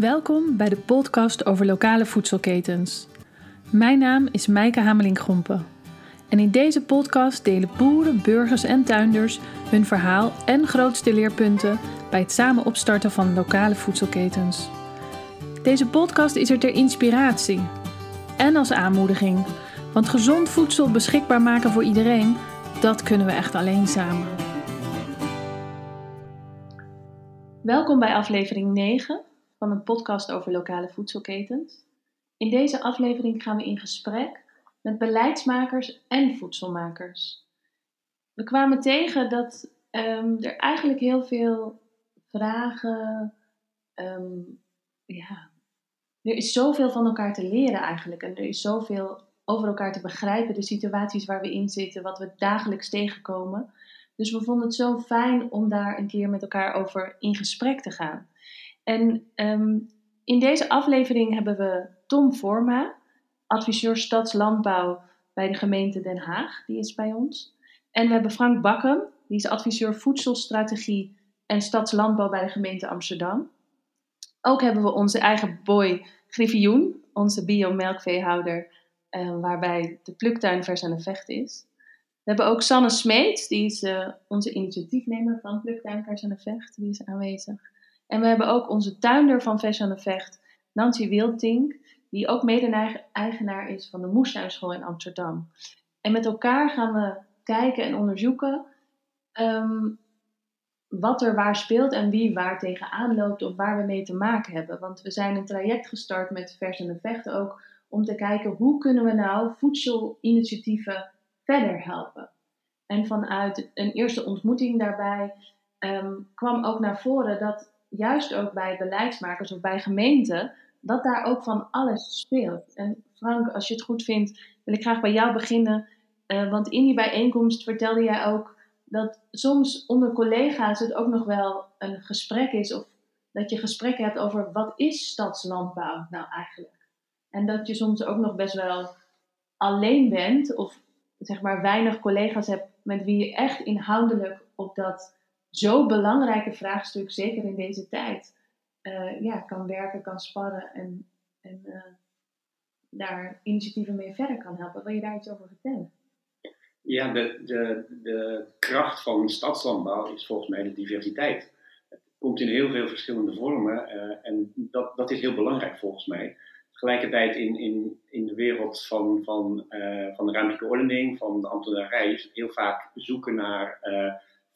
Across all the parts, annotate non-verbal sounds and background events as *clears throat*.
Welkom bij de podcast over lokale voedselketens. Mijn naam is Mijke Hameling-Grompen. En in deze podcast delen boeren, burgers en tuinders hun verhaal en grootste leerpunten bij het samen opstarten van lokale voedselketens. Deze podcast is er ter inspiratie en als aanmoediging, want gezond voedsel beschikbaar maken voor iedereen, dat kunnen we echt alleen samen. Welkom bij aflevering 9 van een podcast over lokale voedselketens. In deze aflevering gaan we in gesprek met beleidsmakers en voedselmakers. We kwamen tegen dat um, er eigenlijk heel veel vragen. Um, ja, er is zoveel van elkaar te leren eigenlijk. En er is zoveel over elkaar te begrijpen, de situaties waar we in zitten, wat we dagelijks tegenkomen. Dus we vonden het zo fijn om daar een keer met elkaar over in gesprek te gaan. En um, in deze aflevering hebben we Tom Forma, adviseur stadslandbouw bij de gemeente Den Haag, die is bij ons. En we hebben Frank Bakken, die is adviseur voedselstrategie en stadslandbouw bij de gemeente Amsterdam. Ook hebben we onze eigen boy Griffioen, onze biomelkveehouder, uh, waarbij de pluktuin vers aan de vecht is. We hebben ook Sanne Smeets, die is uh, onze initiatiefnemer van Pluktuin vers aan de vecht, die is aanwezig. En we hebben ook onze tuinder van Vers aan de Vecht, Nancy Wildtink, die ook mede-eigenaar is van de Moestuinschool in Amsterdam. En met elkaar gaan we kijken en onderzoeken um, wat er waar speelt en wie waar tegenaan loopt of waar we mee te maken hebben. Want we zijn een traject gestart met Vers aan de Vecht ook om te kijken hoe kunnen we nou voedselinitiatieven verder helpen. En vanuit een eerste ontmoeting daarbij um, kwam ook naar voren dat juist ook bij beleidsmakers of bij gemeenten, dat daar ook van alles speelt. En Frank, als je het goed vindt, wil ik graag bij jou beginnen. Uh, want in die bijeenkomst vertelde jij ook dat soms onder collega's het ook nog wel een gesprek is, of dat je gesprekken hebt over wat is stadslandbouw nou eigenlijk? En dat je soms ook nog best wel alleen bent, of zeg maar weinig collega's hebt met wie je echt inhoudelijk op dat zo belangrijke vraagstuk, zeker in deze tijd, uh, ja, kan werken, kan sparren en, en uh, daar initiatieven mee verder kan helpen. Wil je daar iets over vertellen? Ja, de, de, de kracht van stadslandbouw is volgens mij de diversiteit. Het komt in heel veel verschillende vormen uh, en dat, dat is heel belangrijk volgens mij. Tegelijkertijd in, in, in de wereld van, van, van de ruimtelijke ordening, van de ambtenarij, is het heel vaak zoeken naar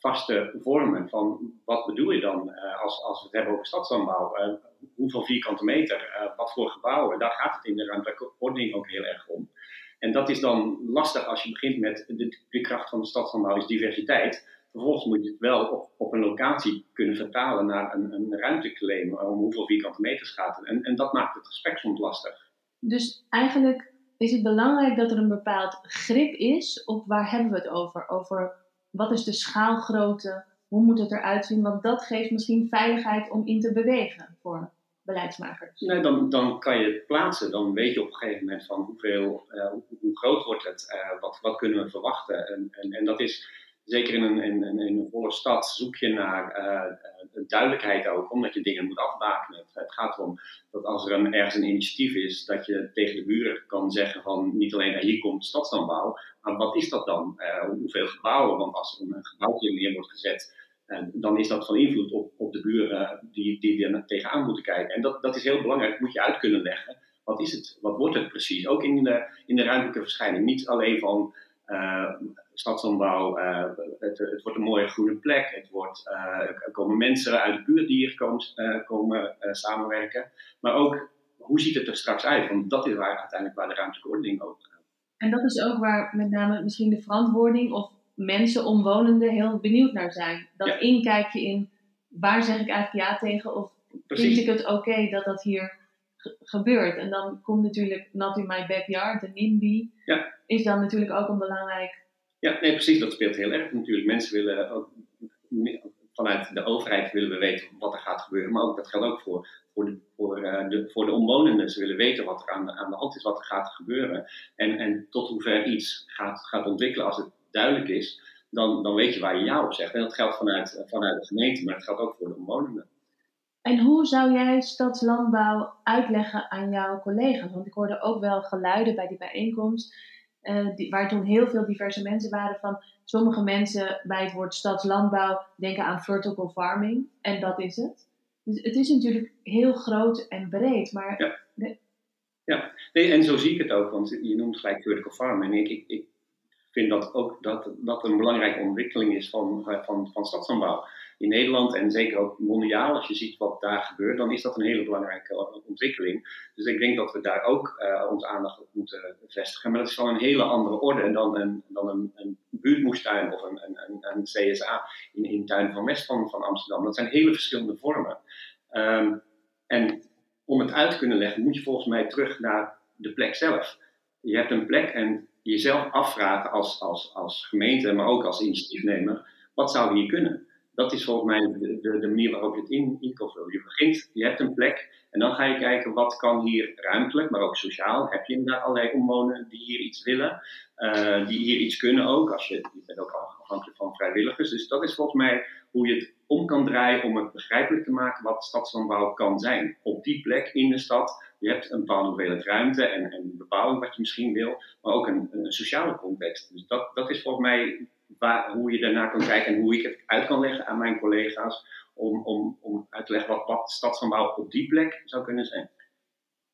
vaste vormen van wat bedoel je dan uh, als, als we het hebben over stadslandbouw? Uh, hoeveel vierkante meter, uh, wat voor gebouwen? Daar gaat het in de ruimtelijke ordening ook heel erg om. En dat is dan lastig als je begint met de, kracht van de stadslandbouw is diversiteit. Vervolgens moet je het wel op, op een locatie kunnen vertalen naar een, een ruimteclaim om hoeveel vierkante meters gaat het. En, en dat maakt het gesprek soms lastig. Dus eigenlijk is het belangrijk dat er een bepaald grip is op waar hebben we het over? Over wat is de schaalgrootte? Hoe moet het eruit zien? Want dat geeft misschien veiligheid om in te bewegen voor beleidsmakers. Nee, dan, dan kan je het plaatsen. Dan weet je op een gegeven moment van hoeveel, uh, hoe, groot wordt het? Uh, wat, wat kunnen we verwachten? En, en, en dat is zeker in een, in, in een volle stad zoek je naar uh, duidelijkheid ook, omdat je dingen moet afbakenen. Het gaat erom dat als er een, ergens een initiatief is, dat je tegen de buren kan zeggen van niet alleen hier komt stadslandbouw, maar wat is dat dan? Uh, hoeveel gebouwen? Want als er een gebouwtje neer wordt gezet, dan is dat van invloed op, op de buren die, die er tegenaan moeten kijken. En dat, dat is heel belangrijk, dat moet je uit kunnen leggen. Wat is het? Wat wordt het precies? Ook in de, in de ruimtelijke verschijning. Niet alleen van uh, stadslandbouw, uh, het, het, wordt een mooie groene plek, het wordt, uh, er komen mensen uit de buurt die hier komen, komen samenwerken, maar ook hoe ziet het er straks uit? Want dat is waar, uiteindelijk waar de ruimtelijke ordening over gaat. En dat is ook waar met name misschien de verantwoording of mensen, omwonenden, heel benieuwd naar zijn. Dat ja. inkijkje in waar zeg ik eigenlijk ja tegen of Precies. vind ik het oké okay dat dat hier gebeurt. En dan komt natuurlijk Not in My Backyard, de NIMBY, ja. is dan natuurlijk ook een belangrijk... Ja, nee, precies. Dat speelt heel erg natuurlijk. Mensen willen ook, vanuit de overheid willen we weten wat er gaat gebeuren. Maar ook, dat geldt ook voor, voor, de, voor, uh, de, voor de omwonenden. Ze willen weten wat er aan de, aan de hand is, wat er gaat gebeuren. En, en tot hoever iets gaat, gaat ontwikkelen als het duidelijk is, dan, dan weet je waar je ja op zegt. En dat geldt vanuit, vanuit de gemeente, maar het geldt ook voor de omwonenden. En hoe zou jij stadslandbouw uitleggen aan jouw collega's? Want ik hoorde ook wel geluiden bij die bijeenkomst, uh, die, waar toen heel veel diverse mensen waren van sommige mensen bij het woord stadslandbouw denken aan vertical farming en dat is het. Dus het is natuurlijk heel groot en breed, maar... Ja, ja. Nee, en zo zie ik het ook, want je noemt gelijk vertical farming. En ik, ik, ik vind dat ook dat, dat een belangrijke ontwikkeling is van, van, van stadslandbouw in Nederland en zeker ook mondiaal, als je ziet wat daar gebeurt, dan is dat een hele belangrijke ontwikkeling. Dus ik denk dat we daar ook uh, onze aandacht op moeten vestigen. Maar dat is van een hele andere orde dan een, dan een, een buurtmoestuin of een, een, een, CSA in, in tuin van West van, Amsterdam. Dat zijn hele verschillende vormen. Um, en om het uit te kunnen leggen, moet je volgens mij terug naar de plek zelf. Je hebt een plek en jezelf afvragen als, als, als gemeente, maar ook als initiatiefnemer, wat zou hier kunnen? Dat is volgens mij de, de, manier waarop je het in, in kan. Je begint, je hebt een plek en dan ga je kijken wat kan hier ruimtelijk, maar ook sociaal. Heb je inderdaad allerlei omwonenden die hier iets willen, uh, die hier iets kunnen ook. Als je, je bent ook afhankelijk van vrijwilligers. Dus dat is volgens mij hoe je het om kan draaien om het begrijpelijk te maken wat stadslandbouw kan zijn. Op die plek in de stad. Je hebt een bepaalde hoeveelheid ruimte en, en bepaalde wat je misschien wil, maar ook een, een sociale context. Dus dat, dat is volgens mij hoe je daarnaar kan kijken en hoe ik het uit kan leggen aan mijn collega's. Om, om, om uit te leggen wat, wat stadslandbouw op die plek zou kunnen zijn.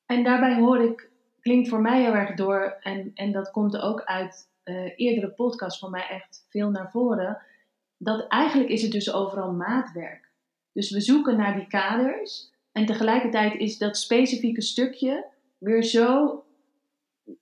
En daarbij hoor ik, klinkt voor mij heel erg door, en, en dat komt ook uit uh, eerdere podcasts van mij echt veel naar voren, dat eigenlijk is het dus overal maatwerk. Dus we zoeken naar die kaders en tegelijkertijd is dat specifieke stukje weer zo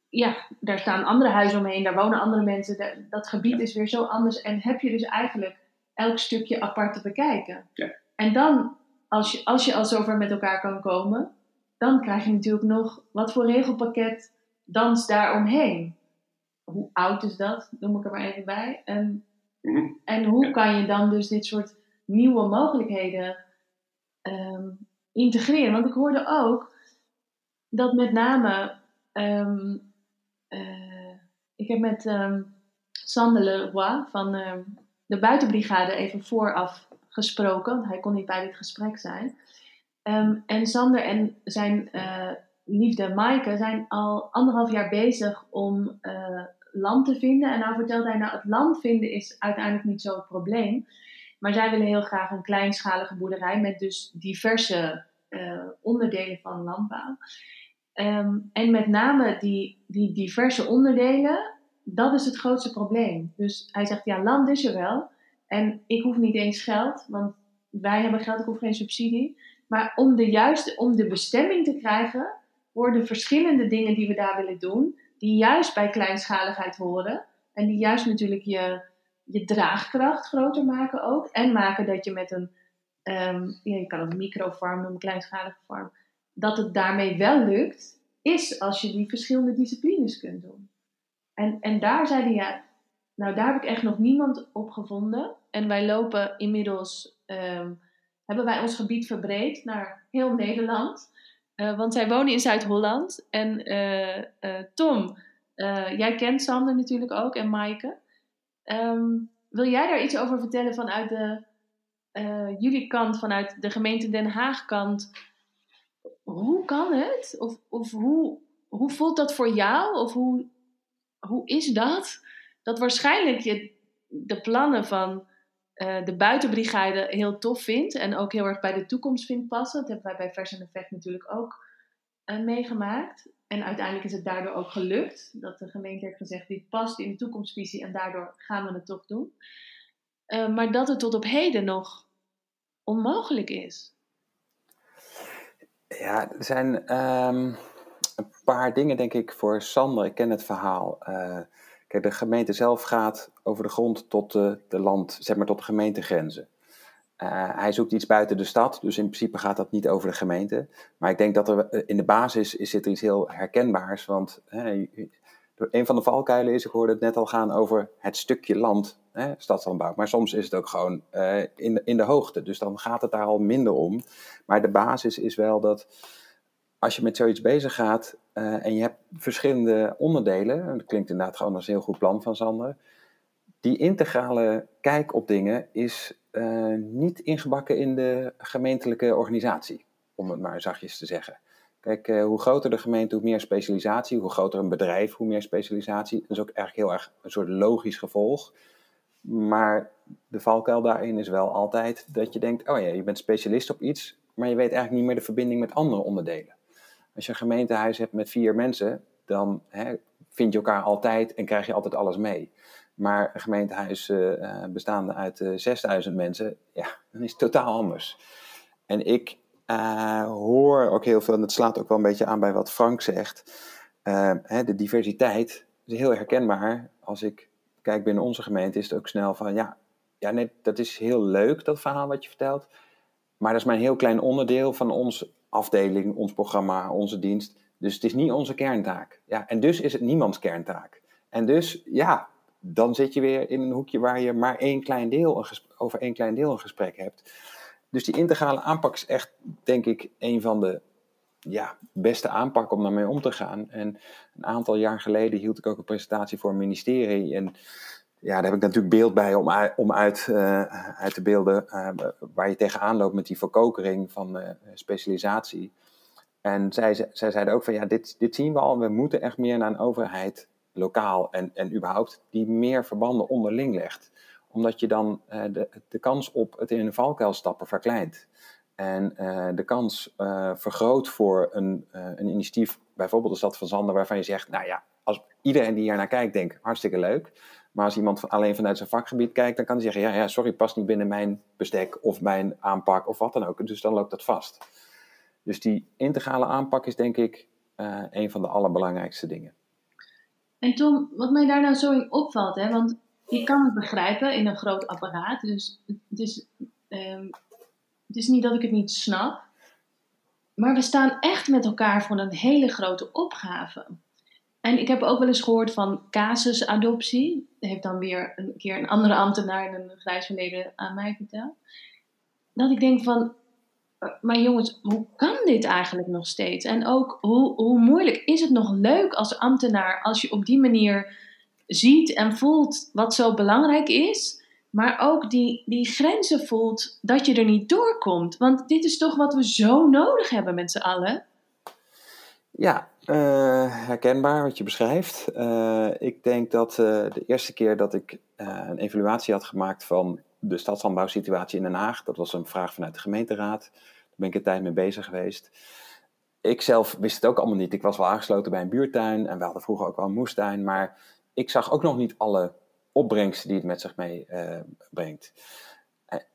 ja, daar staan andere huizen omheen, daar wonen andere mensen. Dat gebied is weer zo anders. En heb je dus eigenlijk elk stukje apart te bekijken. Ja. En dan, als je, als je al zover met elkaar kan komen, dan krijg je natuurlijk nog wat voor regelpakket dans daar omheen. Hoe oud is dat? Noem ik er maar even bij. En, mhm. en hoe kan je dan dus dit soort nieuwe mogelijkheden ehm, integreren? Want ik hoorde ook dat met name ehm, uh, ik heb met um, Sander Leroy van uh, de buitenbrigade even vooraf gesproken. Hij kon niet bij dit gesprek zijn. Um, en Sander en zijn uh, liefde Maaike zijn al anderhalf jaar bezig om uh, land te vinden. En nou vertelt hij, nou het land vinden is uiteindelijk niet zo het probleem. Maar zij willen heel graag een kleinschalige boerderij met dus diverse onderdelen van landbouw. Ehm, en met name die, die diverse onderdelen, dat is het grootste probleem. Dus hij zegt, ja, land is er wel. En ik hoef niet eens geld, want wij hebben geld, ik hoef geen subsidie. Maar om de juiste, om de bestemming te krijgen, worden verschillende dingen die we daar willen doen, die juist bij kleinschaligheid horen. En die juist natuurlijk je, je draagkracht groter maken ook. En maken dat je met een, um, ja, je kan het microfarm noemen, kleinschalige farm dat het daarmee wel lukt, is als je die verschillende disciplines kunt doen. En, en daar zeiden ja, nou daar heb ik echt nog niemand op gevonden. En wij lopen inmiddels, ehm, hebben wij ons gebied verbreed naar heel Nederland. Uh, want zij wonen in Zuid-Holland. En uh, uh, Tom, jij kent Sander natuurlijk ook en Maaike. Um, wil jij daar iets over vertellen vanuit de, jullie kant, vanuit de gemeente Den Haag kant? Hoe kan het? Of, of hoe, hoe voelt dat voor jou? Of hoe, hoe is dat? Dat waarschijnlijk je de plannen van uh, de buitenbrigade heel tof vindt en ook heel erg bij de toekomst vindt passen. Dat hebben wij bij Vers en Effect natuurlijk ook uh, meegemaakt. En uiteindelijk is het daardoor ook gelukt. Dat de gemeente heeft gezegd, dit past in de toekomstvisie en daardoor gaan we het toch doen. Uh, maar dat het tot op heden nog onmogelijk is. Ja, er zijn um, een paar dingen, denk ik, voor Sander. Ik ken het verhaal. Uh, kijk, de gemeente zelf gaat over de grond tot de, de land, zeg maar tot de gemeentegrenzen. Uh, hij zoekt iets buiten de stad, dus in principe gaat dat niet over de gemeente. Maar ik denk dat er eh, in de basis is, zit iets heel herkenbaars. Want een van de valkuilen is, ik hoorde het net al gaan over het stukje land, hè, stadslandbouw. Maar soms is het ook gewoon uh, in, in de hoogte. Dus dan gaat het daar al minder om. Maar de basis is wel dat als je met zoiets bezig gaat uh, en je hebt verschillende onderdelen, en dat klinkt inderdaad gewoon als een heel goed plan van Sander. Die integrale kijk op dingen is uh, niet ingebakken in de gemeentelijke organisatie, om het maar zachtjes te zeggen. Kijk, hoe groter de gemeente, hoe meer specialisatie. Hoe groter een bedrijf, hoe meer specialisatie. Dat is ook eigenlijk heel erg een soort logisch gevolg. Maar de valkuil daarin is wel altijd dat je denkt: oh ja, je bent specialist op iets, maar je weet eigenlijk niet meer de verbinding met andere onderdelen. Als je een gemeentehuis hebt met vier mensen, dan hè, vind je elkaar altijd en krijg je altijd alles mee. Maar een gemeentehuis uh, bestaande uit uh, 6000 mensen, ja, dan is het totaal anders. En ik hoor ook heel veel, en dat slaat ook wel een beetje aan bij wat Frank zegt. Hè, de diversiteit is heel herkenbaar. Als ik kijk binnen onze gemeente, is het ook snel van ja, ja nee, dat is heel leuk, dat verhaal wat je vertelt. Maar dat is maar een heel klein onderdeel van onze afdeling, ons programma, onze dienst. Dus het is niet onze kerntaak. Ja, en dus is het niemands kerntaak. En dus, ja, dan zit je weer in een hoekje waar je maar één klein deel over één klein deel een gesprek hebt. Dus die integrale aanpak is echt, denk ik, een van de ja, beste aanpakken om daarmee om te gaan. En een aantal jaar geleden hield ik ook een presentatie voor een ministerie. En ja, daar heb ik natuurlijk beeld bij om, om uit, uh, uit te beelden uh, waar je tegenaan loopt met die verkokering van uh, specialisatie. En zij, zij zeiden ook van ja, dit, dit zien we al, we moeten echt meer naar een overheid lokaal en, en überhaupt die meer verbanden onderling legt. Omdat je dan de, de kans op het in een valkuil stappen verkleint. En uh, de kans uh, vergroot voor een, een initiatief, bijvoorbeeld de stad van Zander, waarvan je zegt, nou ja, als iedereen die hier naar kijkt denkt, hartstikke leuk. Maar als iemand alleen vanuit zijn vakgebied kijkt, dan kan hij zeggen, ja, ja, sorry, past niet binnen mijn bestek of mijn aanpak of wat dan ook. Dus dan loopt dat vast. Dus die integrale aanpak is denk ik een van de allerbelangrijkste dingen. En Tom, wat mij daar nou zo in opvalt, hè, want je kan het begrijpen in een groot apparaat, dus het is, um, het is niet dat ik het niet snap, maar we staan echt met elkaar voor een hele grote opgave. En ik heb ook wel eens gehoord van casusadoptie. Dat heeft dan weer een keer een andere ambtenaar een grijs verleden aan mij verteld. Dat ik denk van, maar jongens, hoe kan dit eigenlijk nog steeds? En ook, hoe, hoe moeilijk is het nog leuk als ambtenaar als je op die manier ziet en voelt wat zo belangrijk is, maar ook die, die grenzen voelt dat je er niet doorkomt? Want dit is toch wat we zo nodig hebben met z'n allen? Ja, uh, herkenbaar wat je beschrijft. Uh, ik denk dat uh, de eerste keer dat ik een evaluatie had gemaakt van de stadslandbouwsituatie in Den Haag, dat was een vraag vanuit de gemeenteraad. Daar ben ik een tijd mee bezig geweest. Ik zelf wist het ook allemaal niet. Ik was wel aangesloten bij een buurtuin en we hadden vroeger ook wel een moestuin, maar ik zag ook nog niet alle opbrengsten die het met zich meebrengt.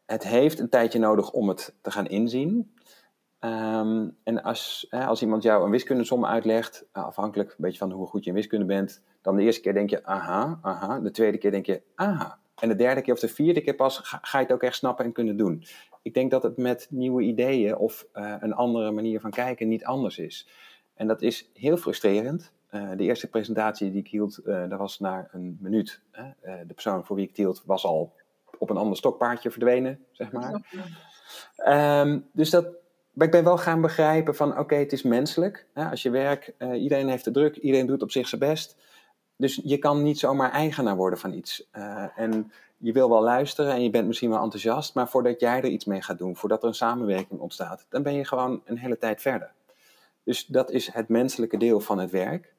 het heeft een tijdje nodig om het te gaan inzien. Um, en als, hè, als iemand jou een wiskundesom uitlegt, nou, afhankelijk een beetje van hoe goed je in wiskunde bent, dan de eerste keer denk je aha, aha. De tweede keer denk je aha. En de derde keer of de vierde keer pas ga, je het ook echt snappen en kunnen doen. Ik denk dat het met nieuwe ideeën of een andere manier van kijken niet anders is. En dat is heel frustrerend. Uh, de eerste presentatie die ik hield, uh, dat was na een minuut. de persoon voor wie ik het hield was al op een ander stokpaardje verdwenen, zeg maar. Um, dus dat, maar ik ben wel gaan begrijpen van oké, het is menselijk. Hè? Als je werkt, iedereen heeft de druk, iedereen doet op zich zijn best. Dus je kan niet zomaar eigenaar worden van iets. En je wil wel luisteren en je bent misschien wel enthousiast, maar voordat jij er iets mee gaat doen, voordat er een samenwerking ontstaat, dan ben je gewoon een hele tijd verder. Dus dat is het menselijke deel van het werk.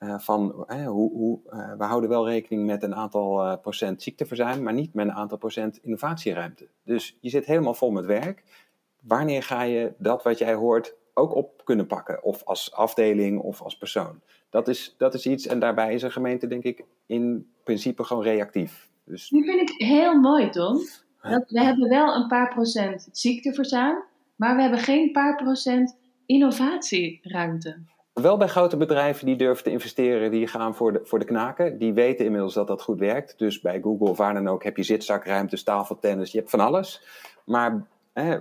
Uh, van, hoe, hoe, we houden wel rekening met een aantal procent ziekteverzuim, maar niet met een aantal procent innovatieruimte. Dus je zit helemaal vol met werk wanneer ga je dat wat jij hoort ook op kunnen pakken? Of als afdeling of als persoon. Dat is, dat is iets, en daarbij is een gemeente denk ik in principe gewoon reactief. Dus... Die vind ik heel mooi, Tom. Dat we hebben wel een paar procent ziekteverzuim, maar we hebben geen paar procent innovatieruimte. Wel bij grote bedrijven die durven te investeren, die gaan voor de, voor de knaken. Die weten inmiddels dat dat goed werkt. Dus bij Google of waar dan ook heb je zitzakruimtes, tafeltennis, je hebt van alles. Maar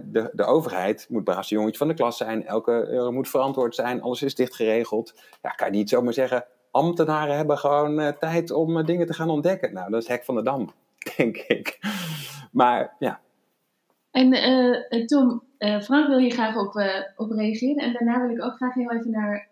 de, de overheid moet braafste jongetje van de klas zijn, elke euro moet verantwoord zijn, alles is dicht geregeld. Ja, kan je niet zomaar zeggen, ambtenaren hebben gewoon uh, tijd om uh, dingen te gaan ontdekken. Nou, dat is hek van de dam, *laughs* denk ik. Maar ja. En uh, Tom, Frank wil hier graag op, op reageren. En daarna wil ik ook graag heel even naar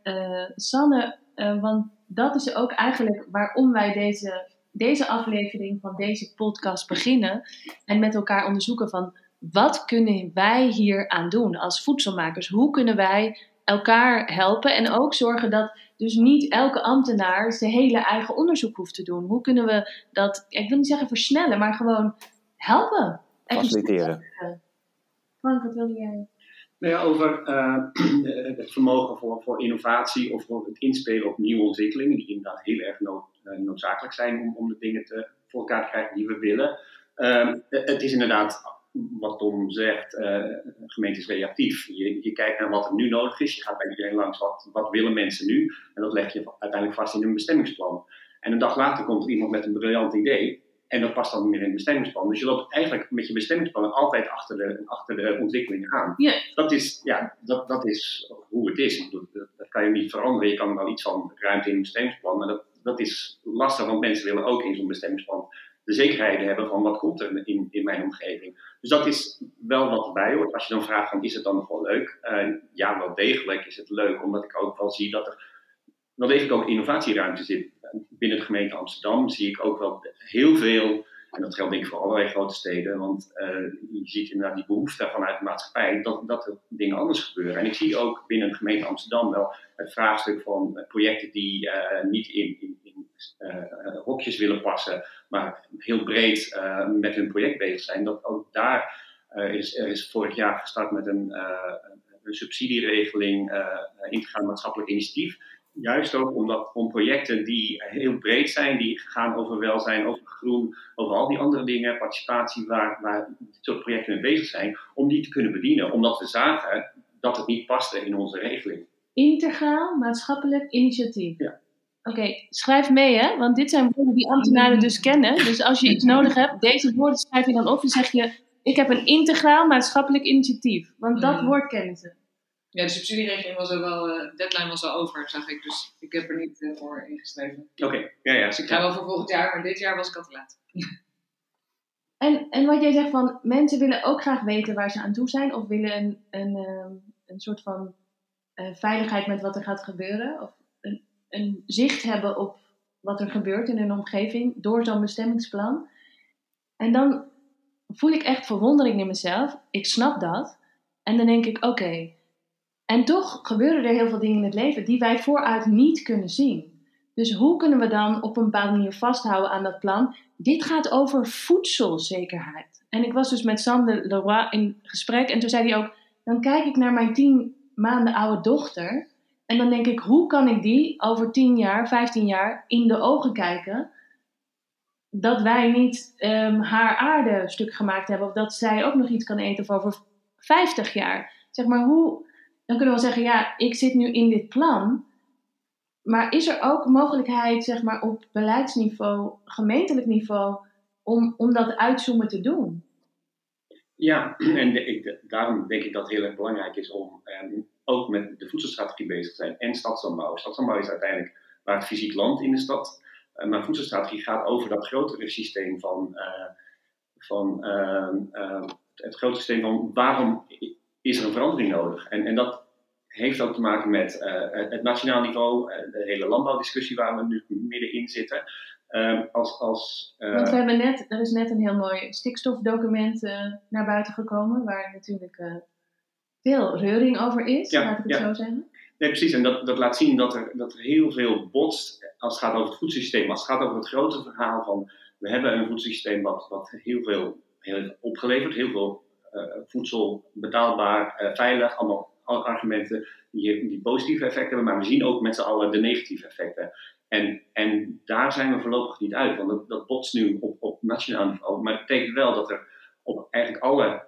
Sanne, want dat is ook eigenlijk waarom wij deze deze aflevering van deze podcast beginnen en met elkaar onderzoeken van wat kunnen wij hier aan doen als voedselmakers? Hoe kunnen wij elkaar helpen en ook zorgen dat dus niet elke ambtenaar zijn hele eigen onderzoek hoeft te doen? Hoe kunnen we dat, ik wil niet zeggen versnellen, maar gewoon helpen? Faciliteren. Wat wilde jij? Nou ja, over uh, *clears throat* het vermogen voor, voor innovatie of voor het inspelen op nieuwe ontwikkelingen, die inderdaad heel erg nood, uh, noodzakelijk zijn om, om de dingen te, voor elkaar te krijgen die we willen. Uh, het is inderdaad, wat Tom zegt, gemeente is reactief. Je, je, kijkt naar wat er nu nodig is, je gaat bij iedereen langs wat, wat willen mensen nu, en dat leg je uiteindelijk vast in een bestemmingsplan. En een dag later komt er iemand met een briljant idee. En dat past dan niet meer in het bestemmingsplan. Dus je loopt eigenlijk met je bestemmingsplan altijd achter de, achter de ontwikkelingen aan. Ja. Dat, is, ja, dat, dat is hoe het is. Dat, dat kan je niet veranderen. Je kan wel iets van ruimte in een bestemmingsplan. Maar dat, dat is lastig, want mensen willen ook in zo'n bestemmingsplan de zekerheid hebben van wat komt er in, in mijn omgeving. Dus dat is wel wat erbij hoort. Als je dan vraagt van is het dan nog wel leuk? Uh, ja, wel degelijk is het leuk, omdat ik ook wel zie dat er wel degelijk ook innovatieruimte zit. Binnen de gemeente Amsterdam zie ik ook wel heel veel, en dat geldt denk ik voor allerlei grote steden, want uh, je ziet inderdaad die behoefte vanuit de maatschappij dat, dat er dingen anders gebeuren. En ik zie ook binnen de gemeente Amsterdam wel het vraagstuk van projecten die uh, niet in, in, in hokjes willen passen, maar heel breed met hun project bezig zijn. Dat ook daar is, er is vorig jaar gestart met een, een subsidieregeling, integraal maatschappelijk initiatief juist ook omdat, om projecten die heel breed zijn, die gaan over welzijn, over groen, over al die andere dingen, participatie, waar, waar dit soort projecten mee bezig zijn, om die te kunnen bedienen. Omdat we zagen dat het niet paste in onze regeling. Integraal maatschappelijk initiatief. Ja. Oké, schrijf mee hè, want dit zijn woorden die ambtenaren dus kennen. Dus als je iets nodig hebt, deze woorden schrijf je dan op en zeg je, ik heb een integraal maatschappelijk initiatief. Want dat Mm. woord kennen ze. Ja, de subsidieregeling was er wel, eh, de deadline was al over, zag ik. Dus ik heb er niet eh, voor ingeschreven. Oké, ja, ja. Dus ik ga wel voor volgend jaar, maar dit jaar was ik al te laat. En, en wat jij zegt van mensen willen ook graag weten waar ze aan toe zijn, of willen een, een, ehm, een soort van eh, veiligheid met wat er gaat gebeuren, of een, een zicht hebben op wat er gebeurt in hun omgeving door zo'n bestemmingsplan. En dan voel ik echt verwondering in mezelf. Ik snap dat. En dan denk ik, oké. En toch gebeuren er heel veel dingen in het leven die wij vooruit niet kunnen zien. Dus hoe kunnen we dan op een bepaalde manier vasthouden aan dat plan? Dit gaat over voedselzekerheid. En ik was dus met Sander Leroy in gesprek en toen zei hij ook: Dan kijk ik naar mijn tien maanden oude dochter. En dan denk ik: hoe kan ik die over 10 jaar, 15 jaar in de ogen kijken? Dat wij niet ehm, haar aarde stuk gemaakt hebben, of dat zij ook nog iets kan eten voor over 50 jaar. Zeg maar hoe. Dan kunnen we wel zeggen: ja, ik zit nu in dit plan. Maar is er ook mogelijkheid, zeg maar, op beleidsniveau, gemeentelijk niveau, om, om dat uitzoomen te doen? Ja, *clears throat* en ik, daarom denk ik dat het heel erg belangrijk is om ehm, ook met de voedselstrategie bezig te zijn en stadslandbouw. Stadslandbouw is uiteindelijk waar het fysiek land in de stad. Eh, maar voedselstrategie gaat over dat grotere systeem van, eh, van ehm, ehm, het grote systeem van waarom is er een verandering nodig? En, en dat heeft ook te maken met eh, het- nationaal niveau, eh, de hele landbouwdiscussie waar we nu middenin zitten. Ehm, als, als, eh, Want we hebben net, er is net een heel mooi stikstofdocument naar buiten gekomen, waar natuurlijk veel reuring over is, Ja, laat ik het ja. zo zeggen. Nee, precies. En dat, dat laat zien dat er, dat er heel veel botst als het gaat over het voedselsysteem. Als het gaat over het grote verhaal van we hebben een voedselsysteem wat, wat heel veel heel opgeleverd. Heel veel voedsel betaalbaar, eh, veilig. Allemaal al- argumenten die, die positieve effecten hebben. Maar we zien ook met z'n allen de negatieve effecten. En, en daar zijn we voorlopig niet uit. Want dat, dat botst nu op, op nationaal niveau. Maar het betekent wel dat er op eigenlijk alle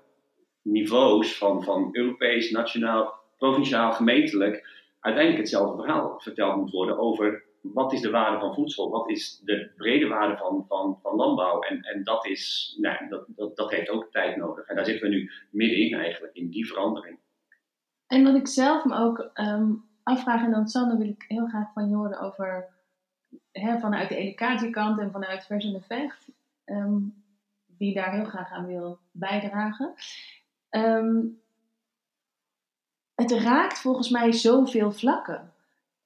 niveaus van, van Europees, nationaal, provinciaal, gemeentelijk uiteindelijk hetzelfde verhaal verteld moet worden over wat is de waarde van voedsel, wat is de brede waarde van, van, van landbouw. En, en dat, is, nou, dat, dat, dat heeft ook tijd nodig. En daar zitten we nu middenin eigenlijk, in die verandering. En wat ik zelf me ook ehm, afvraag, en dan Sander wil ik heel graag van je horen over hè, vanuit de educatiekant en vanuit Vers en de Vecht, ehm, die daar heel graag aan wil bijdragen. Ehm, het raakt volgens mij zoveel vlakken.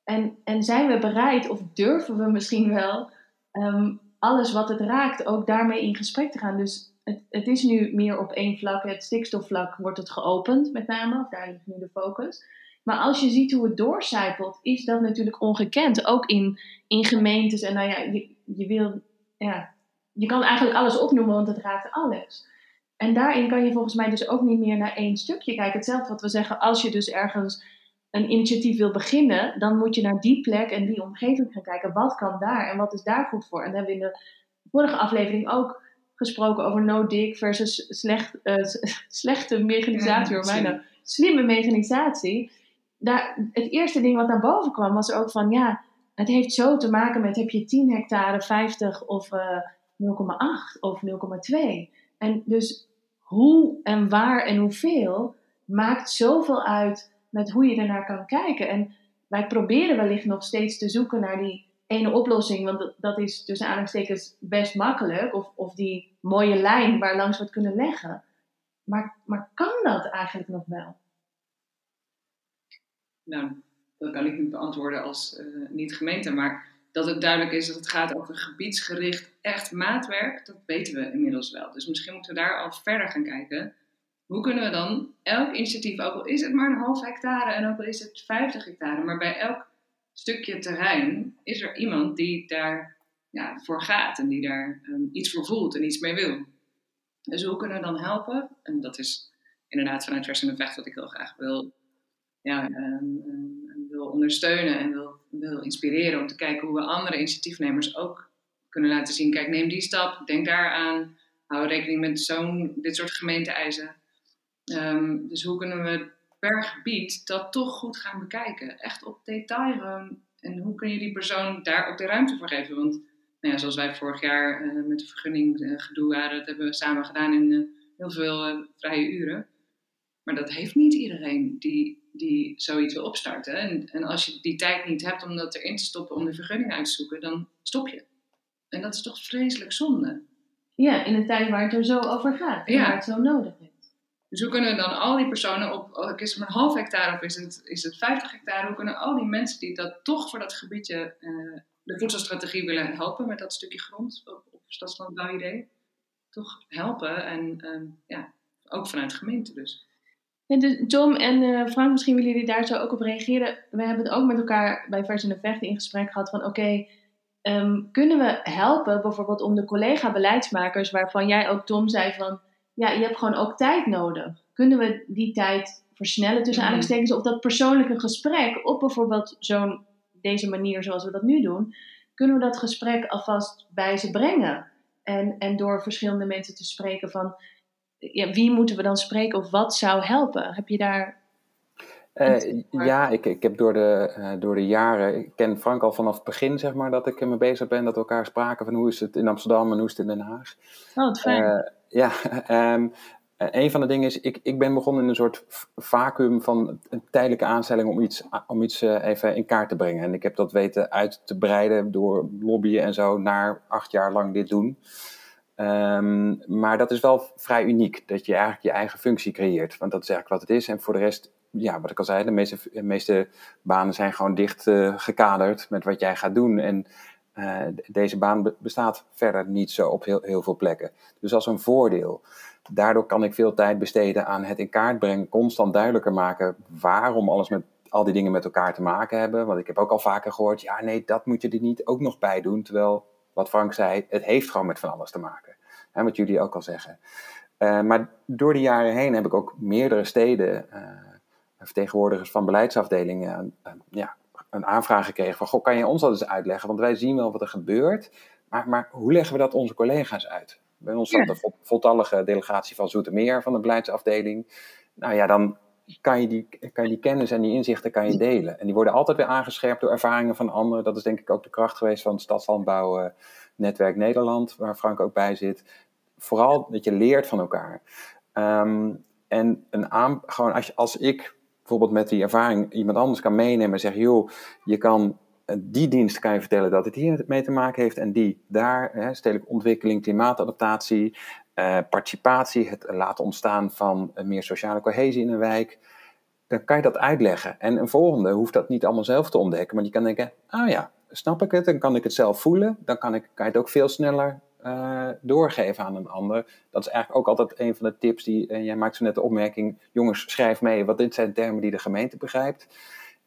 En, en zijn we bereid, of durven we misschien wel, ehm, alles wat het raakt ook daarmee in gesprek te gaan. Dus het, het is nu meer op één vlak. Het stikstofvlak wordt het geopend, met name. Of daar ligt nu de focus. Maar als je ziet hoe het doorcijpelt, is dat natuurlijk ongekend. Ook in, in gemeentes. En nou ja, je, je wil. Ja, je kan eigenlijk alles opnoemen, want het raakt alles. En daarin kan je volgens mij dus ook niet meer naar één stukje kijken. Hetzelfde wat we zeggen, als je dus ergens een initiatief wil beginnen, dan moet je naar die plek en die omgeving gaan kijken. Wat kan daar en wat is daar goed voor? En dan hebben we in de vorige aflevering ook gesproken over no-dig versus slecht, uh, *laughs* slechte mechanisatie. Ja, mij nou, slimme mechanisatie. Daar, het eerste ding wat naar boven kwam was ook van ja, het heeft zo te maken met heb je 10 hectare, 50 of uh, eh, 0,8 of 0,2. En dus hoe en waar en hoeveel maakt zoveel uit met hoe je ernaar kan kijken. En wij proberen wellicht nog steeds te zoeken naar die ene oplossing, want dat is tussen aanhalingstekens best makkelijk, of, of die mooie lijn waar langs we het kunnen leggen. Maar, maar kan dat eigenlijk nog wel? Nou, dat kan ik niet beantwoorden als uh, niet-gemeente, maar dat het duidelijk is dat het gaat over gebiedsgericht echt maatwerk, dat weten we inmiddels wel. Dus misschien moeten we daar al verder gaan kijken. Hoe kunnen we dan elk initiatief, ook al is het maar een half hectare en ook al is het 50 hectare, maar bij elk stukje terrein is er iemand die daar ja, voor gaat en die daar um, iets voor voelt en iets mee wil. Dus hoe kunnen we dan helpen? En dat is inderdaad vanuit Vers en Vecht wat ik heel graag wil, ja, um, wil ondersteunen en wil, wil inspireren om te kijken hoe we andere initiatiefnemers ook kunnen laten zien. Kijk, neem die stap, denk daaraan, hou rekening met zo'n, dit soort gemeente-eisen. Um, dus hoe kunnen we per gebied dat toch goed gaan bekijken. Echt op detail. en hoe kun je die persoon daar ook de ruimte voor geven? Want nou ja, zoals wij vorig jaar uh, met de vergunning uh, gedoe waren, dat hebben we samen gedaan in uh, heel veel vrije uren. Maar dat heeft niet iedereen die, die zoiets wil opstarten. En, en als je die tijd niet hebt om dat erin te stoppen om de vergunning uit te zoeken, dan stop je. En dat is toch vreselijk zonde. Ja, in een tijd waar het er zo over gaat. En ja. waar het zo nodig. Dus hoe kunnen we dan al die personen op, oh, is het maar een half hectare of is het, is het 50 hectare, hoe kunnen al die mensen die dat toch voor dat gebiedje uh, de voedselstrategie willen helpen met dat stukje grond op, op stadslandbouwidee, toch helpen en um, ja, ook vanuit de gemeente dus. dus Tom en uh, Frank, misschien willen jullie daar zo ook op reageren. We hebben het ook met elkaar bij Vers en de Vechten in gesprek gehad van oké, um, kunnen we helpen bijvoorbeeld om de collega-beleidsmakers, waarvan jij ook Tom zei van ja, je hebt gewoon ook tijd nodig. Kunnen we die tijd versnellen tussen mm aanhalingstekens? Of dat persoonlijke gesprek op bijvoorbeeld zo'n deze manier zoals we dat nu doen, kunnen we dat gesprek alvast bij ze brengen? En, en door verschillende mensen te spreken van ja, wie moeten we dan spreken of wat zou helpen? Heb je daar. Uh, ja, ik, ik heb door de, uh, door de jaren, ik ken Frank al vanaf het begin, zeg maar, dat ik mee bezig ben, dat we elkaar spraken van hoe is het in Amsterdam en hoe is het in Den Haag. Oh, wat fijn. Uh, ja, um, *laughs* een van de dingen is, ik, ik ben begonnen in een soort vacuüm van een tijdelijke aanstelling om iets, om iets uh, even in kaart te brengen. En ik heb dat weten uit te breiden door lobbyen en zo naar acht jaar lang dit doen. Um, maar dat is wel vrij uniek, dat je eigenlijk je eigen functie creëert. Want dat is eigenlijk wat het is. En voor de rest, ja, wat ik al zei, de meeste, meeste banen zijn gewoon dicht uh, gekaderd met wat jij gaat doen. En uh, deze baan bestaat verder niet zo op heel, heel veel plekken. Dus als een voordeel. Daardoor kan ik veel tijd besteden aan het in kaart brengen, constant duidelijker maken waarom alles met al die dingen met elkaar te maken hebben. Want ik heb ook al vaker gehoord, ja nee, dat moet je er niet ook nog bij doen. Terwijl, wat Frank zei, het heeft gewoon met van alles te maken. Hè, wat jullie ook al zeggen. Uh, maar door de jaren heen heb ik ook meerdere steden, uh, vertegenwoordigers van beleidsafdelingen, ja, een aanvraag gekregen van, goh, kan je ons dat eens uitleggen? Want wij zien wel wat er gebeurt, maar, maar hoe leggen we dat onze collega's uit? Bij ons zat de voltallige delegatie van Zoetermeer van de beleidsafdeling. Nou ja, dan kan je, die, kan je die kennis en die inzichten kan je delen. En die worden altijd weer aangescherpt door ervaringen van anderen. Dat is denk ik ook de kracht geweest van het Stadslandbouw Netwerk Nederland, waar Frank ook bij zit. Vooral dat je leert van elkaar. Um, en een aan, gewoon als, je, als ik bijvoorbeeld met die ervaring iemand anders kan meenemen en zeggen, joh, je kan eh, die dienst kan je vertellen dat het hier mee te maken heeft en die daar, hè, stedelijke ontwikkeling, klimaatadaptatie, uh, participatie, het laten ontstaan van meer sociale cohesie in een wijk, dan kan je dat uitleggen. En een volgende hoeft dat niet allemaal zelf te ontdekken, maar die kan denken, ah ja, snap ik het en kan ik het zelf voelen, dan kan, ik, kan je het ook veel sneller uh, doorgeven aan een ander. Dat is eigenlijk ook altijd een van de tips die, uh, jij maakt zo net de opmerking, jongens schrijf mee, want dit zijn termen die de gemeente begrijpt.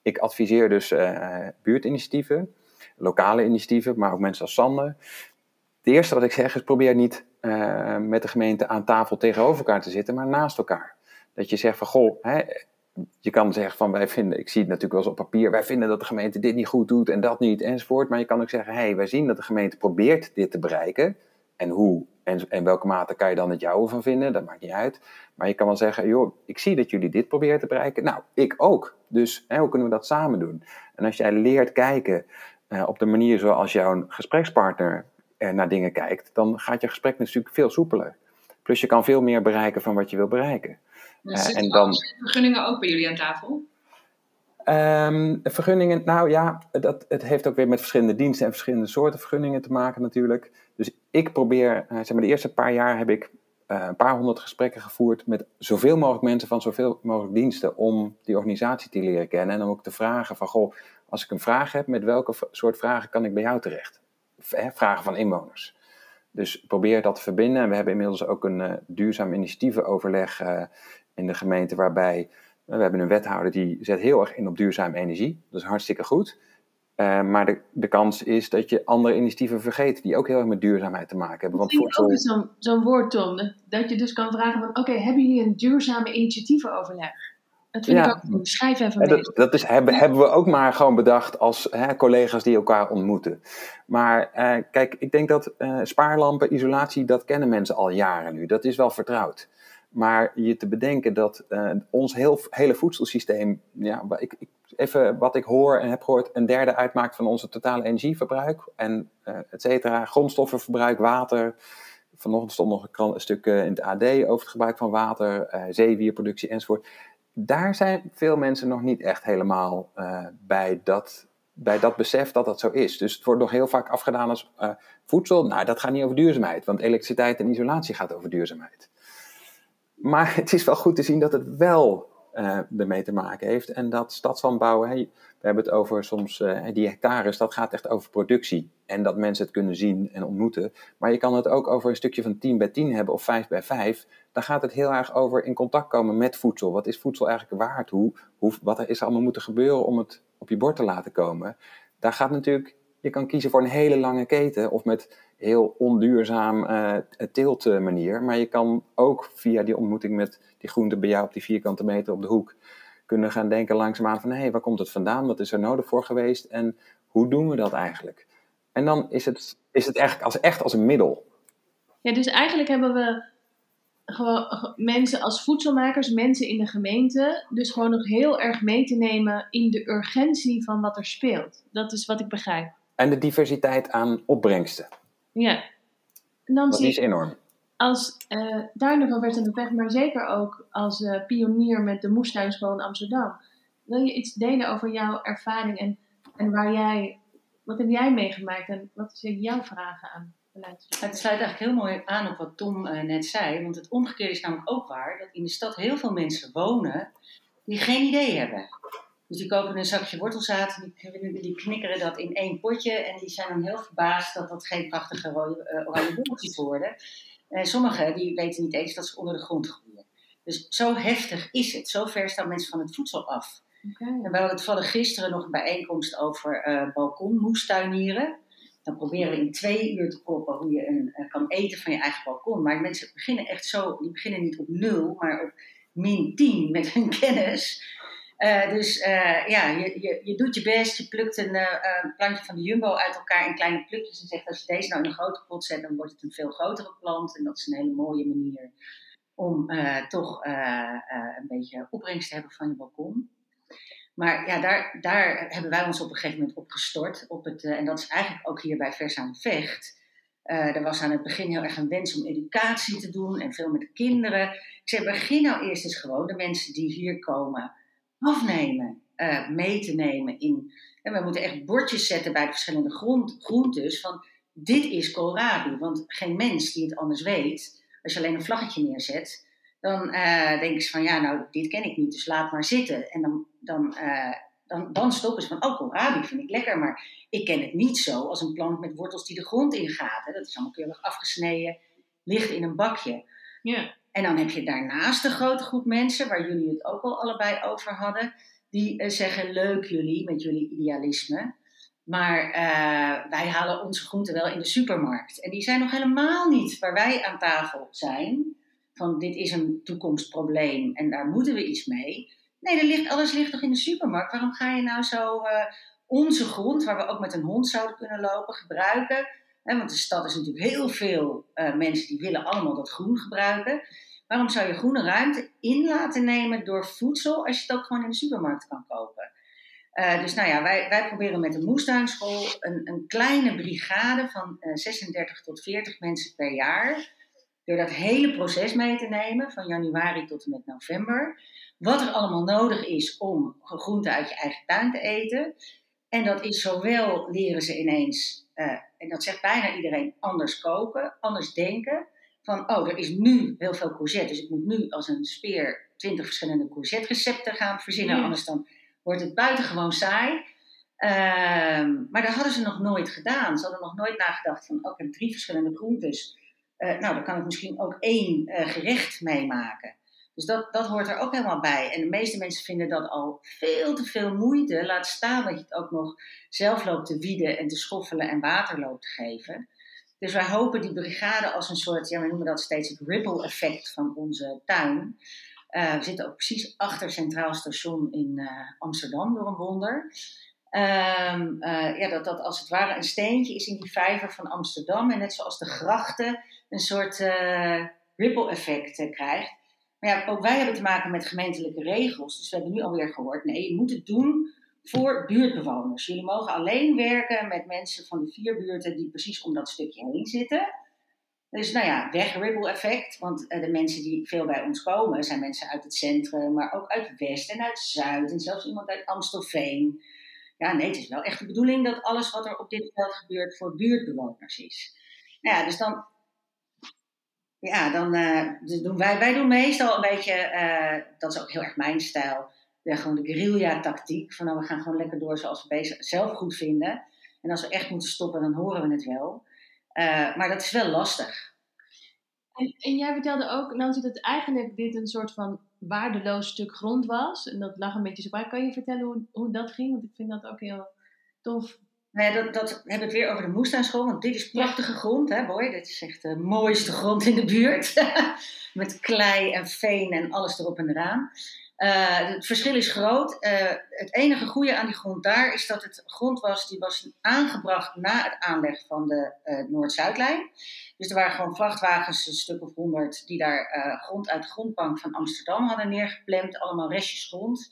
Ik adviseer dus uh, buurtinitiatieven, lokale initiatieven, maar ook mensen als Sander. Het eerste wat ik zeg is probeer niet met de gemeente aan tafel tegenover elkaar te zitten, maar naast elkaar. Dat je zegt van goh, hè, je kan zeggen van wij vinden, ik zie het natuurlijk wel eens op papier, wij vinden dat de gemeente dit niet goed doet en dat niet enzovoort. Maar je kan ook zeggen, hé, hey, wij zien dat de gemeente probeert dit te bereiken. En hoe en, en welke mate kan je dan het jouwe van vinden, dat maakt niet uit. Maar je kan wel zeggen, joh, ik zie dat jullie dit proberen te bereiken. Nou, ik ook. Dus hoe kunnen we dat samen doen? En als jij leert kijken uh, op de manier zoals jouw gesprekspartner er naar dingen kijkt, dan gaat je gesprek natuurlijk veel soepeler. Plus je kan veel meer bereiken van wat je wil bereiken. Uh, en dan, vergunningen ook bij jullie aan tafel? Um, vergunningen, nou ja, dat, het heeft ook weer met verschillende diensten en verschillende soorten vergunningen te maken natuurlijk. Dus ik probeer, uh, zeg maar de eerste paar jaar heb ik uh, een paar honderd gesprekken gevoerd met zoveel mogelijk mensen van zoveel mogelijk diensten om die organisatie te leren kennen. En om ook te vragen van, goh, als ik een vraag heb, met welke soort vragen kan ik bij jou terecht? Vragen van inwoners. Dus probeer dat te verbinden. En we hebben inmiddels ook een uh, duurzaam initiatievenoverleg in de gemeente, waarbij we hebben een wethouder die zet heel erg in op duurzame energie. Dat is hartstikke goed. Uh, maar de, de kans is dat je andere initiatieven vergeet die ook heel erg met duurzaamheid te maken hebben. Want voedsel... ook zo'n zo'n woord, Tom, dat je dus kan vragen van, oké, hebben jullie een duurzame initiatievenoverleg? Dat vind ja. ik ook goed. Schrijf even mee. Dat, dat is, hebben, hebben we ook maar gewoon bedacht als hè, collega's die elkaar ontmoeten. Maar uh, kijk, ik denk dat spaarlampen, isolatie, dat kennen mensen al jaren nu. Dat is wel vertrouwd. Maar je te bedenken dat uh, ons heel, hele voedselsysteem, ja, ik, ik, even wat ik hoor en heb gehoord, een derde uitmaakt van onze totale energieverbruik en uh, et cetera, grondstoffenverbruik, water. Vanochtend stond nog een, stuk uh, in het AD over het gebruik van water, zeewierproductie enzovoort. Daar zijn veel mensen nog niet echt helemaal bij, dat, bij dat besef dat dat zo is. Dus het wordt nog heel vaak afgedaan als voedsel. Nou, dat gaat niet over duurzaamheid, want elektriciteit en isolatie gaat over duurzaamheid. Maar het is wel goed te zien dat het wel uh, ermee te maken heeft. En dat stadslandbouw, hey, we hebben het over soms uh, die hectares, dat gaat echt over productie. En dat mensen het kunnen zien en ontmoeten. Maar je kan het ook over een stukje van 10 bij 10 hebben of 5 bij 5. Dan gaat het heel erg over in contact komen met voedsel. Wat is voedsel eigenlijk waard? Hoe, hoe, wat er is allemaal moeten gebeuren om het op je bord te laten komen? Daar gaat natuurlijk, je kan kiezen voor een hele lange keten of met heel onduurzaam uh, teeltmanier. Maar je kan ook via die ontmoeting met die groente bij jou op die vierkante meter op de hoek kunnen gaan denken langzaamaan van hé, hey, waar komt het vandaan? Wat is er nodig voor geweest? En hoe doen we dat eigenlijk? En dan is het, is het echt, als, echt als een middel. Ja, dus eigenlijk hebben we gewoon mensen als voedselmakers, mensen in de gemeente, dus gewoon nog heel erg mee te nemen in de urgentie van wat er speelt. Dat is wat ik begrijp. En de diversiteit aan opbrengsten. Ja. En dan dat zie is enorm. Als uh, daar nog werd de weg, maar zeker ook als uh, pionier met de moestuinschool in Amsterdam. Wil je iets delen over jouw ervaring en, en waar jij, wat heb jij meegemaakt en wat zijn jouw vragen aan Het sluit eigenlijk heel mooi aan op wat Tom uh, net zei, want het omgekeerde is namelijk ook waar, dat in de stad heel veel mensen wonen die geen idee hebben. Dus die kopen een zakje wortelzaad, die, die knikkeren dat in één potje en die zijn dan heel verbaasd dat dat geen prachtige rode, uh, oranje bolletjes worden. En sommigen die weten niet eens dat ze onder de grond groeien. Dus zo heftig is het. Zo ver staan mensen van het voedsel af. Okay. En we hadden vallen gisteren nog een bijeenkomst over uh, balkonmoestuinieren. Dan proberen we in twee uur te proppen hoe je een, uh, kan eten van je eigen balkon. Maar mensen beginnen echt zo, die beginnen niet op nul, maar op min 10 met hun kennis. Uh, dus uh, ja, je, je, je, doet je best. Je plukt een uh, plantje van de Jumbo uit elkaar in kleine plukjes en zegt: als je deze nou in een grote pot zet, dan wordt het een veel grotere plant. En dat is een hele mooie manier om toch een beetje opbrengst te hebben van je balkon. Maar ja, daar, daar hebben wij ons op een gegeven moment op gestort. Op het, en dat is eigenlijk ook hier bij Vers aan Vecht. er was aan het begin heel erg een wens om educatie te doen en veel met de kinderen. Ik zei: begin nou eerst eens gewoon de mensen die hier komen afnemen, uh, mee te nemen in. En we moeten echt bordjes zetten bij de verschillende grond, groentes van dit is koolrabi. Want geen mens die het anders weet, als je alleen een vlaggetje neerzet, dan uh, denken ze van ja, nou, dit ken ik niet, dus laat maar zitten. En dan, dan, uh, dan, dan stoppen ze van, oh, koolrabi vind ik lekker, maar ik ken het niet zo als een plant met wortels die de grond ingaat. Dat is allemaal keurig afgesneden, ligt in een bakje. Ja. En dan heb je daarnaast een grote groep mensen, waar jullie het ook al allebei over hadden, die eh, zeggen: Leuk jullie met jullie idealisme. Maar eh, wij halen onze groenten wel in de supermarkt. En die zijn nog helemaal niet waar wij aan tafel zijn. Van dit is een toekomstprobleem en daar moeten we iets mee. Nee, er ligt, alles ligt toch in de supermarkt. Waarom ga je nou zo eh, onze grond, waar we ook met een hond zouden kunnen lopen, gebruiken? Want de stad is natuurlijk heel veel mensen die willen allemaal dat groen gebruiken. Waarom zou je groene ruimte in laten nemen door voedsel als je het ook gewoon in de supermarkt kan kopen? Uh, dus nou ja, wij, wij proberen met de moestuinschool een, een kleine brigade van uh, eh, 36 tot 40 mensen per jaar. Door dat hele proces mee te nemen, van januari tot en met november. Wat er allemaal nodig is om groenten uit je eigen tuin te eten. En dat is zowel leren ze ineens, en dat zegt bijna iedereen, anders koken, anders denken van, oh, er is nu heel veel courgette, dus ik moet nu als een speer twintig verschillende courgette recepten gaan verzinnen, anders dan wordt het buitengewoon saai. Ehm, maar dat hadden ze nog nooit gedaan. Ze hadden nog nooit nagedacht van, oh, ik heb drie verschillende groentes. Uh, nou, dan kan ik misschien ook één uh, gerecht meemaken. Dus dat, dat hoort er ook helemaal bij. En de meeste mensen vinden dat al veel te veel moeite. Laat staan dat je het ook nog zelf loopt te wieden en te schoffelen en water loopt te geven. Dus wij hopen die brigade als een soort, ja, we noemen dat steeds het ripple effect van onze tuin. Uh, we zitten ook precies achter Centraal Station in uh, Amsterdam door een wonder. Um, uh, ja, dat dat als het ware een steentje is in die vijver van Amsterdam. En net zoals de grachten een soort ripple effect krijgt. Maar ja, ook wij hebben te maken met gemeentelijke regels. Dus we hebben nu alweer gehoord, nee, je moet het doen voor buurtbewoners. Jullie mogen alleen werken met mensen van de vier buurten die precies om dat stukje heen zitten. Dus nou ja, weg ripple effect. Want eh, de mensen die veel bij ons komen zijn mensen uit het centrum, maar ook uit West en uit Zuid. En zelfs iemand uit Amstelveen. Ja, nee, het is wel echt de bedoeling dat alles wat er op dit veld gebeurt voor buurtbewoners is. Nou ja, dus dan. Ja, dan uh, doen wij, wij doen meestal een beetje, uh, dat is ook heel erg mijn stijl ja, gewoon de guerrilla-tactiek. Van nou, we gaan gewoon lekker door zoals we zelf goed vinden. En als we echt moeten stoppen, dan horen we het wel. Uh, maar dat is wel lastig. En, en, jij vertelde ook, nou dat eigenlijk dit een soort van waardeloos stuk grond was. En dat lag een beetje zo bij. Kan je vertellen hoe, hoe dat ging? Want ik vind dat ook heel tof. Dat, hebben we het weer over de moestuinschool. Want dit is prachtige grond, hè boy. Dit is echt de mooiste grond in de buurt. *laughs* Met klei en veen en alles erop en eraan. Uh, het verschil is groot. Uh, het enige goede aan die grond daar is dat het grond was die was aangebracht na het aanleg van de uh, Noord-Zuidlijn. Dus er waren gewoon vrachtwagens, een stuk of honderd, die daar grond uit de grondbank van Amsterdam hadden neergeplemd. Allemaal restjes grond.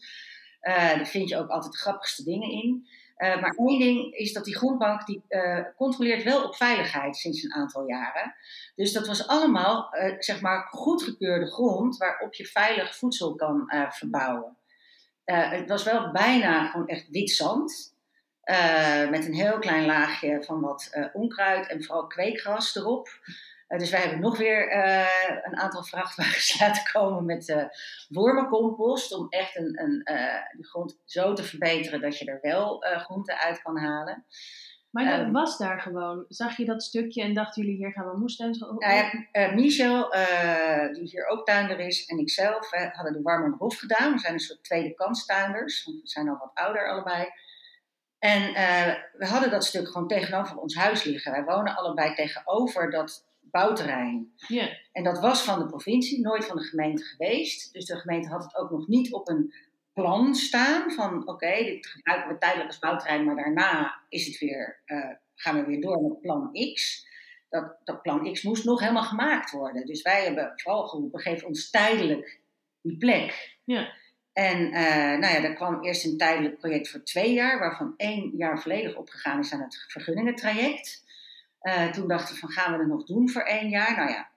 daar vind je ook altijd de grappigste dingen in. Uh, maar één ding is dat die grondbank die, uh, controleert wel op veiligheid sinds een aantal jaren. Dus dat was allemaal uh, zeg maar goedgekeurde grond waarop je veilig voedsel kan verbouwen. het was wel bijna gewoon echt wit zand. met een heel klein laagje van wat onkruid en vooral kweekgras erop. Uh, dus wij hebben nog weer uh, een aantal vrachtwagens *laughs* laten komen met uh, wormencompost. Om echt een, een, de grond zo te verbeteren dat je er wel groenten uit kan halen. Maar dat um, was daar gewoon. Zag je dat stukje en dachten jullie hier gaan we moestuin? Nou ja, Michel, die hier ook tuinder is, en ikzelf hadden de Warme Hof gedaan. We zijn een soort tweede kanstuinders, want we zijn al wat ouder allebei. En we hadden dat stuk gewoon tegenover ons huis liggen. Wij wonen allebei tegenover dat bouwterrein. En dat was van de provincie, nooit van de gemeente geweest. Dus de gemeente had het ook nog niet op een plan staan van oké, dit gebruiken we tijdelijk als bouwterrein, maar daarna is het weer, uh, gaan we weer door met plan X. Dat, dat plan X moest nog helemaal gemaakt worden. Dus wij hebben vooral geroepen, geef ons tijdelijk die plek. Ja. En uh, nou ja, er kwam eerst een tijdelijk project voor twee jaar, waarvan één jaar volledig opgegaan is aan het vergunningentraject. Uh, toen dachten we van gaan we het nog doen voor één jaar? Nou ja,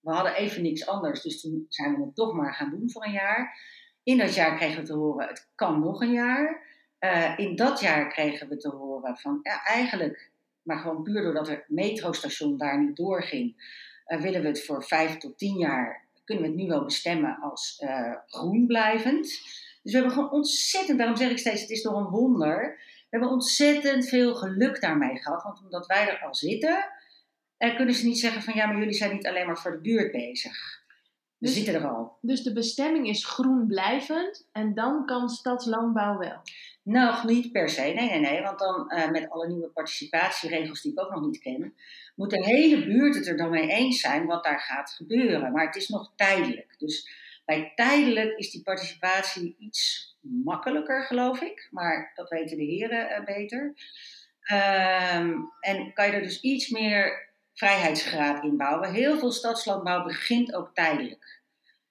we hadden even niks anders, dus toen zijn we het toch maar gaan doen voor een jaar. In dat jaar kregen we te horen, het kan nog een jaar. Uh, in dat jaar kregen we te horen van, ja eigenlijk, maar gewoon puur doordat het metrostation daar niet doorging, uh, willen we het voor vijf tot tien jaar, kunnen we het nu wel bestemmen als groen blijvend. Dus we hebben gewoon ontzettend, daarom zeg ik steeds, het is door een wonder. We hebben ontzettend veel geluk daarmee gehad. Want omdat wij er al zitten, eh, kunnen ze niet zeggen van ja, maar jullie zijn niet alleen maar voor de buurt bezig. We Dus- zitten er al. Dus de bestemming is groen blijvend en dan kan stadslandbouw wel. Nog niet per se, nee, nee, nee. Want dan eh, met alle nieuwe participatieregels die ik ook nog niet ken, moet de hele buurt het er dan mee eens zijn wat daar gaat gebeuren. Maar het is nog tijdelijk. Dus bij tijdelijk is die participatie iets makkelijker, geloof ik. Maar dat weten de heren eh, beter. Ehm, en kan je er dus iets meer vrijheidsgraad in bouwen. Heel veel stadslandbouw begint ook tijdelijk.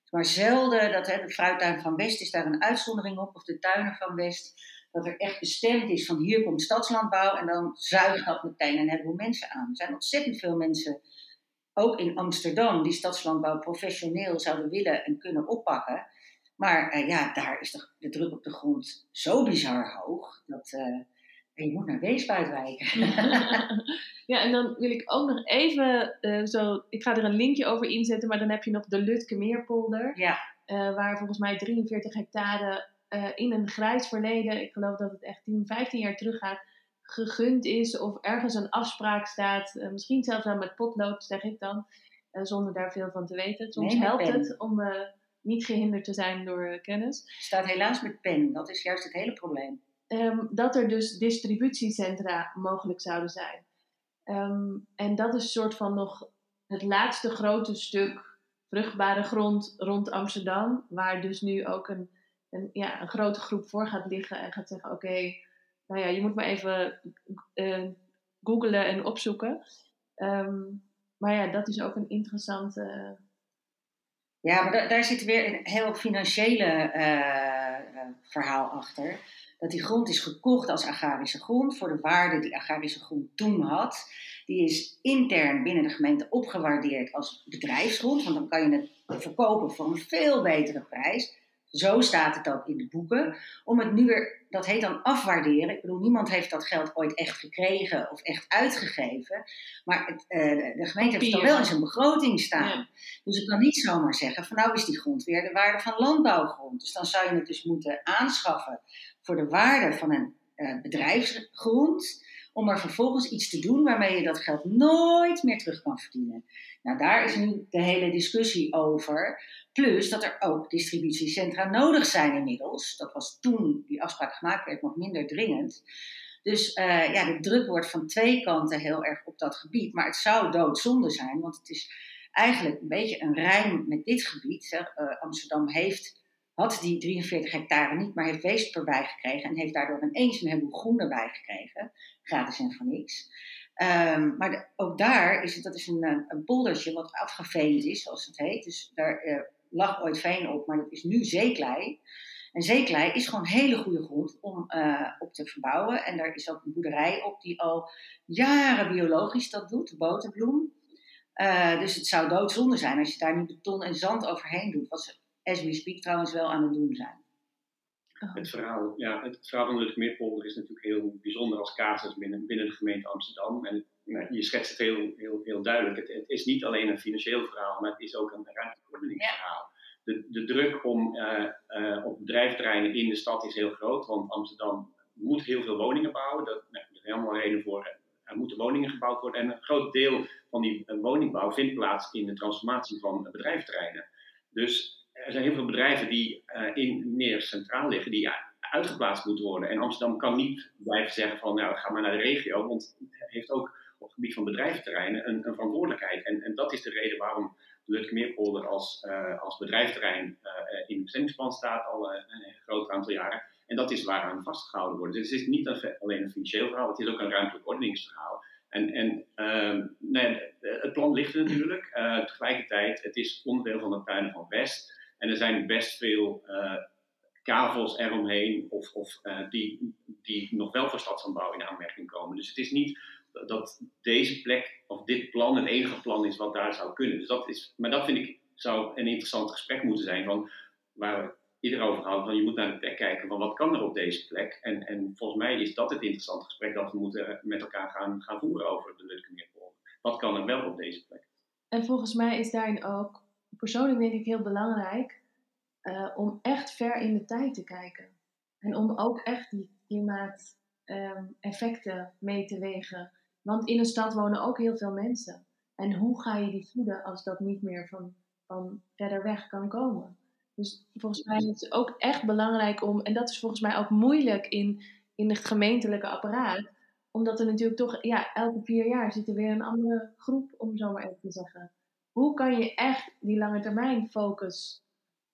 Maar zelden, dat, hè, de fruittuin van West is daar een uitzondering op, of de tuinen van West, dat er echt bestemd is van hier komt stadslandbouw en dan zuigt dat meteen een heleboel mensen aan. Er zijn ontzettend veel mensen, ook in Amsterdam, die stadslandbouw professioneel zouden willen en kunnen oppakken. Maar eh, ja, daar is de, de druk op de grond zo bizar hoog, dat eh, je moet naar Weesp uitwijken. *laughs* ja, en dan wil ik ook nog even eh, zo. Ik ga er een linkje over inzetten, maar dan heb je nog de Lutke Meerpolder. Ja. waar volgens mij 43 hectare in een grijs verleden, ik geloof dat het echt 10, 15 jaar terug gaat, gegund is. Of ergens een afspraak staat. misschien zelfs wel met potlood, zeg ik dan. zonder daar veel van te weten. Soms Nee, helpt pen. het om niet gehinderd te zijn door eh, kennis. staat helaas met pen, dat is juist het hele probleem. Ehm, dat er dus distributiecentra mogelijk zouden zijn. Ehm, en dat is een soort van nog het laatste grote stuk vruchtbare grond rond Amsterdam, waar dus nu ook een, een, ja, een grote groep voor gaat liggen en gaat zeggen: Oké, nou ja, je moet maar even eh googlen en opzoeken. Ehm, maar ja, dat is ook een interessante. Ja, maar da- daar zit weer een heel financiële eh, eh, verhaal achter. Dat die grond is gekocht als agrarische grond voor de waarde die agrarische grond toen had. Die is intern binnen de gemeente opgewaardeerd als bedrijfsgrond, want dan kan je het verkopen voor een veel betere prijs. Zo staat het ook in de boeken. Om het nu weer, dat heet dan afwaarderen. Ik bedoel, niemand heeft dat geld ooit echt gekregen of echt uitgegeven. Maar het, eh, de- gemeente heeft het dan wel in zijn begroting staan. Ja. Dus ik kan niet zomaar zeggen van nou is die grond weer de waarde van landbouwgrond. Dus dan zou je het dus moeten aanschaffen voor de waarde van een eh, bedrijfsgrond. Om er vervolgens iets te doen waarmee je dat geld nooit meer terug kan verdienen. Nou, daar is nu de hele discussie over. Plus dat er ook distributiecentra nodig zijn inmiddels. Dat was toen die afspraak gemaakt werd nog minder dringend. Dus eh, ja, de druk wordt van twee kanten heel erg op dat gebied. Maar het zou doodzonde zijn, want het is eigenlijk een beetje een rijm met dit gebied. Eh, Amsterdam heeft, had die 43 hectare niet, maar heeft Weesp erbij gekregen. En heeft daardoor ineens een heleboel groen erbij gekregen. Gratis en voor niks. Ehm, maar ook daar is het, dat is een, eh, een poldertje wat afgeveend is, zoals het heet. Dus daar eh, lag ooit veen op, maar dat is nu zeeklei. En zeeklei is gewoon hele goede grond om eh, op te verbouwen. En daar is ook een boerderij op die al jaren biologisch dat doet, de boterbloem. Eh, dus het zou doodzonde zijn als je daar nu beton en zand overheen doet. Wat ze, as we speak, trouwens wel aan het doen zijn. Het verhaal, ja, het verhaal van de Lutkemeerpolder is natuurlijk heel bijzonder als casus binnen, binnen de gemeente Amsterdam. En je schetst het heel, heel, heel duidelijk. Het, het is niet alleen een financieel verhaal, maar het is ook een ruimteordeningsverhaal. De, de druk om, eh, eh, op bedrijfterreinen in de stad is heel groot, want Amsterdam moet heel veel woningen bouwen. Dat, nou, er is helemaal reden voor. Er moeten woningen gebouwd worden. En een groot deel van die eh, woningbouw vindt plaats in de transformatie van bedrijfterreinen. Dus er zijn heel veel bedrijven die in, meer centraal liggen, die uitgeplaatst moeten worden. En Amsterdam kan niet blijven zeggen van, nou, ga maar naar de regio, want het heeft ook op het gebied van bedrijventerreinen een, een verantwoordelijkheid. En, en dat is de reden waarom de Lutkemeerpolder als, eh, als bedrijventerrein eh, eh, in het bestemmingsplan staat al eh, een groot aantal jaren. En dat is waaraan vastgehouden wordt. Dus het is niet een- alleen een financieel verhaal, het is ook een ruimtelijk ordeningsverhaal. En, en ehm, nee, het plan ligt er natuurlijk. Tegelijkertijd, het is onderdeel van de tuinen van West. En er zijn best veel kavels eromheen of, of die, die nog wel voor stadsaanbouw in aanmerking komen. Dus het is niet dat deze plek of dit plan het enige plan is wat daar zou kunnen. Dus dat is, maar dat vind ik zou een interessant gesprek moeten zijn van waar we ieder over hadden. Van je moet naar de plek kijken van wat kan er op deze plek. En, en volgens mij is dat het interessante gesprek dat we moeten met elkaar gaan, gaan voeren over de Lutkemeerpolder. Wat kan er wel op deze plek? En volgens mij is daarin ook, persoonlijk denk ik heel belangrijk, eh, om echt ver in de tijd te kijken. En om ook echt die klimaateffecten mee te wegen. Want in een stad wonen ook heel veel mensen. En hoe ga je die voeden als dat niet meer van, van verder weg kan komen? Dus volgens mij is het ook echt belangrijk om, en dat is volgens mij ook moeilijk in, in het gemeentelijke apparaat, omdat er natuurlijk toch, ja, elke vier jaar zit er weer een andere groep, om zo maar even te zeggen. Hoe kan je echt die lange termijn focus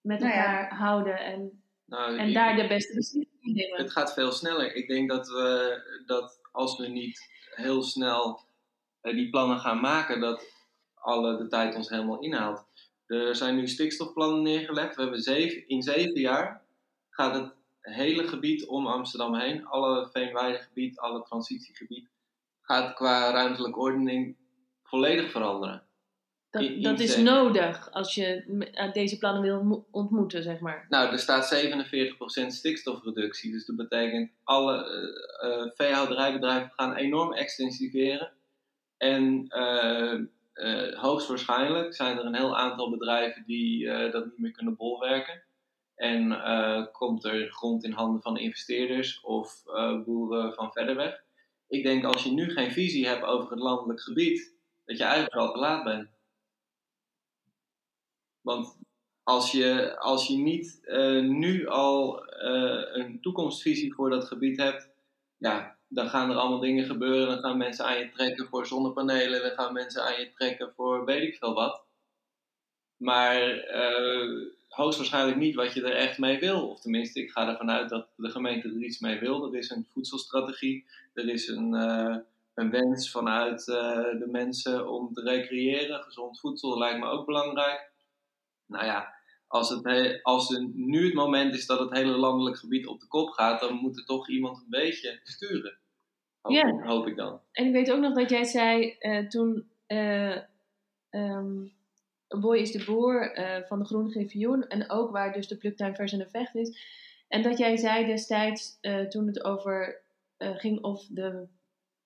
met Nou ja. elkaar houden en, Nou, en daar de beste beslissingen in nemen? Het gaat veel sneller. Ik denk dat we dat als we niet heel snel eh, die plannen gaan maken, dat alle de tijd ons helemaal inhaalt. Er zijn nu stikstofplannen neergelegd. We hebben zeven, in zeven jaar gaat het hele gebied om Amsterdam heen, alle veenweidegebied, alle transitiegebied, gaat qua ruimtelijke ordening volledig veranderen. Dat, dat is nodig als je deze plannen wil mo- ontmoeten, zeg maar. Nou, er staat 47% stikstofreductie. Dus dat betekent alle eh, veehouderijbedrijven gaan enorm extensiveren. En eh, hoogstwaarschijnlijk zijn er een heel aantal bedrijven die dat niet meer kunnen bolwerken. En komt er grond in handen van investeerders of boeren van verder weg. Ik denk als je nu geen visie hebt over het landelijk gebied, dat je eigenlijk al te laat bent. Want als je, als je niet eh, nu al eh, een toekomstvisie voor dat gebied hebt, ja, dan gaan er allemaal dingen gebeuren. Dan gaan mensen aan je trekken voor zonnepanelen, dan gaan mensen aan je trekken voor weet ik veel wat. Maar eh, hoogstwaarschijnlijk niet wat je er echt mee wil. Of tenminste, ik ga ervan uit dat de gemeente er iets mee wil. Er is een voedselstrategie, er is een, een wens vanuit de mensen om te recreëren. Gezond voedsel lijkt me ook belangrijk. Nou ja, als, het, he- als er nu het moment is dat het hele landelijk gebied op de kop gaat, dan moet er toch iemand een beetje sturen. Hoop, Ja. hoop ik dan. En ik weet ook nog dat jij zei eh, toen ehm, Boy is de Boer eh, van de Groene Griffioen en ook waar dus de pluktuin vers en de vecht is. En dat jij zei destijds toen het over ging of de,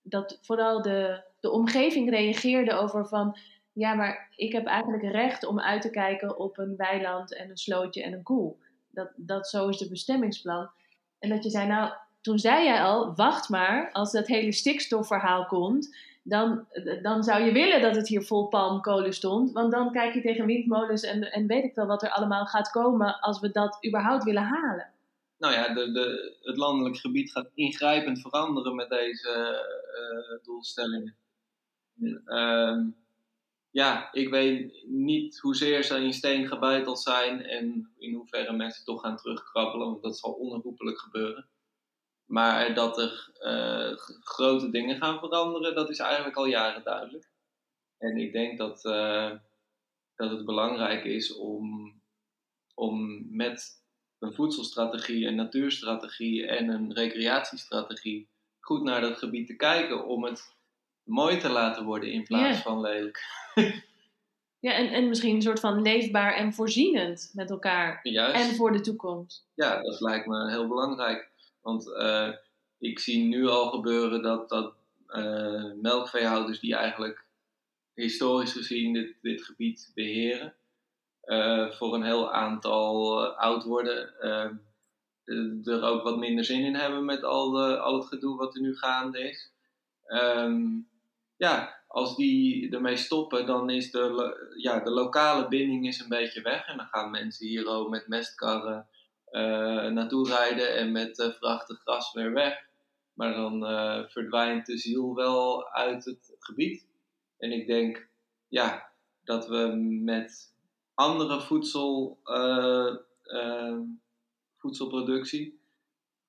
dat vooral de, de omgeving reageerde over van ja, maar ik heb eigenlijk recht om uit te kijken op een weiland en een slootje en een koel. Dat, dat zo is de bestemmingsplan. En dat je zei, nou, toen zei jij al, wacht maar, als dat hele stikstofverhaal komt, dan, dan zou je willen dat het hier vol palmkolen stond. Want dan kijk je tegen windmolens en, en weet ik wel wat er allemaal gaat komen als we dat überhaupt willen halen. Nou ja, de, de, het landelijk gebied gaat ingrijpend veranderen met deze eh, doelstellingen. Ehm, ja, ik weet niet hoezeer ze in steen gebeiteld zijn en in hoeverre mensen toch gaan terugkrabbelen, want dat zal onherroepelijk gebeuren. Maar dat er eh, grote dingen gaan veranderen, dat is eigenlijk al jaren duidelijk. En ik denk dat, eh, dat het belangrijk is om, om met een voedselstrategie, een natuurstrategie en een recreatiestrategie goed naar dat gebied te kijken om het mooi te laten worden in plaats Ja. van lelijk. Ja, en, en misschien een soort van leefbaar en voorzienend met elkaar. Juist. En voor de toekomst. Ja, dat lijkt me heel belangrijk. Want eh, ik zie nu al gebeuren dat, dat eh, melkveehouders die eigenlijk historisch gezien dit, dit gebied beheren, eh, voor een heel aantal oud worden, er ook wat minder zin in hebben met al, de, al het gedoe wat er nu gaande is. Ehm, ja, als die ermee stoppen, dan is de, ja, de lokale binding is een beetje weg. En dan gaan mensen hier ook met mestkarren eh, naartoe rijden en met eh, vrachten gras weer weg. Maar dan eh, verdwijnt de ziel wel uit het gebied. En ik denk ja, dat we met andere voedsel, voedselproductie,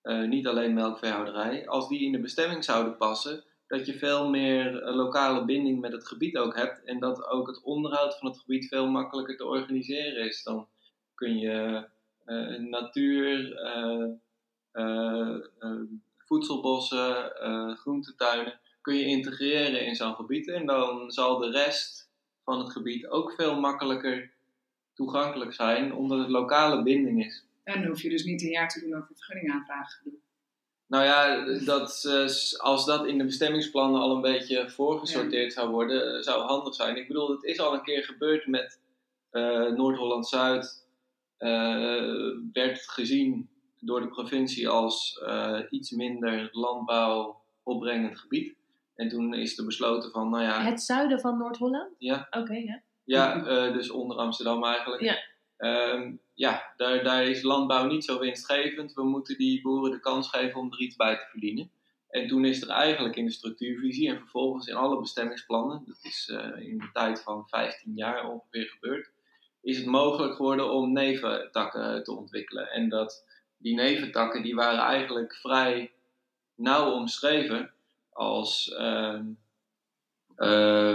niet alleen melkveehouderij, als die in de bestemming zouden passen, dat je veel meer eh, lokale binding met het gebied ook hebt. En dat ook het onderhoud van het gebied veel makkelijker te organiseren is. Dan kun je eh, natuur, eh, voedselbossen, groentetuinen, kun je integreren in zo'n gebied. En dan zal de rest van het gebied ook veel makkelijker toegankelijk zijn, omdat het lokale binding is. En dan hoef je dus niet een jaar te doen over vergunningaanvragen. Nou ja, dat, eh, als dat in de bestemmingsplannen al een beetje voorgesorteerd zou worden, eh, zou handig zijn. Ik bedoel, het is al een keer gebeurd met eh, Noord-Holland-Zuid. eh, werd gezien door de provincie als iets minder landbouw opbrengend gebied. En toen is er besloten van, nou ja, Het zuiden van Noord-Holland? Ja. Oké, ja. ja dus onder Amsterdam eigenlijk. Ja. Ehm, ja, daar, daar is landbouw niet zo winstgevend. We moeten die boeren de kans geven om er iets bij te verdienen. En toen is er eigenlijk in de structuurvisie en vervolgens in alle bestemmingsplannen, dat is eh, in de tijd van 15 jaar ongeveer gebeurd, is het mogelijk geworden om neventakken te ontwikkelen. En dat die neventakken die waren eigenlijk vrij nauw omschreven als eh,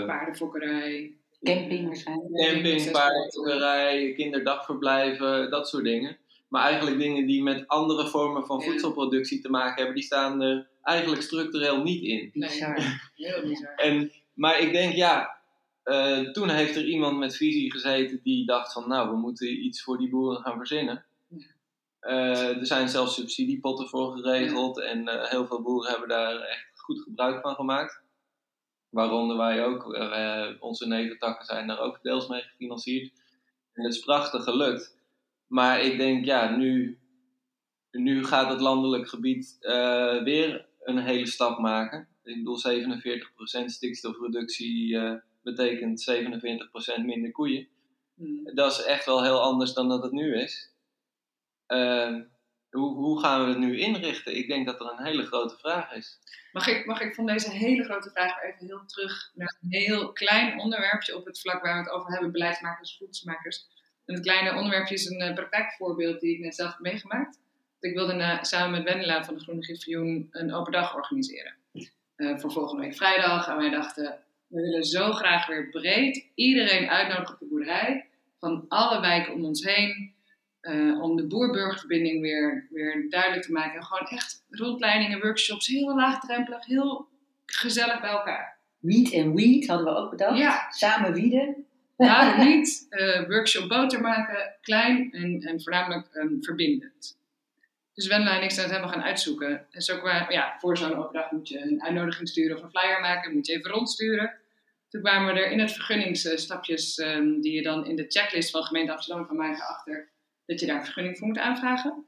Paardenfokkerij. Camping waarschijnlijk. camping, paardrijderij, kinderdagverblijven, dat soort dingen. Maar eigenlijk dingen die met andere vormen van voedselproductie te maken hebben, die staan er eigenlijk structureel niet in. Bizar. *laughs* heel bizar. En, maar ik denk, ja, eh, toen heeft er iemand met visie gezeten die dacht van, nou, we moeten iets voor die boeren gaan verzinnen. Eh, er zijn zelfs subsidiepotten voor geregeld en eh, heel veel boeren hebben daar echt goed gebruik van gemaakt. Waaronder wij ook, eh, onze neventakken zijn daar ook deels mee gefinancierd. En het is prachtig gelukt. Maar ik denk, ja, nu, nu gaat het landelijk gebied eh, weer een hele stap maken. Ik bedoel, 47% stikstofreductie eh, betekent 47% minder koeien. Hmm. Dat is echt wel heel anders dan dat het nu is. Hoe, hoe gaan we het nu inrichten? Ik denk dat er een hele grote vraag is. Mag ik, mag ik van deze hele grote vraag even heel terug naar een heel klein onderwerpje op het vlak waar we het over hebben, beleidsmakers, voedselmakers. En het kleine onderwerpje is een eh, praktijkvoorbeeld die ik net zelf heb meegemaakt. Ik wilde samen met Wendela van de Groene Griffioen een open dag organiseren. eh, voor volgende week vrijdag. En wij dachten, we willen zo graag weer breed iedereen uitnodigen op de boerderij. Van alle wijken om ons heen. Eh, om de boer-burgerverbinding weer, weer duidelijk te maken. En gewoon echt rondleidingen, workshops, heel laagdrempelig, heel gezellig bij elkaar. Meat en weed hadden we ook bedacht. Ja. Samen wieden. Waarom *laughs* niet? eh, workshop boter maken, klein en, en voornamelijk ehm, verbindend. Dus Wendela en ik zijn het helemaal gaan uitzoeken. En zo kwamen, ja, voor zo'n dag moet je een uitnodiging sturen of een flyer maken, moet je even rondsturen. Toen kwamen we er in het vergunningsstapjes, ehm, die je dan in de checklist van gemeente Amsterdam van mij achter, dat je daar een vergunning voor moet aanvragen.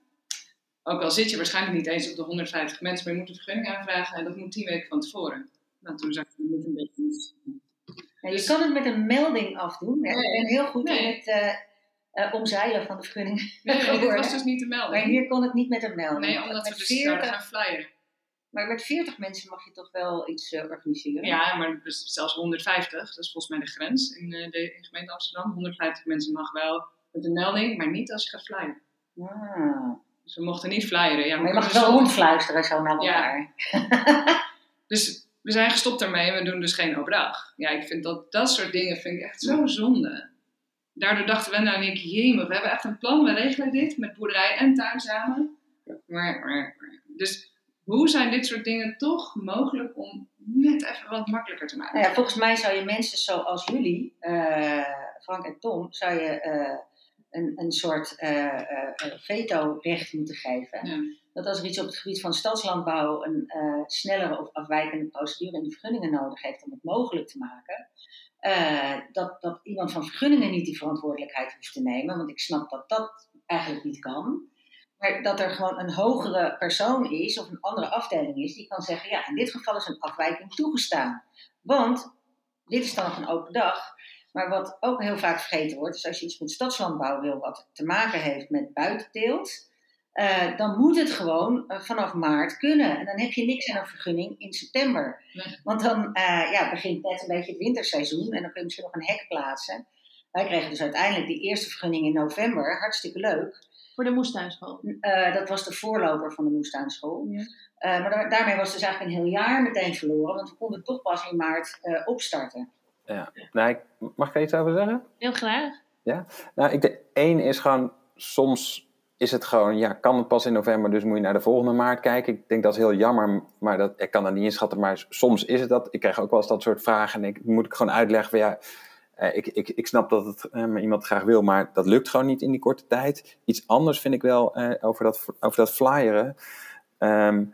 Ook al zit je waarschijnlijk niet eens op de 150 mensen, maar je moet een vergunning aanvragen en dat moet 10 weken van tevoren. Nou, toen zag ik, moeten een beetje Ja, je kan het met een melding afdoen. hè. Nee. Ik ben heel goed Nee. in het eh, eh, omzeilen van de vergunning. Nee, geworden. was dus niet te melden. Maar hier kon het niet met een melding. Nee, omdat we dus 40, zouden gaan flyeren. Maar met 40 mensen mag je toch wel iets eh, organiseren? Ja, maar dus zelfs 150, dat is volgens mij de grens in de in gemeente Amsterdam. 150 mensen mag wel met een melding, maar niet als je gaat flyeren. Ah. Dus we mochten niet flyeren. Ja, Maar je mag wel zo- rondfluisteren zo naar Ja. elkaar. *laughs* Dus we zijn gestopt daarmee en we doen dus geen open dag. Ja, ik vind dat dat soort dingen vind ik echt zo zonde. Daardoor dachten Wenda en ik, jemig, we hebben echt een plan, we regelen dit met boerderij en tuin samen. Maar, maar, maar. Dus hoe zijn dit soort dingen toch mogelijk om net even wat makkelijker te maken? Nou ja, volgens mij zou je mensen zoals jullie, eh, Frank en Tom, zou je eh, een, een soort eh, eh, eh, veto-recht moeten geven. Ja. Dat als er iets op het gebied van stadslandbouw een snellere of afwijkende procedure in de vergunningen nodig heeft om het mogelijk te maken, dat, dat iemand van vergunningen niet die verantwoordelijkheid hoeft te nemen, want ik snap dat dat eigenlijk niet kan. Maar dat er gewoon een hogere persoon is of een andere afdeling is die kan zeggen, ja, in dit geval is een afwijking toegestaan. Want dit is dan nog een open dag. Maar wat ook heel vaak vergeten wordt, is als je iets met stadslandbouw wil wat te maken heeft met buitenteelt, eh, dan moet het gewoon eh, vanaf maart kunnen. En dan heb je niks aan een vergunning in september. Nee. Want dan eh, ja, begint net een beetje het winterseizoen en dan kun je misschien nog een hek plaatsen. Wij kregen dus uiteindelijk die eerste vergunning in november, hartstikke leuk. Voor de moestuinschool. Dat was de voorloper van de moestuinschool. Ja. Maar daar- daarmee was dus eigenlijk een heel jaar meteen verloren, want we konden toch pas in maart opstarten. Nou, ik, mag ik er iets over zeggen? Heel graag. Nou, ik de één is gewoon, soms is het gewoon, ja, kan het pas in november, dus moet je naar de volgende maart kijken. Ik denk dat is heel jammer, maar dat, ik kan dat niet inschatten, maar soms is het dat. Ik krijg ook wel eens dat soort vragen en ik moet ik gewoon uitleggen van ja, eh, ik, ik, ik snap dat het eh, iemand graag wil, maar dat lukt gewoon niet in die korte tijd. Iets anders vind ik wel eh, over, dat, over dat flyeren. Ehm,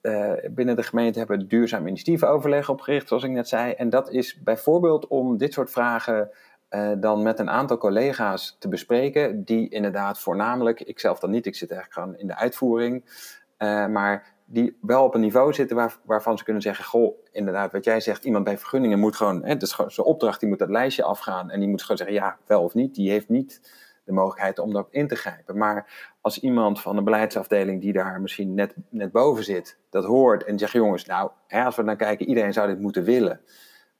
eh, binnen de gemeente hebben we duurzaam initiatiefenoverleg opgericht, zoals ik net zei. En dat is bijvoorbeeld om dit soort vragen eh, dan met een aantal collega's te bespreken, die inderdaad voornamelijk, ik zelf dan niet, ik zit eigenlijk gewoon in de uitvoering, eh, maar die wel op een niveau zitten waar, waarvan ze kunnen zeggen, goh, inderdaad, wat jij zegt, iemand bij vergunningen moet gewoon, hè, is gewoon zijn opdracht, die moet dat lijstje afgaan en die moet gewoon zeggen, ja, wel of niet, die heeft niet de mogelijkheid om daarop in te grijpen. Maar als iemand van de beleidsafdeling die daar misschien net, net boven zit, dat hoort en zegt, jongens, nou, hè, als we naar kijken, iedereen zou dit moeten willen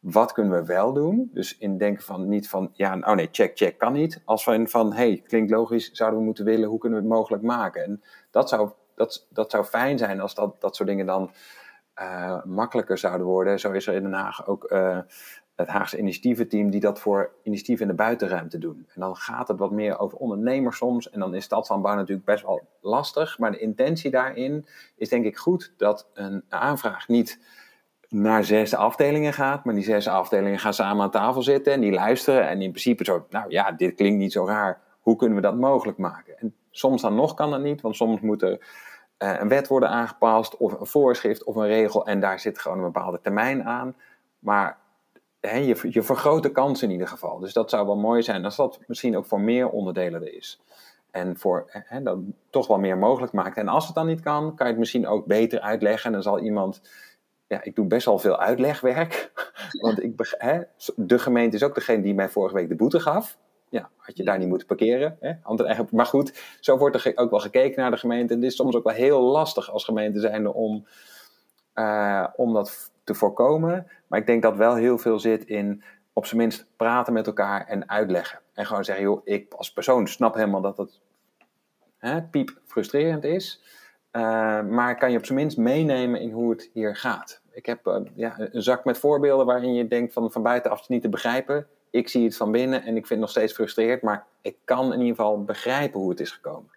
wat kunnen we wel doen? Dus in denken van niet van, ja, oh nee, check, check kan niet. Als van, van hey, klinkt logisch, zouden we moeten willen, hoe kunnen we het mogelijk maken? En dat zou, dat, dat zou fijn zijn als dat, dat soort dingen dan uh, makkelijker zouden worden. Zo is er in Den Haag ook uh, het Haagse initiatieventeam die dat voor initiatieven in de buitenruimte doen. En dan gaat het wat meer over ondernemers soms. En dan is stadslandbouw natuurlijk best wel lastig. Maar de intentie daarin is denk ik goed dat een aanvraag niet naar zes afdelingen gaat. Maar die zes afdelingen gaan samen aan tafel zitten en die luisteren. En in principe zo, nou ja, dit klinkt niet zo raar. Hoe kunnen we dat mogelijk maken? En soms dan nog kan dat niet, want soms moet er uh, een wet worden aangepast of een voorschrift of een regel. En daar zit gewoon een bepaalde termijn aan. Maar je, je vergroot de kans in ieder geval. Dus dat zou wel mooi zijn als dat misschien ook voor meer onderdelen er is. En voor dat toch wel meer mogelijk maakt. En als het dan niet kan, kan je het misschien ook beter uitleggen. En dan zal iemand ja, ik doe best wel veel uitlegwerk. *laughs* Want ik, hè, de gemeente is ook degene die mij vorige week de boete gaf. Ja, had je daar niet moeten parkeren. Hè? Maar goed, zo wordt er ook wel gekeken naar de gemeente. En het is soms ook wel heel lastig als gemeente zijnde om, uh, om dat te voorkomen. Maar ik denk dat wel heel veel zit in op zijn minst praten met elkaar en uitleggen. En gewoon zeggen, joh, ik als persoon snap helemaal dat het hè, piep frustrerend is. Uh, maar kan je op zijn minst meenemen in hoe het hier gaat. Ik heb uh, ja, een zak met voorbeelden waarin je denkt van, van buitenaf niet te begrijpen. Ik zie het van binnen en ik vind het nog steeds frustreerd, maar ik kan in ieder geval begrijpen hoe het is gekomen.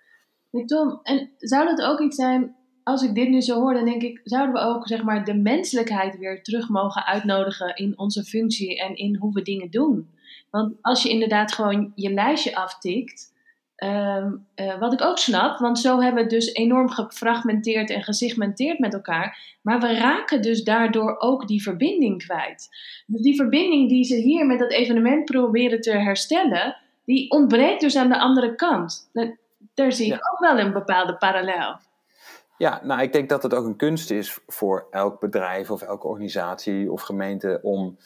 Tom, en zou dat ook iets zijn, als ik dit nu zo hoor, dan denk ik, zouden we ook zeg maar, de menselijkheid weer terug mogen uitnodigen in onze functie en in hoe we dingen doen? Want als je inderdaad gewoon je lijstje aftikt, Um, uh, wat ik ook snap, want zo hebben we het dus enorm gefragmenteerd en gesegmenteerd met elkaar. Maar we raken dus daardoor ook die verbinding kwijt. Dus die verbinding die ze hier met dat evenement proberen te herstellen, die ontbreekt dus aan de andere kant. Daar zie ik ja. ook wel een bepaalde parallel. Ja, nou ik denk dat het ook een kunst is voor elk bedrijf of elke organisatie of gemeente om.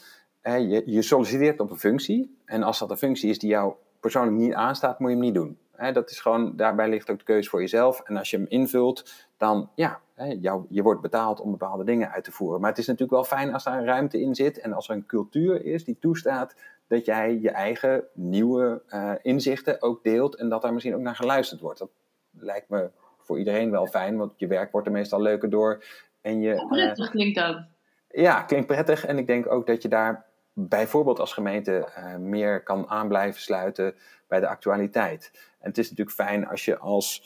Hè, je, je solliciteert op een functie. En als dat een functie is die jou persoonlijk niet aanstaat, moet je hem niet doen dat is gewoon, daarbij ligt ook de keuze voor jezelf. En als je hem invult, dan ja, jou, je wordt betaald om bepaalde dingen uit te voeren. Maar het is natuurlijk wel fijn als daar een ruimte in zit en als er een cultuur is die toestaat dat jij je eigen nieuwe uh, inzichten ook deelt en dat daar misschien ook naar geluisterd wordt. Dat lijkt me voor iedereen wel fijn, want je werk wordt er meestal leuker door. En je, prettig uh, klinkt dat. Ja, klinkt prettig. En ik denk ook dat je daar bijvoorbeeld als gemeente uh, meer kan aan blijven sluiten bij de actualiteit. En het is natuurlijk fijn als je als,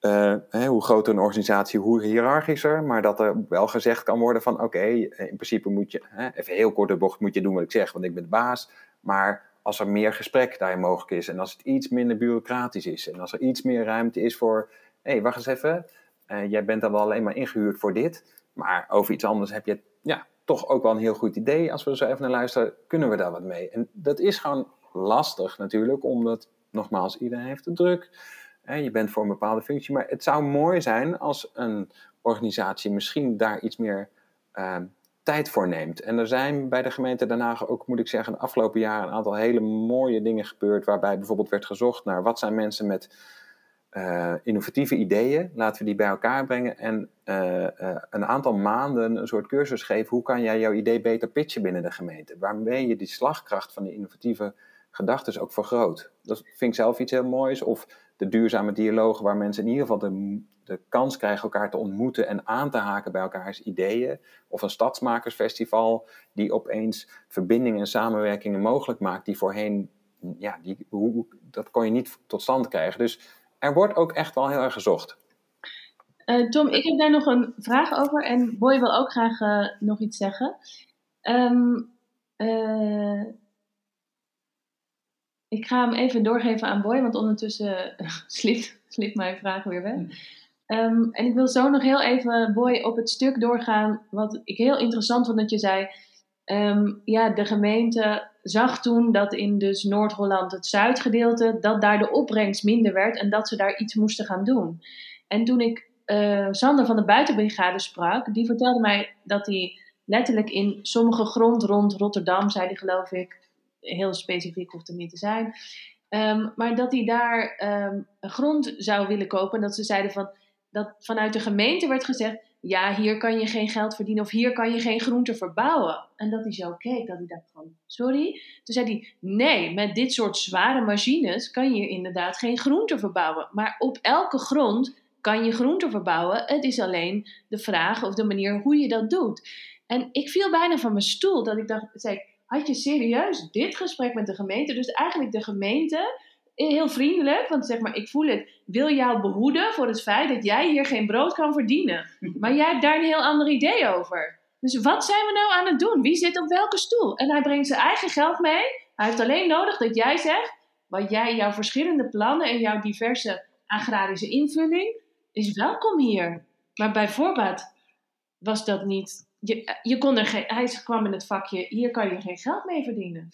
uh, hè, hoe groter een organisatie, hoe hiërarchischer, maar dat er wel gezegd kan worden van oké, okay, in principe moet je, hè, even heel kort de bocht, moet je doen wat ik zeg, want ik ben de baas. Maar als er meer gesprek daarin mogelijk is en als het iets minder bureaucratisch is en als er iets meer ruimte is voor, hé, hey, wacht eens even, uh, jij bent dan wel alleen maar ingehuurd voor dit, maar over iets anders heb je ja, toch ook wel een heel goed idee. Als we zo even naar luisteren, kunnen we daar wat mee. En dat is gewoon lastig natuurlijk, omdat nogmaals, iedereen heeft het druk. Je bent voor een bepaalde functie. Maar het zou mooi zijn als een organisatie misschien daar iets meer uh, tijd voor neemt. En er zijn bij de gemeente Den Haag ook, moet ik zeggen, de afgelopen jaren een aantal hele mooie dingen gebeurd. Waarbij bijvoorbeeld werd gezocht naar wat zijn mensen met uh, innovatieve ideeën. Laten we die bij elkaar brengen. En uh, uh, een aantal maanden een soort cursus geven. Hoe kan jij jouw idee beter pitchen binnen de gemeente? Waarmee je die slagkracht van die innovatieve gedachten ook vergroot. Dat vind ik zelf iets heel moois. Of de duurzame dialogen waar mensen in ieder geval de, de kans krijgen elkaar te ontmoeten en aan te haken bij elkaars ideeën. Of een stadsmakersfestival die opeens verbindingen en samenwerkingen mogelijk maakt die voorheen, ja, die, hoe, dat kon je niet tot stand krijgen. Dus er wordt ook echt wel heel erg gezocht. Uh, Tom, ik heb daar nog een vraag over en Boy wil ook graag uh, nog iets zeggen. Um, uh, ik ga hem even doorgeven aan Boy, want ondertussen *laughs* slipt, slipt mijn vraag weer weg. Um, en ik wil zo nog heel even, Boy, op het stuk doorgaan wat ik heel interessant vond dat je zei. Ehm, ja, de gemeente zag toen dat in dus Noord-Holland, het zuidgedeelte, dat daar de opbrengst minder werd en dat ze daar iets moesten gaan doen. En toen ik uh, Sander van de Buitenbrigade sprak, die vertelde mij dat hij letterlijk in sommige grond rond Rotterdam, zei hij geloof ik, heel specifiek hoeft het niet te zijn, um, maar dat hij daar um, grond zou willen kopen. En dat ze zeiden van, dat vanuit de gemeente werd gezegd, ja, hier kan je geen geld verdienen of hier kan je geen groente verbouwen. En dat hij zo keek, dat hij dacht van, sorry? Toen zei hij, nee, met dit soort zware machines kan je inderdaad geen groente verbouwen. Maar op elke grond kan je groente verbouwen. Het is alleen de vraag of de manier hoe je dat doet. En ik viel bijna van mijn stoel dat ik dacht, zei, had je serieus dit gesprek met de gemeente? Dus eigenlijk de gemeente heel vriendelijk, want zeg maar, ik voel het, wil jou behoeden voor het feit dat jij hier geen brood kan verdienen. *laughs* Maar jij hebt daar een heel ander idee over. Dus wat zijn we nou aan het doen? Wie zit op welke stoel? En hij brengt zijn eigen geld mee. Hij heeft alleen nodig dat jij zegt, wat jij, jouw verschillende plannen en jouw diverse agrarische invulling, is welkom hier. Maar bij voorbaat was dat niet. Je, je kon er geen, hij kwam in het vakje, hier kan je geen geld mee verdienen.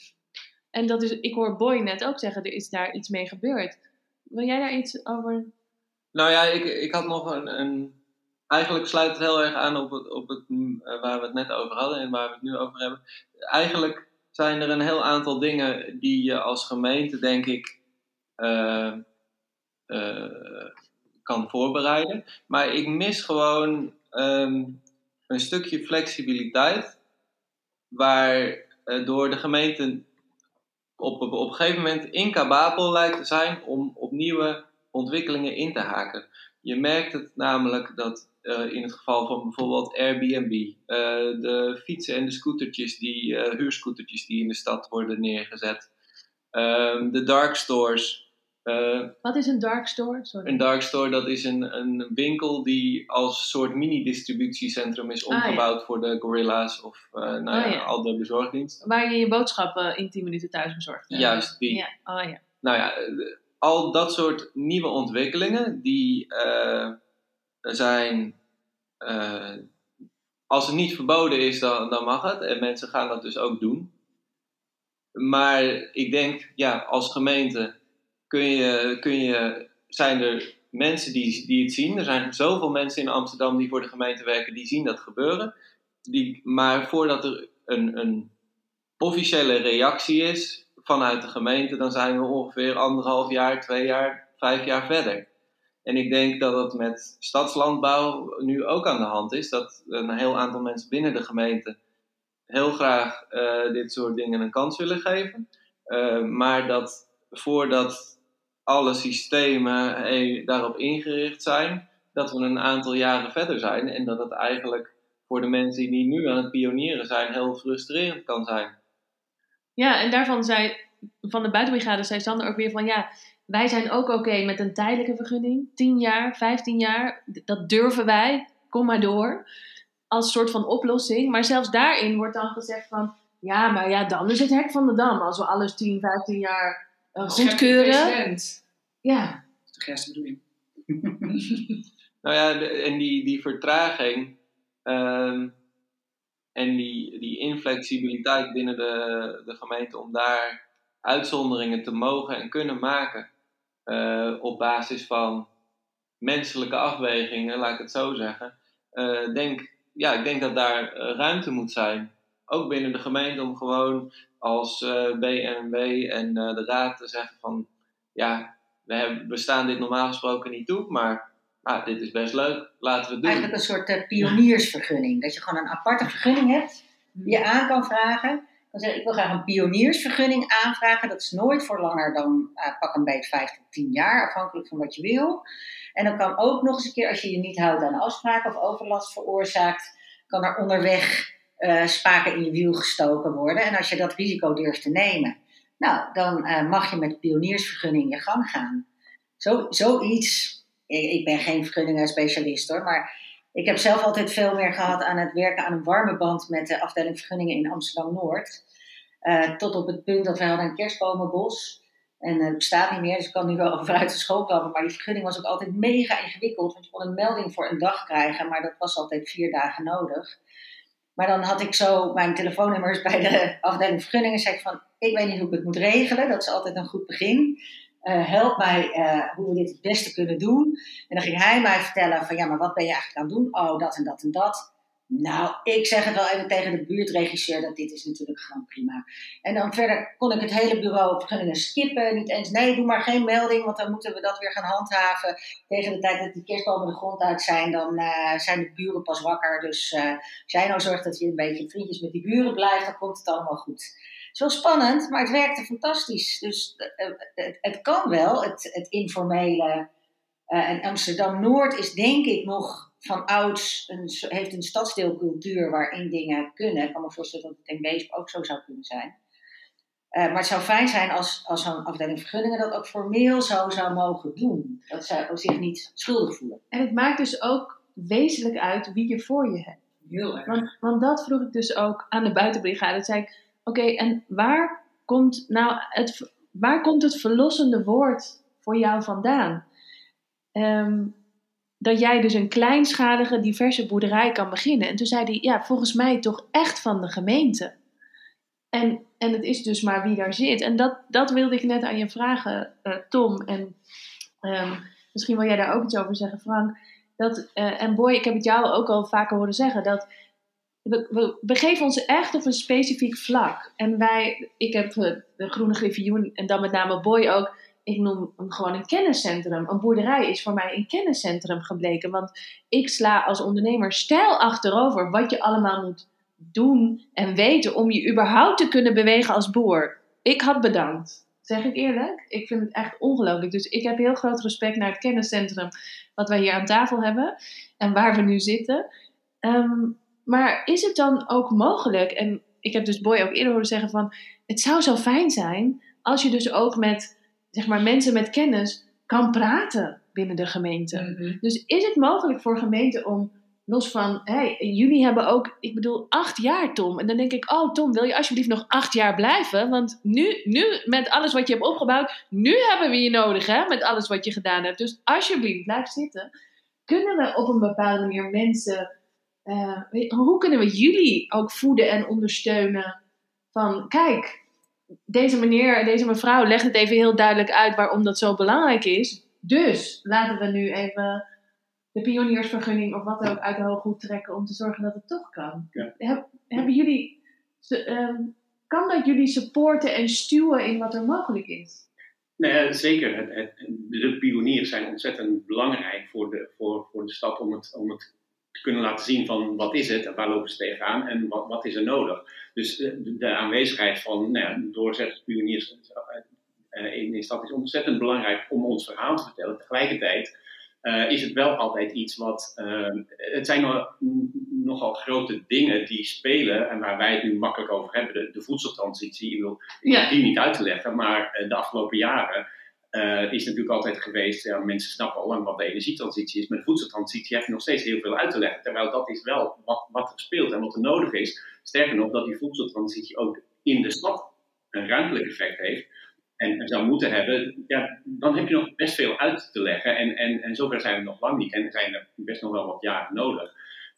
En dat is, ik hoor Boy net ook zeggen, er is daar iets mee gebeurd. Wil jij daar iets over? Nou ja, ik, ik had nog een, een Eigenlijk sluit het heel erg aan op, het, op het, eh, waar we het net over hadden en waar we het nu over hebben. Eigenlijk zijn er een heel aantal dingen die je als gemeente, denk ik, uh, uh, kan voorbereiden. Maar ik mis gewoon um, een stukje flexibiliteit, waardoor de gemeente op, op, een gegeven moment incapabel lijkt te zijn om op nieuwe ontwikkelingen in te haken. Je merkt het namelijk dat uh, in het geval van bijvoorbeeld Airbnb, uh, de fietsen en de scootertjes, die, uh, huurscootertjes die in de stad worden neergezet, ehm, de dark stores, uh, Wat is een dark store? Sorry. Een dark store, dat is een, een winkel die als soort mini-distributiecentrum is omgebouwd ah, ja. voor de gorilla's of uh, nou oh, ja, ja. al de bezorgdiensten. Waar je je boodschappen in 10 minuten thuis bezorgt. Juist, die. Ja. Oh, ja. Nou ja, al dat soort nieuwe ontwikkelingen, die uh, zijn, als het niet verboden is, dan, dan mag het. En mensen gaan dat dus ook doen. Maar ik denk, ja, als gemeente kun je, kun je, zijn er mensen die, die het zien. Er zijn zoveel mensen in Amsterdam die voor de gemeente werken, die zien dat gebeuren. Die, maar voordat er een, een officiële reactie is vanuit de gemeente, dan zijn we ongeveer anderhalf jaar, twee jaar, vijf jaar verder. En ik denk dat dat met stadslandbouw nu ook aan de hand is. Dat een heel aantal mensen binnen de gemeente heel graag uh, dit soort dingen een kans willen geven. Uh, maar dat voordat alle systemen hey, daarop ingericht zijn, dat we een aantal jaren verder zijn en dat het eigenlijk voor de mensen die nu aan het pionieren zijn heel frustrerend kan zijn. Ja, en daarvan zei van de buitenbrigade zei Sander ook weer van ja, wij zijn ook oké met een tijdelijke vergunning, 10 jaar, 15 jaar, dat durven wij, kom maar door, als soort van oplossing. Maar zelfs daarin wordt dan gezegd van ja, maar ja, dan is het hek van de dam als we alles 10, 15 jaar goedkeuren. Ja. Dat is de bedoeling. *laughs* nou ja, en die, die vertraging um, en die, die inflexibiliteit binnen de, de gemeente om daar uitzonderingen te mogen en kunnen maken uh, op basis van menselijke afwegingen, laat ik het zo zeggen. Uh, denk, ja, ik denk dat daar ruimte moet zijn. Ook binnen de gemeente om gewoon als uh, BNW en de raad te zeggen van ja, we, hebben, we staan dit normaal gesproken niet toe, maar ah, dit is best leuk, laten we het doen. Eigenlijk een soort uh, pioniersvergunning. Dat je gewoon een aparte vergunning hebt, die je aan kan vragen. Dan zeg ik, ik wil graag een pioniersvergunning aanvragen. Dat is nooit voor langer dan uh, pak een beetje 5 tot 10 jaar, afhankelijk van wat je wil. En dan kan ook nog eens een keer, als je je niet houdt aan afspraken of overlast veroorzaakt, kan er onderweg uh, spaken in je wiel gestoken worden. En als je dat risico durft te nemen, nou, dan uh, mag je met pioniersvergunning je gang gaan. Zo, zoiets, ik, ben geen vergunningen-specialist hoor, maar ik heb zelf altijd veel meer gehad aan het werken aan een warme band met de afdeling vergunningen in Amsterdam-Noord. Uh, tot op het punt dat we hadden een kerstbomenbos. En het bestaat niet meer, dus ik kan nu wel *laughs* over de school komen. Maar die vergunning was ook altijd mega ingewikkeld. Want je kon een melding voor een dag krijgen, maar dat was altijd vier dagen nodig. Maar dan had ik zo mijn telefoonnummers bij de afdeling vergunningen. Zei ik van, ik weet niet hoe ik het moet regelen. Dat is altijd een goed begin. Uh, help mij uh, hoe we dit het beste kunnen doen. En dan ging hij mij vertellen van, ja, maar wat ben je eigenlijk aan het doen? Oh, dat en dat en dat. Nou, ik zeg het wel even tegen de buurtregisseur dat dit is natuurlijk gewoon prima. En dan verder kon ik het hele bureau vergunningen skippen. Niet eens, nee, doe maar geen melding, want dan moeten we dat weer gaan handhaven. Tegen de tijd dat die kerstbomen de grond uit zijn, dan uh, zijn de buren pas wakker. Dus uh, jij nou zorgt dat je een beetje vriendjes met die buren blijft, dan komt het allemaal goed. Het is wel spannend, maar het werkte fantastisch. Dus uh, het, het, kan wel, het, het informele. en Amsterdam-Noord is denk ik nog van ouds een, heeft een stadsdeelcultuur waarin dingen kunnen. Ik kan me voorstellen dat het in Weesp ook zo zou kunnen zijn. Uh, maar het zou fijn zijn als, als zo'n afdeling vergunningen dat ook formeel zo zou mogen doen. Dat ze zich niet schuldig voelen. En het maakt dus ook wezenlijk uit wie je voor je hebt. Heel erg. Want, want dat vroeg ik dus ook aan de buitenbrigade. Dat zei ik, oké, okay, en waar komt nou het, waar komt het verlossende woord voor jou vandaan? Um, dat jij dus een kleinschalige, diverse boerderij kan beginnen. En toen zei hij, ja, volgens mij toch echt van de gemeente. En, en het is dus maar wie daar zit. En dat, dat wilde ik net aan je vragen, uh, Tom. En um, misschien wil jij daar ook iets over zeggen, Frank. Dat, uh, en Boy, ik heb het jou ook al vaker horen zeggen, dat we, we begeven ons echt op een specifiek vlak. En wij, ik heb uh, de Groene Griffioen en dan met name Boy ook ik noem hem gewoon een kenniscentrum. Een boerderij is voor mij een kenniscentrum gebleken. Want ik sla als ondernemer stijl achterover wat je allemaal moet doen en weten om je überhaupt te kunnen bewegen als boer. Ik had bedankt. Zeg ik eerlijk? Ik vind het echt ongelooflijk. Dus ik heb heel groot respect naar het kenniscentrum wat wij hier aan tafel hebben en waar we nu zitten. Um, maar is het dan ook mogelijk? En ik heb dus Boy ook eerder horen zeggen van het zou zo fijn zijn als je dus ook met zeg maar, mensen met kennis kan praten binnen de gemeente. Mhm. Dus is het mogelijk voor gemeenten om, los van, hey, jullie hebben ook, ik bedoel, acht jaar, Tom. En dan denk ik, oh Tom, wil je alsjeblieft nog acht jaar blijven? Want nu, nu met alles wat je hebt opgebouwd, nu hebben we je nodig, hè, met alles wat je gedaan hebt. Dus alsjeblieft, blijf zitten. Kunnen we op een bepaalde manier mensen, uh, hoe kunnen we jullie ook voeden en ondersteunen? Van, kijk, deze meneer, deze mevrouw legt het even heel duidelijk uit waarom dat zo belangrijk is. Dus laten we nu even de pioniersvergunning of wat ook uit de hooghoed trekken om te zorgen dat het toch kan. Ja. Heb, hebben jullie, um, kan dat jullie supporten en stuwen in wat er mogelijk is? Nee, zeker. Het, het, de pioniers zijn ontzettend belangrijk voor de, voor, voor de stad om het, om het kunnen laten zien van wat is het, waar lopen ze tegenaan en wat, wat is er nodig. Dus de, de aanwezigheid van nou ja, doorzetters, pioniers uh, in de stad is ontzettend belangrijk om ons verhaal te vertellen. Tegelijkertijd uh, is het wel altijd iets wat. Uh, het zijn nog, nogal grote dingen die spelen en waar wij het nu makkelijk over hebben. De, de voedseltransitie, ik wil ja. die niet uit te leggen, maar de afgelopen jaren uh, is natuurlijk altijd geweest, ja, mensen snappen al lang wat de energietransitie is, maar de voedseltransitie heb je nog steeds heel veel uit te leggen. Terwijl dat is wel wat, wat er speelt en wat er nodig is. Sterker nog, dat die voedseltransitie ook in de stad een ruimtelijk effect heeft en, zou moeten hebben, ja, dan heb je nog best veel uit te leggen. En, en, en zover zijn we nog lang niet en zijn er best nog wel wat jaren nodig.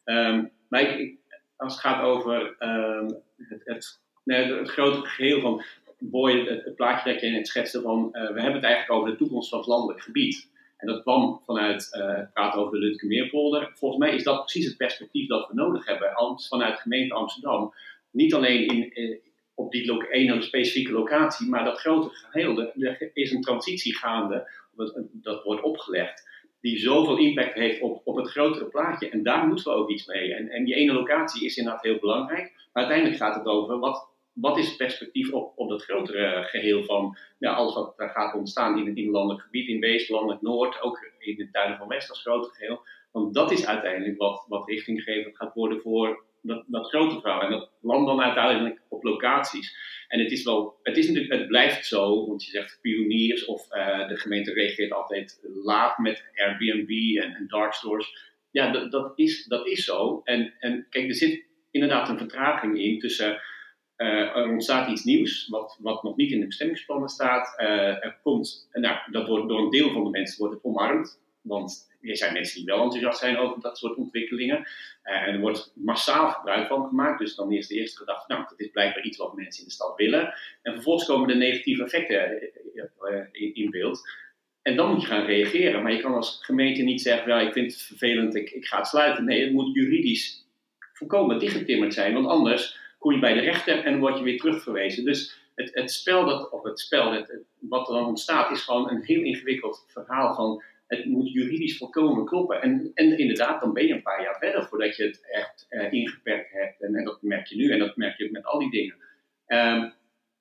Um, maar ik, als het gaat over um, het, het, het grote geheel van Boy, het, het, plaatje dat je net schetste van, uh, we hebben het eigenlijk over de toekomst van het landelijk gebied. En dat kwam vanuit uh, het praten over de Lutkemeerpolder. Volgens mij is dat precies het perspectief dat we nodig hebben. Als vanuit gemeente Amsterdam. Niet alleen in, in op die ene specifieke locatie, maar dat grote geheel. Er is een transitie gaande, dat, dat wordt opgelegd, die zoveel impact heeft op, op het grotere plaatje. En daar moeten we ook iets mee. En, en die ene locatie is inderdaad heel belangrijk. Maar uiteindelijk gaat het over wat, wat is het perspectief op, op dat grotere geheel van ja, alles wat daar gaat ontstaan in, het landelijk gebied, in Wees, landelijk Noord, ook in de tuinen van West als grote geheel. Want dat is uiteindelijk wat, wat richtinggevend gaat worden voor dat, dat grote verhaal. En dat landt dan uiteindelijk op locaties. En het is wel, het is natuurlijk, het blijft zo, want je zegt pioniers of uh, de gemeente reageert altijd laat met Airbnb en, en dark stores. Ja, dat, dat, is, dat is zo. En, en kijk, er zit inderdaad een vertraging in tussen uh, er ontstaat iets nieuws, wat, wat nog niet in de bestemmingsplannen staat. Uh, er komt, nou, dat wordt door een deel van de mensen wordt het omarmd. Want er zijn mensen die wel enthousiast zijn over dat soort ontwikkelingen. en er wordt massaal gebruik van gemaakt. Dus dan is de eerste gedachte, nou, dat is blijkbaar iets wat mensen in de stad willen. En vervolgens komen de negatieve effecten in beeld. En dan moet je gaan reageren. Maar je kan als gemeente niet zeggen, ja, ik vind het vervelend, ik, ik ga het sluiten. Nee, het moet juridisch volkomen dichtgetimmerd zijn. Want anders kom je bij de rechter en word je weer terugverwezen. Dus het, het spel, dat, of het spel wat er dan ontstaat, is gewoon een heel ingewikkeld verhaal van het moet juridisch volkomen kloppen. En, en inderdaad, dan ben je een paar jaar verder voordat je het echt uh, ingeperkt hebt. En, dat merk je nu en dat merk je met al die dingen. Um,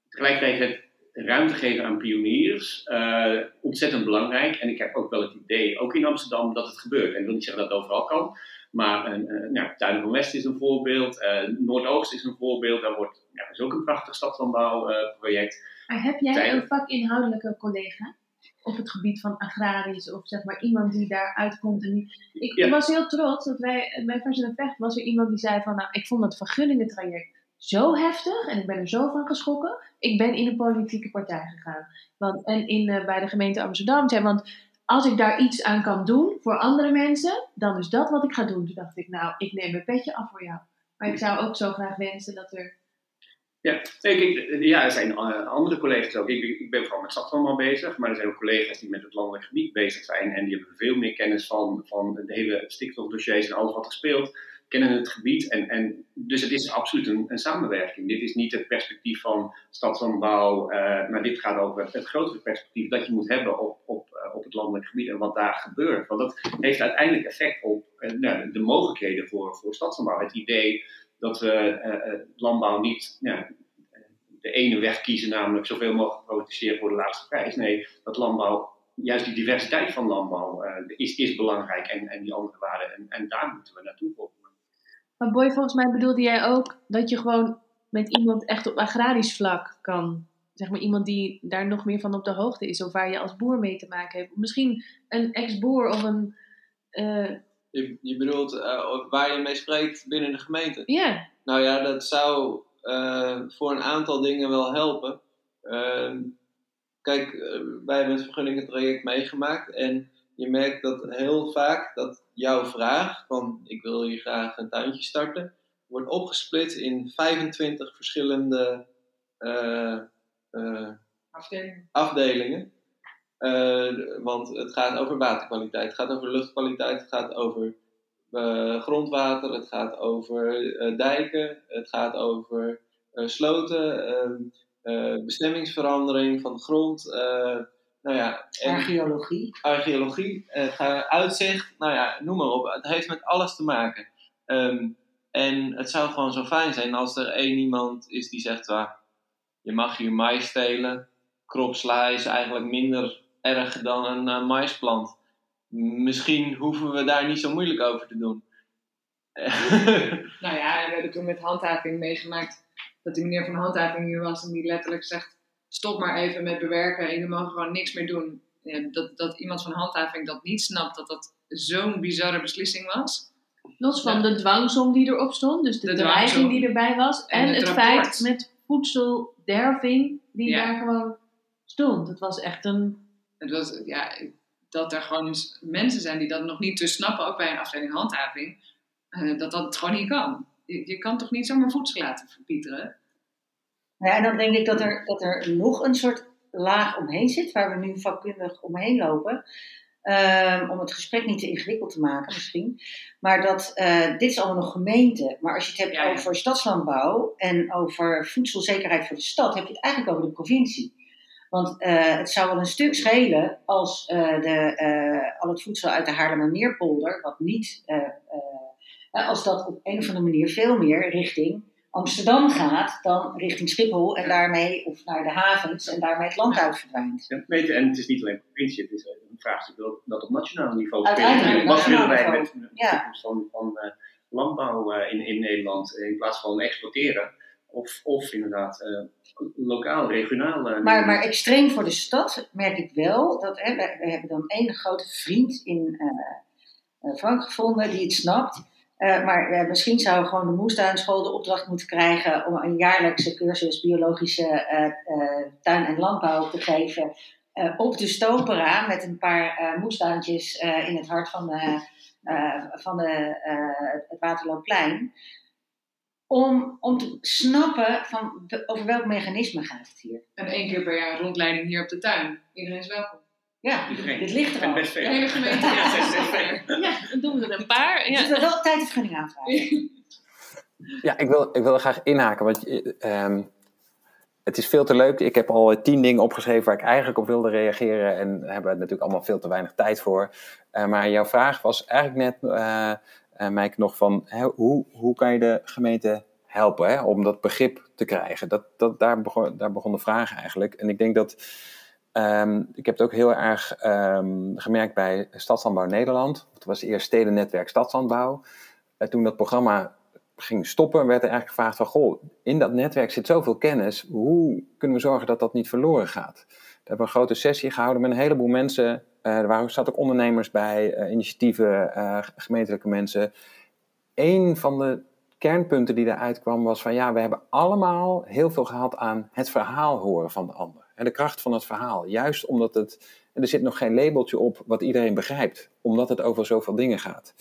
tegelijkertijd het ruimte geven aan pioniers, uh, ontzettend belangrijk. En ik heb ook wel het idee, ook in Amsterdam, dat het gebeurt. En ik wil niet zeggen dat het overal kan. Maar een, uh, nou, Tuin van West is een voorbeeld. Uh, Noordoost is een voorbeeld. Daar wordt, ja, dat is ook een prachtig stadslandbouwproject. maar heb jij een vakinhoudelijke collega? Op het gebied van agrarisch of zeg maar iemand die daar uitkomt. En die... Ik ja. was heel trots dat wij, bij Vers en Vecht was er iemand die zei van nou, ik vond het vergunningentraject zo heftig en ik ben er zo van geschrokken. Ik ben in een politieke partij gegaan. Want, en in, uh, bij de gemeente Amsterdam zei, want als ik daar iets aan kan doen voor andere mensen, dan is dat wat ik ga doen. Toen dacht ik, nou, ik neem mijn petje af voor jou. Maar ik zou ook zo graag wensen dat er. Ja, ik, ja er zijn uh, andere collega's ook. Ik, ik, ben vooral met stadslandbouw bezig, maar er zijn ook collega's die met het landelijk gebied bezig zijn en die hebben veel meer kennis van, van de hele stikstofdossiers en alles wat er speelt kennen het gebied. En, en, dus het is absoluut een, een samenwerking. Dit is niet het perspectief van stadslandbouw, uh, maar dit gaat over het grotere perspectief dat je moet hebben op, op, op het landelijk gebied en wat daar gebeurt. Want dat heeft uiteindelijk effect op uh, de mogelijkheden voor, voor stadslandbouw. Het idee dat we landbouw niet de ene weg kiezen, namelijk zoveel mogelijk produceren voor de laagste prijs. Nee, dat landbouw juist die diversiteit van landbouw is, is belangrijk en, en die andere waarden. En, en daar moeten we naartoe volgen. Maar Boy, volgens mij bedoelde jij ook dat je gewoon met iemand echt op agrarisch vlak kan. Zeg maar iemand die daar nog meer van op de hoogte is. Of waar je als boer mee te maken hebt. Misschien een ex-boer of een... Uh... Je, je bedoelt uh, waar je mee spreekt binnen de gemeente? Ja. Yeah. Nou ja, dat zou uh, voor een aantal dingen wel helpen. Ehm, kijk, wij hebben het vergunningentraject meegemaakt. En je merkt dat heel vaak dat jouw vraag van ik wil hier graag een tuintje starten, wordt opgesplit in 25 verschillende uh, uh, afdelingen. afdelingen. Uh, want het gaat over waterkwaliteit, het gaat over luchtkwaliteit, het gaat over grondwater, het gaat over dijken, het gaat over sloten, ehm, bestemmingsverandering van de grond nou ja, archeologie. Archeologie, uh, uitzicht, nou ja, noem maar op. Het heeft met alles te maken. Um, en het zou gewoon zo fijn zijn als er één iemand is die zegt: ah, je mag hier mais stelen. Kropsla is eigenlijk minder erg dan een uh, maisplant. Misschien hoeven we daar niet zo moeilijk over te doen. *laughs* nou ja, we hebben toen met handhaving meegemaakt dat die meneer van handhaving hier was en die letterlijk zegt stop maar even met bewerken en jullie mogen gewoon niks meer doen. Ja, dat, dat iemand van handhaving dat niet snapt, dat dat zo'n bizarre beslissing was. Los van de dwangsom die erop stond, dus de, de dreiging die erbij was. En, het, het feit met voedselderving die daar gewoon stond. Het was echt een... Het was, ja, dat er gewoon mensen zijn die dat nog niet te snappen, ook bij een afdeling handhaving, uh, dat dat gewoon niet kan. Je, je kan toch niet zomaar voedsel laten verpieteren? Ja, en dan denk ik dat er, dat er nog een soort laag omheen zit, waar we nu vakkundig omheen lopen. Um, om het gesprek niet te ingewikkeld te maken misschien. Maar dat, uh, dit is allemaal nog gemeente. Maar als je het hebt ja, ja. over stadslandbouw en over voedselzekerheid voor de stad, heb je het eigenlijk over de provincie. Want uh, het zou wel een stuk schelen als uh, de, al het voedsel uit de Haarlemmermeerpolder, wat niet, als dat op een of andere manier veel meer richting Amsterdam gaat, dan richting Schiphol en daarmee, of naar de havens en daarmee het land uit verdwijnt. Ja, en het is niet alleen provincie, het is een vraagstuk dat op nationaal niveau speelt. Wat willen wij met de ja. van, van uh, landbouw uh, in, in Nederland in plaats van exporteren? Of, of inderdaad uh, lokaal, regionaal. maar, maar extreem voor de stad merk ik wel dat hè, we, we hebben dan één grote vriend in Frank gevonden die het snapt. Uh, maar misschien zou gewoon de moestuinschool de opdracht moeten krijgen om een jaarlijkse cursus biologische uh, tuin- en landbouw te geven eh, op de Stopera met een paar moestuintjes in het hart van, van de, het Waterloopplein. Om, om te snappen van over welk mechanisme gaat het hier. En één keer per jaar rondleiding hier op de tuin. Iedereen is welkom. Ja, Iedereen. dit ligt er al. Best De veel. hele gemeente. Ja, veel. Ja, dan doen we er een paar. Je Ja. moet wel op tijd een vergunning aanvragen. Ja, ik wil, ik wil er graag inhaken, want eh, ehm, het is veel te leuk. Ik heb al tien dingen opgeschreven waar ik eigenlijk op wilde reageren en daar hebben we natuurlijk allemaal veel te weinig tijd voor. Eh, maar jouw vraag was eigenlijk net, eh eh, Mike, nog van hè, hoe, hoe kan je de gemeente helpen hè, om dat begrip te krijgen? Dat, dat, daar, begon, daar begon de vraag eigenlijk. En ik denk dat, ehm, ik heb het ook heel erg ehm, gemerkt bij Stadslandbouw Nederland. Het was eerst Stedennetwerk Stadslandbouw. En toen dat programma ging stoppen, werd er eigenlijk gevraagd van, goh, in dat netwerk zit zoveel kennis, hoe kunnen we zorgen dat dat niet verloren gaat? We hebben een grote sessie gehouden met een heleboel mensen, uh, er waren, ook ondernemers bij, uh, initiatieven, uh, gemeentelijke mensen. Een van de kernpunten die eruit kwam was van, ja, we hebben allemaal heel veel gehad aan het verhaal horen van de ander. En de kracht van het verhaal, juist omdat het, en er zit nog geen labeltje op wat iedereen begrijpt, omdat het over zoveel dingen gaat.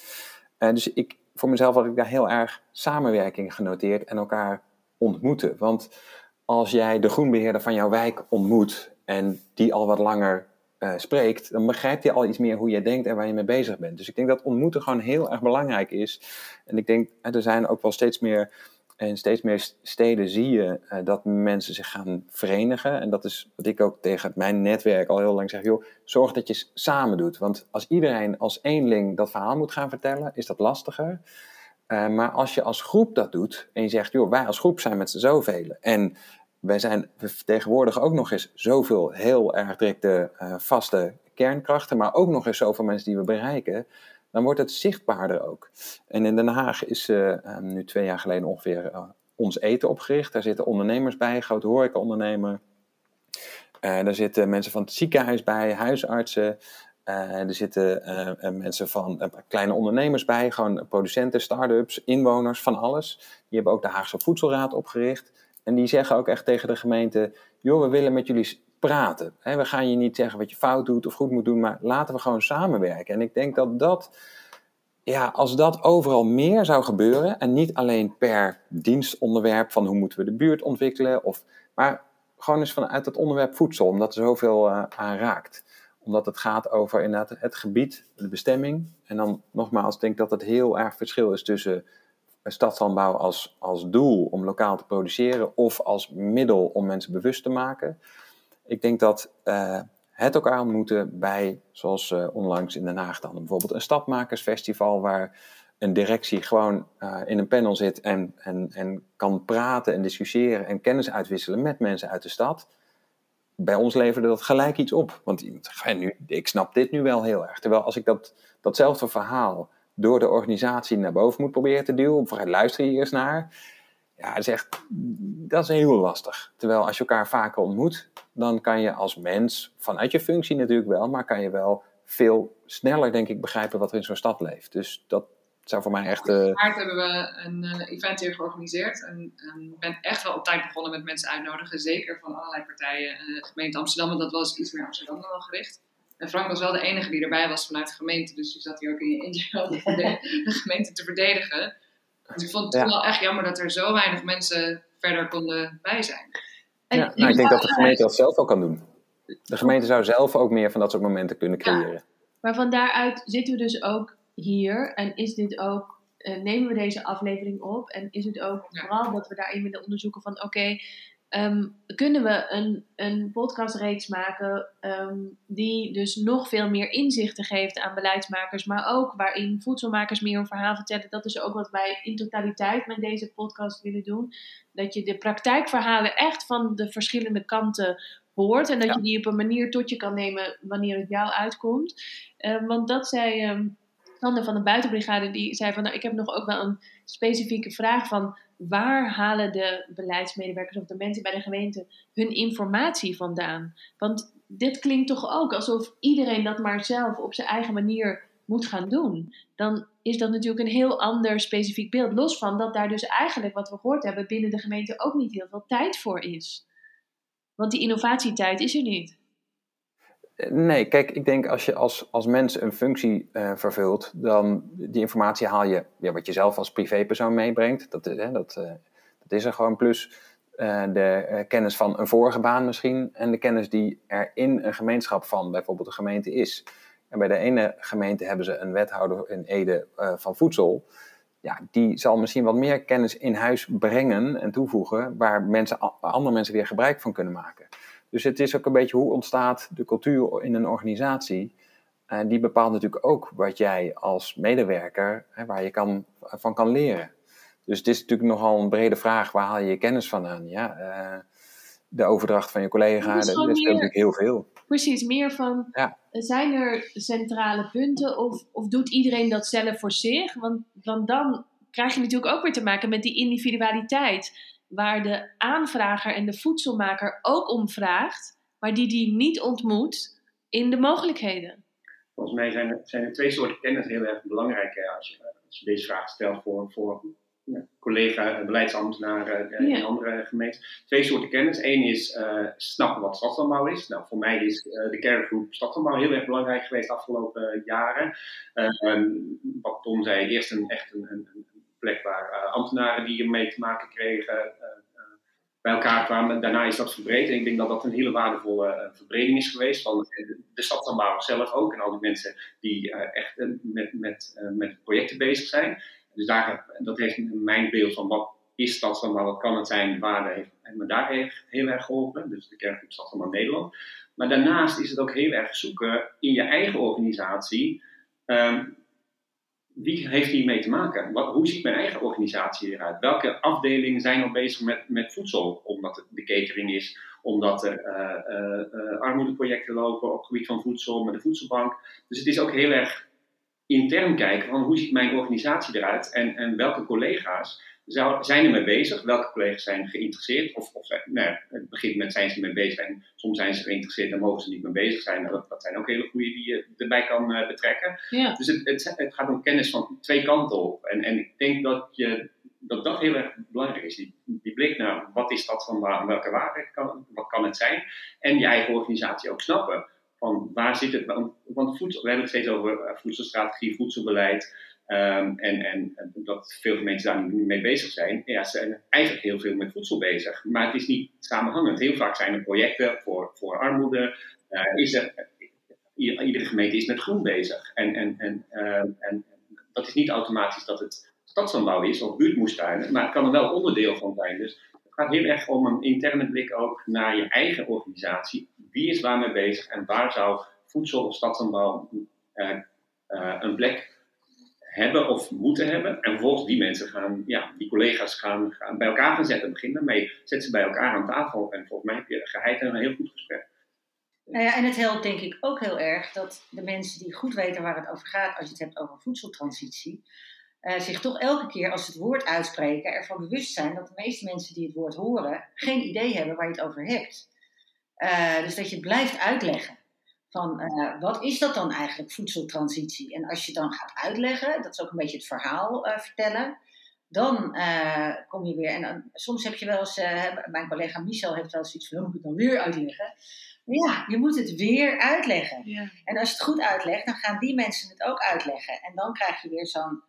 dus ik, voor mezelf had ik daar heel erg samenwerking genoteerd en elkaar ontmoeten. Want als jij de groenbeheerder van jouw wijk ontmoet en die al wat langer uh, spreekt, dan begrijpt hij al iets meer hoe jij denkt en waar je mee bezig bent. Dus ik denk dat ontmoeten gewoon heel erg belangrijk is. En ik denk, er zijn ook wel steeds meer, in steeds meer steden zie je uh, dat mensen zich gaan verenigen. En dat is wat ik ook tegen mijn netwerk al heel lang zeg, joh, zorg dat je samen doet. Want als iedereen als eenling dat verhaal moet gaan vertellen, is dat lastiger. Uh, maar als je als groep dat doet en je zegt, joh, wij als groep zijn met z'n zoveel en wij zijn we vertegenwoordigen ook nog eens zoveel heel erg directe uh, vaste kernkrachten, maar ook nog eens zoveel mensen die we bereiken, dan wordt het zichtbaarder ook. En in Den Haag is uh, um, nu twee jaar geleden ongeveer uh, ons eten opgericht. Daar zitten ondernemers bij, grote horecaondernemer. daar zitten mensen van het ziekenhuis bij, huisartsen. er zitten mensen van kleine ondernemers bij, gewoon producenten, start-ups, inwoners, van alles. Die hebben ook de Haagse Voedselraad opgericht. En die zeggen ook echt tegen de gemeente: joh, we willen met jullie praten. We gaan je niet zeggen wat je fout doet of goed moet doen, maar laten we gewoon samenwerken. En ik denk dat dat, ja, als dat overal meer zou gebeuren, en niet alleen per dienstonderwerp van hoe moeten we de buurt ontwikkelen, of, maar gewoon eens vanuit het onderwerp voedsel, omdat er zoveel uh, aan raakt. Omdat het gaat over inderdaad het gebied, de bestemming. En dan nogmaals, ik denk dat het heel erg verschil is tussen stadslandbouw als, als doel om lokaal te produceren of als middel om mensen bewust te maken. Ik denk dat uh, het elkaar ontmoeten bij, zoals uh, onlangs in Den Haag dan, bijvoorbeeld een stadmakersfestival waar een directie gewoon uh, in een panel zit en, en, en kan praten en discussiëren en kennis uitwisselen met mensen uit de stad. Bij ons leverde dat gelijk iets op. Want nu, ik snap dit nu wel heel erg. Terwijl als ik dat, datzelfde verhaal door de organisatie naar boven moet proberen te duwen. Of luister je eerst naar. Ja, dat is echt, dat is heel lastig. Terwijl als je elkaar vaker ontmoet, dan kan je als mens, vanuit je functie natuurlijk wel, maar kan je wel veel sneller, denk ik, begrijpen wat er in zo'n stad leeft. Dus dat zou voor mij echt... Uh... In maart hebben we een uh, event hier georganiseerd. En ik ben echt wel op tijd begonnen met mensen uitnodigen. Zeker van allerlei partijen. Uh, gemeente Amsterdam, want dat was iets meer Amsterdam dan gericht. En Frank was wel de enige die erbij was vanuit de gemeente. Dus die zat hier ook in je *laughs* intro de, de gemeente te verdedigen. Dus ik vond het ja. wel echt jammer dat er zo weinig mensen verder konden bij zijn. En ja, nou, ik denk dat de gemeente dat zelf ook kan doen. De gemeente zou zelf ook meer van dat soort momenten kunnen creëren. Ja. Maar van daaruit zitten we dus ook hier. En is dit ook, uh, nemen we deze aflevering op. En is het ook ja. vooral dat we daarin willen onderzoeken van oké, okay, Um, kunnen we een, een podcastreeks maken um, die dus nog veel meer inzichten geeft aan beleidsmakers, maar ook waarin voedselmakers meer een verhaal vertellen. Dat is ook wat wij in totaliteit met deze podcast willen doen. Dat je de praktijkverhalen echt van de verschillende kanten hoort en dat ja. je die op een manier tot je kan nemen wanneer het jou uitkomt. Um, want dat zei Sander van de Buitenbrigade, die zei van nou, ik heb nog ook wel een specifieke vraag van waar halen de beleidsmedewerkers of de mensen bij de gemeente hun informatie vandaan? Want dit klinkt toch ook alsof iedereen dat maar zelf op zijn eigen manier moet gaan doen. Dan is dat natuurlijk een heel ander specifiek beeld. Los van dat daar dus eigenlijk, wat we gehoord hebben, binnen de gemeente ook niet heel veel tijd voor is. Want die innovatietijd is er niet. Nee, kijk, ik denk als je als, als mens een functie uh, vervult, dan die informatie haal je, ja, wat je zelf als privépersoon meebrengt, dat, hè, dat, uh, dat is er gewoon. Plus uh, de kennis van een vorige baan misschien en de kennis die er in een gemeenschap van bijvoorbeeld een gemeente is. En bij de ene gemeente hebben ze een wethouder in Ede van voedsel. Ja, die zal misschien wat meer kennis in huis brengen en toevoegen, waar mensen, andere mensen weer gebruik van kunnen maken. Dus het is ook een beetje hoe ontstaat de cultuur in een organisatie. En die bepaalt natuurlijk ook wat jij als medewerker, hè, waar je kan, van kan leren. Dus het is natuurlijk nogal een brede vraag, waar haal je je kennis van aan? Ja, uh, de overdracht van je collega, dat speelt natuurlijk heel veel. Precies, meer van, ja. zijn er centrale punten of, of doet iedereen dat zelf voor zich? Want, want dan krijg je natuurlijk ook weer te maken met die individualiteit waar de aanvrager en de voedselmaker ook om vraagt, maar die die niet ontmoet in de mogelijkheden? Volgens mij zijn er, zijn er twee soorten kennis heel erg belangrijk als je, als je deze vraag stelt voor, voor ja, collega beleidsambtenaren uh, in andere gemeenten. Twee soorten kennis. Eén is uh, snappen wat stadslandbouw is. Nou, voor mij is uh, de kerngroep stadslandbouw heel erg belangrijk geweest de afgelopen jaren. wat Tom zei, eerst een, echt een, een, plek waar uh, ambtenaren die ermee te maken kregen uh, bij elkaar kwamen. Daarna is dat verbreed en ik denk dat dat een hele waardevolle verbreding is geweest van de, de stadsaanbouwers zelf ook en al die mensen die echt met, met, met projecten bezig zijn. Dus daar, dat heeft mijn beeld van wat is stadsaanbouw, wat kan het zijn, waarde heeft me daar heeft heel erg geholpen. Dus de kerngroep Stadsaanbouw Nederland. Maar daarnaast is het ook heel erg zoeken in je eigen organisatie. Um, wie heeft hiermee te maken? Wat, hoe ziet mijn eigen organisatie eruit? Welke afdelingen zijn al bezig met, met voedsel? Omdat het de catering is, omdat er uh, uh, armoedeprojecten lopen op het gebied van voedsel, met de voedselbank. Dus het is ook heel erg intern kijken van hoe ziet mijn organisatie eruit en, en welke collega's zijn er mee bezig? Welke collega's zijn geïnteresseerd? Of, of nou, het begint met zijn ze mee bezig en soms zijn ze geïnteresseerd en mogen ze niet mee bezig zijn. Nou, dat, dat zijn ook hele goede die je erbij kan uh, betrekken. Ja. Dus het, het, het, gaat om kennis van twee kanten op. En, en ik denk dat, je, dat dat heel erg belangrijk is. Die, die blik naar wat is dat van waar, welke waarde kan, wat kan het zijn? En je eigen organisatie ook snappen. Van waar zit het? Want, voedsel, we hebben het steeds over uh, voedselstrategie, voedselbeleid. Um, en, en, dat veel gemeenten daar niet mee bezig zijn. Ja, ze zijn eigenlijk heel veel met voedsel bezig. Maar het is niet samenhangend. Heel vaak zijn er projecten voor, voor armoede. Uh, is er, iedere gemeente is met groen bezig. En, en, en, uh, en dat is niet automatisch dat het stadsaanbouw is of buurtmoestuinen. Maar het kan er wel onderdeel van zijn. Dus gaat heel erg om een interne blik ook naar je eigen organisatie. Wie is waarmee bezig en waar zou voedsel of stadsaanbouw uh, een plek hebben of moeten hebben. En vervolgens die mensen gaan, ja, die collega's gaan, gaan bij elkaar gaan zetten. Begin daarmee. Zet ze bij elkaar aan tafel. En volgens mij heb je geheid en een heel goed gesprek. Nou ja, en het helpt denk ik ook heel erg dat de mensen die goed weten waar het over gaat, als je het hebt over voedseltransitie, uh, zich toch elke keer als ze het woord uitspreken ervan bewust zijn dat de meeste mensen die het woord horen geen idee hebben waar je het over hebt. Uh, dus dat je blijft uitleggen van uh, wat is dat dan eigenlijk, voedseltransitie? En als je dan gaat uitleggen, dat is ook een beetje het verhaal vertellen, dan kom je weer. En dan, soms heb je wel eens, mijn collega Michel heeft wel eens iets van, oh, moet ik dan weer uitleggen? Ja, je moet het weer uitleggen. Ja. En als je het goed uitlegt, dan gaan die mensen het ook uitleggen. En dan krijg je weer zo'n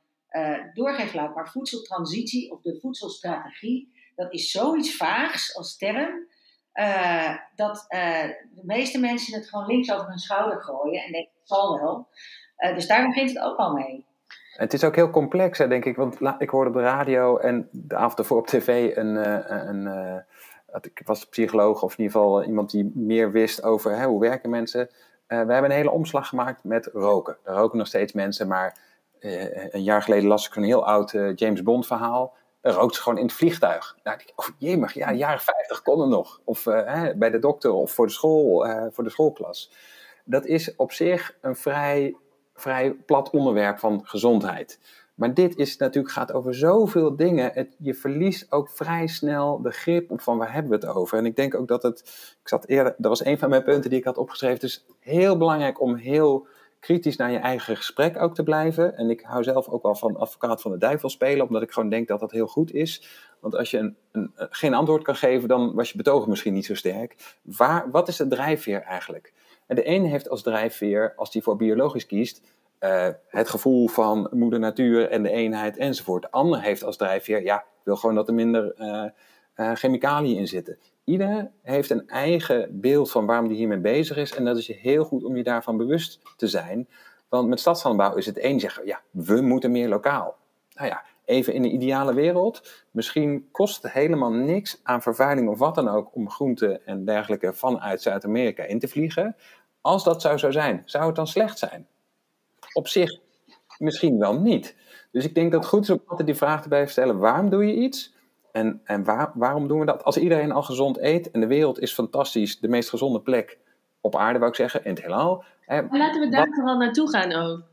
doorgeefluik. Maar voedseltransitie of de voedselstrategie, dat is zoiets vaags als term. Uh, dat uh, de meeste mensen het gewoon links over hun schouder gooien en denken, het zal wel. Uh, dus daar begint het ook al mee. Het is ook heel complex, denk ik. Want ik hoorde op de radio en de avond ervoor op tv een, een, een ik was psycholoog of in ieder geval iemand die meer wist over hè, hoe werken mensen. we hebben een hele omslag gemaakt met roken. Er roken nog steeds mensen, maar een jaar geleden las ik een heel oud James Bond verhaal rookt ze gewoon in het vliegtuig. Nou, oh jemig, ja, jaren 50 kon er nog. Of uh, hè, bij de dokter of voor de school, voor de schoolklas. Dat is op zich een vrij, vrij plat onderwerp van gezondheid. Maar dit is natuurlijk, gaat over zoveel dingen. Het, je verliest ook vrij snel de grip op van waar hebben we het over. En ik denk ook dat het, ik zat eerder, dat was een van mijn punten die ik had opgeschreven. Is heel belangrijk om heel kritisch naar je eigen gesprek ook te blijven. En ik hou zelf ook wel van advocaat van de duivel spelen, omdat ik gewoon denk dat dat heel goed is. Want als je een, een, geen antwoord kan geven, dan was je betogen misschien niet zo sterk. Waar, wat is de drijfveer eigenlijk? En de een heeft als drijfveer, als die voor biologisch kiest, uh, het gevoel van moeder natuur en de eenheid enzovoort. De ander heeft als drijfveer, ja, wil gewoon dat er minder uh, uh, chemicaliën in zitten. Ieder heeft een eigen beeld van waarom die hiermee bezig is. En dat is heel goed om je daarvan bewust te zijn. Want met stadslandbouw is het één zeggen, ja, we moeten meer lokaal. Nou ja, even in de ideale wereld. Misschien kost het helemaal niks aan vervuiling of wat dan ook om groenten en dergelijke vanuit Zuid-Amerika in te vliegen. Als dat zou zo zijn, zou het dan slecht zijn? Op zich misschien wel niet. Dus ik denk dat het goed is om altijd die vraag te blijven stellen: waarom doe je iets? En, en waar, waarom doen we dat? Als iedereen al gezond eet en de wereld is fantastisch, de meest gezonde plek op aarde, wou ik zeggen, in het heelal. maar laten we daar vooral naartoe gaan ook.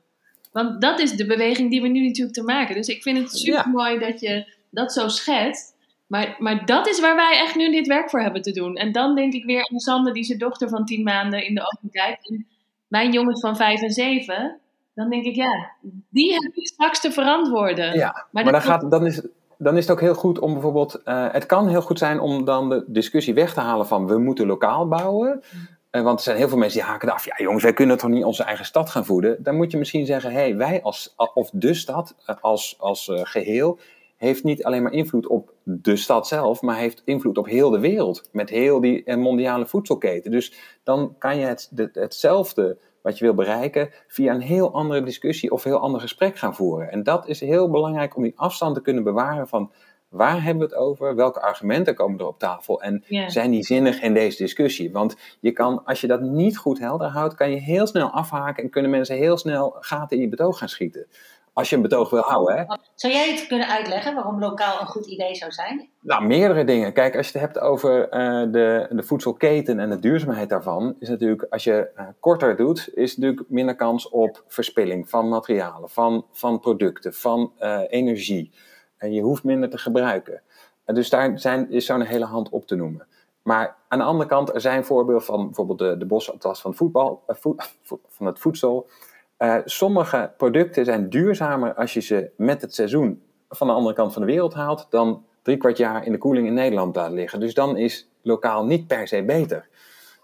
Want dat is de beweging die we nu natuurlijk te maken. Dus ik vind het super mooi dat je dat zo schetst. Maar, maar dat is waar wij echt nu dit werk voor hebben te doen. En dan denk ik weer aan Sander, die zijn dochter van tien maanden in de ogen kijkt. En mijn jongens van vijf en zeven. Dan denk ik, ja, die heb ik straks te verantwoorden. Ja, maar, dan, gaat, dan, is, dan is het ook heel goed om bijvoorbeeld... Uh, het kan heel goed zijn om dan de discussie weg te halen van... we moeten lokaal bouwen. Uh, want er zijn heel veel mensen die haken af. Ja jongens, wij kunnen toch niet onze eigen stad gaan voeden? Dan moet je misschien zeggen, hé, hey, wij als... of de stad uh, als, als geheel... heeft niet alleen maar invloed op de stad zelf... maar heeft invloed op heel de wereld. Met heel die mondiale voedselketen. Dus dan kan je het, de, hetzelfde wat je wil bereiken, via een heel andere discussie of heel ander gesprek gaan voeren. En dat is heel belangrijk om die afstand te kunnen bewaren van waar hebben we het over, welke argumenten komen er op tafel en zijn die zinnig in deze discussie. Want je kan, als je dat niet goed helder houdt, kan je heel snel afhaken en kunnen mensen heel snel gaten in je betoog gaan schieten. Als je een betoog wil houden. Hè? Zou jij het kunnen uitleggen waarom lokaal een goed idee zou zijn? Nou, meerdere dingen. Kijk, als je het hebt over uh, de, de voedselketen en de duurzaamheid daarvan, is natuurlijk, als je uh, korter doet, is natuurlijk minder kans op verspilling van materialen, van, van producten, van uh, energie. En je hoeft minder te gebruiken. En dus daar zijn, is zo'n hele hand op te noemen. Maar aan de andere kant, er zijn voorbeelden van bijvoorbeeld de, de bosatlas van, voetbal, voet, *laughs* van het voedsel. Uh, sommige producten zijn duurzamer als je ze met het seizoen van de andere kant van de wereld haalt, dan drie kwart jaar in de koeling in Nederland laat liggen. Dus dan is lokaal niet per se beter.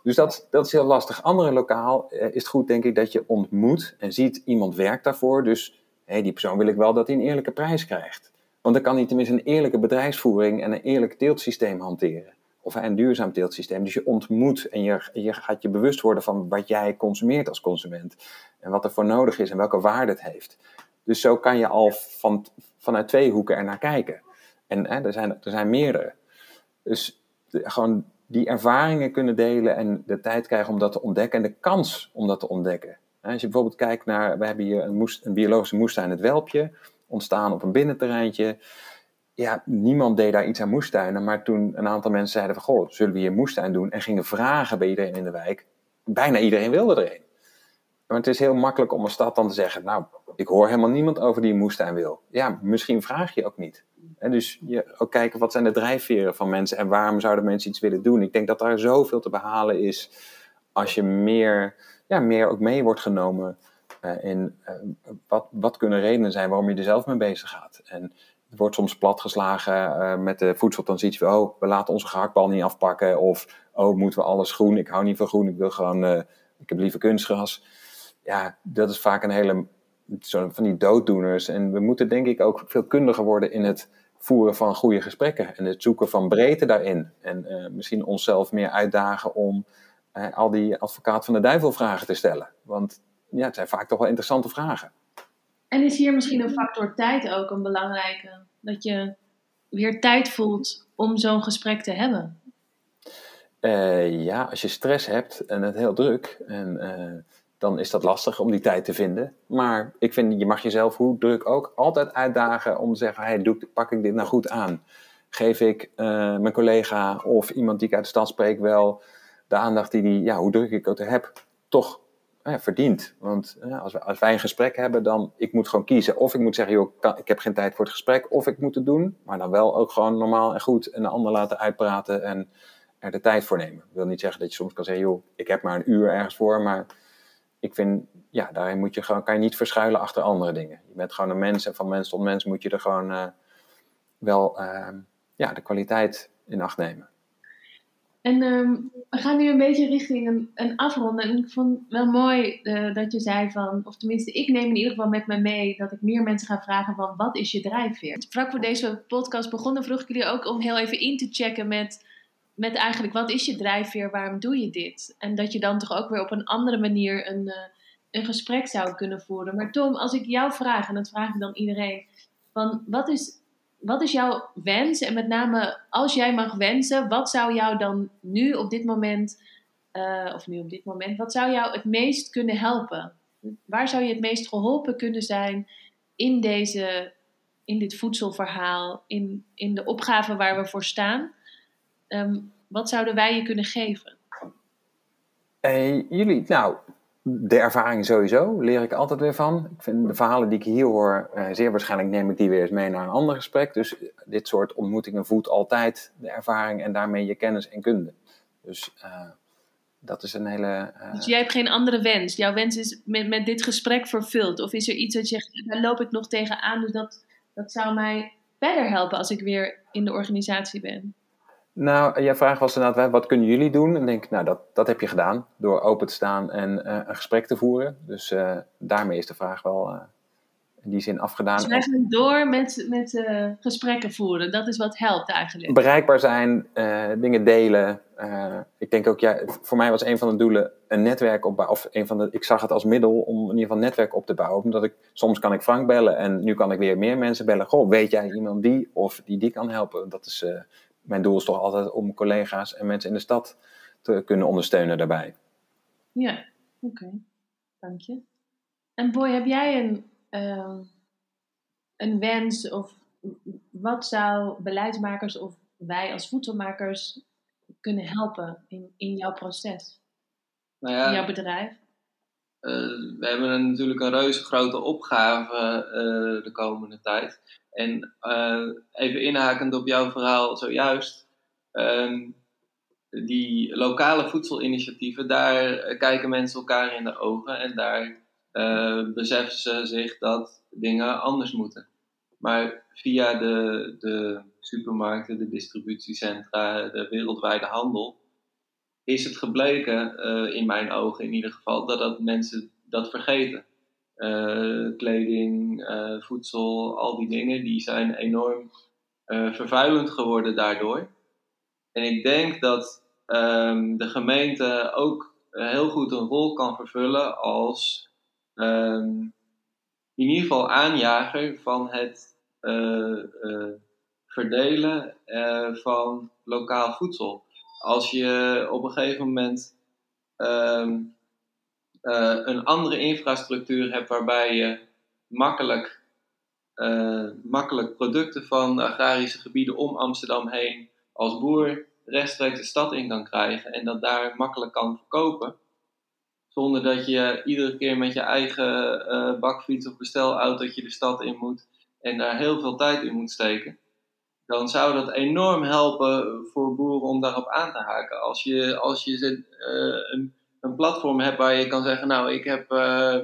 Dus dat, dat is heel lastig. Andere lokaal uh, is het goed, denk ik, dat je ontmoet en ziet iemand werkt daarvoor. Dus hey, die persoon wil ik wel dat hij een eerlijke prijs krijgt. Want dan kan hij tenminste een eerlijke bedrijfsvoering en een eerlijk teeltsysteem hanteren. Of een duurzaam teeltsysteem. Dus je ontmoet en je, je gaat je bewust worden van wat jij consumeert als consument. En wat er voor nodig is en welke waarde het heeft. Dus zo kan je al van, vanuit twee hoeken er naar kijken. En hè, er, zijn, er zijn meerdere. Dus gewoon die ervaringen kunnen delen en de tijd krijgen om dat te ontdekken en de kans om dat te ontdekken. Als je bijvoorbeeld kijkt naar, we hebben hier een, moest, een biologische moestuin, het Welpje, ontstaan op een binnenterreintje. Ja, niemand deed daar iets aan moestuinen, maar toen een aantal mensen zeiden van, goh, zullen we hier moestuin doen? En gingen vragen bij iedereen in de wijk. Bijna iedereen wilde er een. Maar het is heel makkelijk om een stad dan te zeggen, nou, ik hoor helemaal niemand over die een moestuin wil. Ja, misschien vraag je ook niet. En dus je, ook kijken wat zijn de drijfveren van mensen en waarom zouden mensen iets willen doen. Ik denk dat daar zoveel te behalen is als je meer, ja, meer ook mee wordt genomen uh, in uh, wat, wat kunnen redenen zijn waarom je er zelf mee bezig gaat. En wordt soms platgeslagen uh, met de voedseltransitie. Oh, we laten onze gehaktbal niet afpakken. Of, oh, moeten we alles groen? Ik hou niet van groen, ik wil gewoon, ik heb liever kunstgras. Ja, dat is vaak een hele, van die dooddoeners. En we moeten denk ik ook veel kundiger worden in het voeren van goede gesprekken en het zoeken van breedte daarin. En uh, misschien onszelf meer uitdagen om al die advocaat van de duivel vragen te stellen. Want ja, het zijn vaak toch wel interessante vragen. En is hier misschien een factor tijd ook een belangrijke? Dat je weer tijd voelt om zo'n gesprek te hebben? Uh, ja, als je stress hebt en het heel druk, en, dan is dat lastig om die tijd te vinden. Maar ik vind, je mag jezelf, hoe druk ook, altijd uitdagen om te zeggen: hey, doe, pak ik dit nou goed aan? Geef ik uh, mijn collega of iemand die ik uit de stad spreek wel de aandacht die die, ja, hoe druk ik het heb, toch ja, verdient. Want als, we, als wij een gesprek hebben, dan ik moet gewoon kiezen. Of ik moet zeggen, joh, ik heb geen tijd voor het gesprek. Of ik moet het doen, maar dan wel ook gewoon normaal en goed en de ander laten uitpraten en er de tijd voor nemen. Ik wil niet zeggen dat je soms kan zeggen, joh, ik heb maar een uur ergens voor, maar ik vind, ja, daarin moet je gewoon, kan je niet verschuilen achter andere dingen. Je bent gewoon een mens en van mens tot mens moet je er gewoon uh, wel uh, ja, de kwaliteit in acht nemen. En ehm, we gaan nu een beetje richting een, een afronden. En ik vond het wel mooi eh, dat je zei van, of tenminste, ik neem in ieder geval met me mee dat ik meer mensen ga vragen van wat is je drijfveer? Vlak voor deze podcast begonnen vroeg ik jullie ook om heel even in te checken met, met eigenlijk wat is je drijfveer, waarom doe je dit? En dat je dan toch ook weer op een andere manier een, eh, een gesprek zou kunnen voeren. Maar Tom, als ik jou vraag, en dat vraag ik dan iedereen, van wat is wat is jouw wens? En met name als jij mag wensen, wat zou jou dan nu op dit moment, uh, of nu op dit moment, wat zou jou het meest kunnen helpen? Waar zou je het meest geholpen kunnen zijn in, deze, in dit voedselverhaal, in, in de opgave waar we voor staan? Um, wat zouden wij je kunnen geven? Hey, jullie, nou, de ervaring sowieso, leer ik altijd weer van. Ik vind de verhalen die ik hier hoor, uh, zeer waarschijnlijk neem ik die weer eens mee naar een ander gesprek. Dus dit soort ontmoetingen voedt altijd de ervaring en daarmee je kennis en kunde. Dus uh, dat is een hele. Dus jij hebt geen andere wens? Jouw wens is met, met dit gesprek vervuld? Of is er iets dat je zegt, daar loop ik nog tegenaan, dus dat, dat zou mij verder helpen als ik weer in de organisatie ben? Nou, jouw vraag was inderdaad, wat kunnen jullie doen? En denk, nou, dat, dat heb je gedaan door open te staan en uh, een gesprek te voeren. Dus uh, daarmee is de vraag wel uh, in die zin afgedaan. Dus eigenlijk door met, met gesprekken voeren, dat is wat helpt eigenlijk. Bereikbaar zijn, dingen delen. ik denk ook, ja, voor mij was een van de doelen een netwerk opbouwen. Of een van de, ik zag het als middel om in ieder geval een netwerk op te bouwen. Omdat ik, soms kan ik Frank bellen en nu kan ik weer meer mensen bellen. Goh, weet jij iemand die of die die kan helpen? Dat is mijn doel is toch altijd om collega's en mensen in de stad te kunnen ondersteunen daarbij. Ja, oké. Dank je. En Boy, heb jij een, uh, een wens of wat zou beleidsmakers of wij als voedselmakers kunnen helpen in, in jouw proces? Nou ja, in jouw bedrijf? Uh, we hebben natuurlijk een reuze grote opgave uh, de komende tijd. En uh, even inhakend op jouw verhaal zojuist. Um, die lokale voedselinitiatieven, daar eh, kijken mensen elkaar in de ogen en daar uh, beseffen ze zich dat dingen anders moeten. Maar via de, de supermarkten, de distributiecentra, de wereldwijde handel, is het gebleken, in mijn ogen in ieder geval, dat, dat mensen dat vergeten. Uh, kleding, uh, voedsel, al die dingen, die zijn enorm uh, vervuilend geworden daardoor. En ik denk dat um, de gemeente ook heel goed een rol kan vervullen als um, in ieder geval aanjager van het verdelen van lokaal voedsel. Als je op een gegeven moment um, uh, een andere infrastructuur hebt waarbij je makkelijk, uh, makkelijk producten van agrarische gebieden om Amsterdam heen als boer rechtstreeks de stad in kan krijgen en dat daar makkelijk kan verkopen. Zonder dat je iedere keer met je eigen uh, bakfiets of bestelautootje de stad in moet en daar heel veel tijd in moet steken. Dan zou dat enorm helpen voor boeren om daarop aan te haken. Als je, als je een een platform hebt waar je kan zeggen, nou ik heb uh,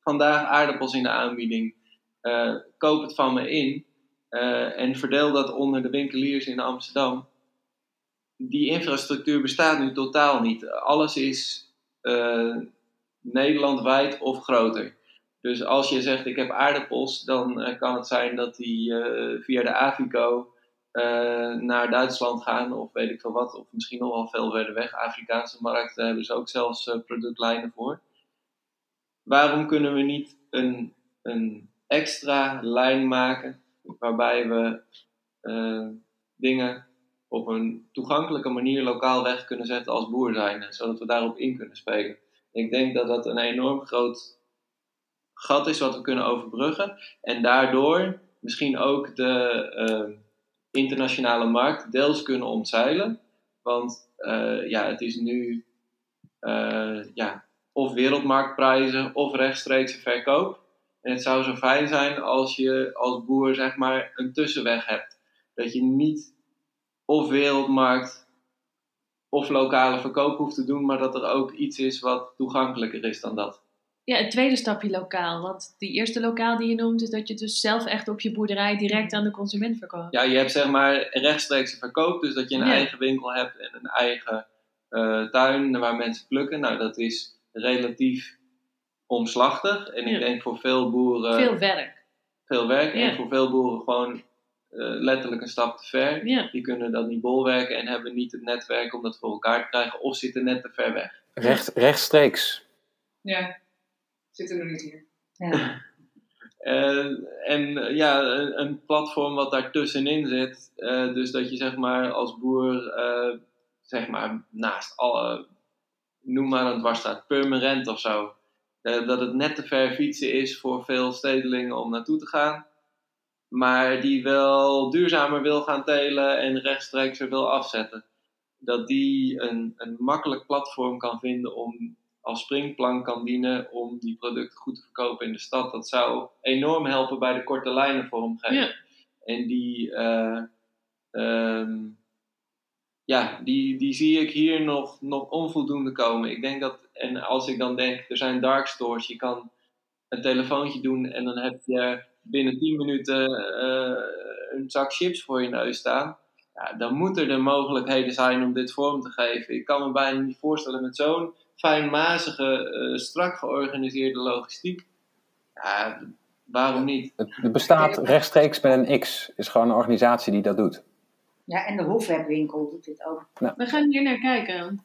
vandaag aardappels in de aanbieding, uh, koop het van me in uh, en verdeel dat onder de winkeliers in Amsterdam. Die infrastructuur bestaat nu totaal niet. Alles is Nederlandwijd of groter. Dus als je zegt ik heb aardappels, dan kan het zijn dat die via de Avico naar Duitsland gaan of weet ik veel wat, of misschien nog wel veel verder weg. Afrikaanse markten hebben ze ook zelfs uh, productlijnen voor. Waarom kunnen we niet een, een extra lijn maken waarbij we uh, dingen op een toegankelijke manier lokaal weg kunnen zetten als boer zijn, zodat we daarop in kunnen spelen? Ik denk dat dat een enorm groot gat is wat we kunnen overbruggen en daardoor misschien ook de internationale markt deels kunnen omzeilen. Want uh, ja, het is nu uh, ja, of wereldmarktprijzen of rechtstreekse verkoop. En het zou zo fijn zijn als je als boer zeg maar een tussenweg hebt. Dat je niet of wereldmarkt of lokale verkoop hoeft te doen, maar dat er ook iets is wat toegankelijker is dan dat. Ja, het tweede stapje lokaal. Want die eerste lokaal die je noemt, is dat je dus zelf echt op je boerderij direct aan de consument verkoopt. Ja, je hebt zeg maar rechtstreeks verkoop, dus dat je een Ja. eigen winkel hebt en een eigen eh, tuin waar mensen plukken. Nou, dat is relatief omslachtig. En Ja. ik denk voor veel boeren Veel werk. veel werk. Ja. En voor veel boeren gewoon eh, letterlijk een stap te ver. Ja. Die kunnen dat niet bolwerken en hebben niet het netwerk om dat voor elkaar te krijgen of zitten net te ver weg. Recht, rechtstreeks. Ja, zitten er niet hier. Ja. Eh, en eh, ja, een, een platform wat daartussenin zit. eh, dus dat je zeg maar als boer, eh, zeg maar naast alle, noem maar een dwarsstraat, permanent of zo. dat het net te ver fietsen is voor veel stedelingen om naartoe te gaan. Maar die wel duurzamer wil gaan telen en rechtstreeks er wil afzetten. Dat die een, een makkelijk platform kan vinden om als springplank kan dienen om die producten goed te verkopen in de stad. Dat zou enorm helpen bij de korte lijnen vormgeving. Ja. En die, eh, ehm, ja, die, die zie ik hier nog, nog onvoldoende komen. Ik denk dat, en als ik dan denk, er zijn dark stores, je kan een telefoontje doen en dan heb je binnen 10 minuten eh, een zak chips voor je neus staan. Ja, dan moeten er mogelijkheden zijn om dit vorm te geven. Ik kan me bijna niet voorstellen met zo'n fijnmazige, eh, strak georganiseerde logistiek. Ja, waarom niet? Het, het bestaat rechtstreeks met een X. is gewoon een organisatie die dat doet. ja, en de Hofwebwinkel doet dit ook. We gaan hier naar kijken.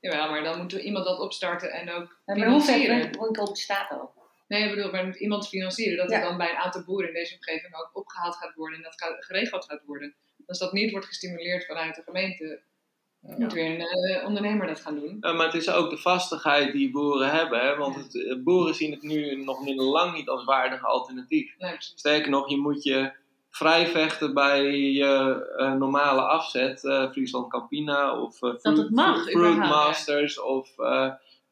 Jawel, maar dan moet er iemand dat opstarten en ook Maar de financieren. Hofwebwinkel bestaat ook. Nee, ik bedoel, maar moet iemand financieren. Dat Ja. het dan bij een aantal boeren in deze omgeving ook opgehaald gaat worden en dat gaat, geregeld gaat worden. Als dat niet wordt gestimuleerd vanuit de gemeente, moet weer een eh, ondernemer dat gaan doen. Ja, maar het is ook de vastigheid die boeren hebben. Hè? Want het, eh, boeren zien het nu nog niet, lang niet als waardig alternatief. Nee. Sterker nog, je moet je vrij vechten bij je eh, normale afzet. Friesland Campina of eh, Fruit, het mag, Fruit überhaupt, ja. Masters of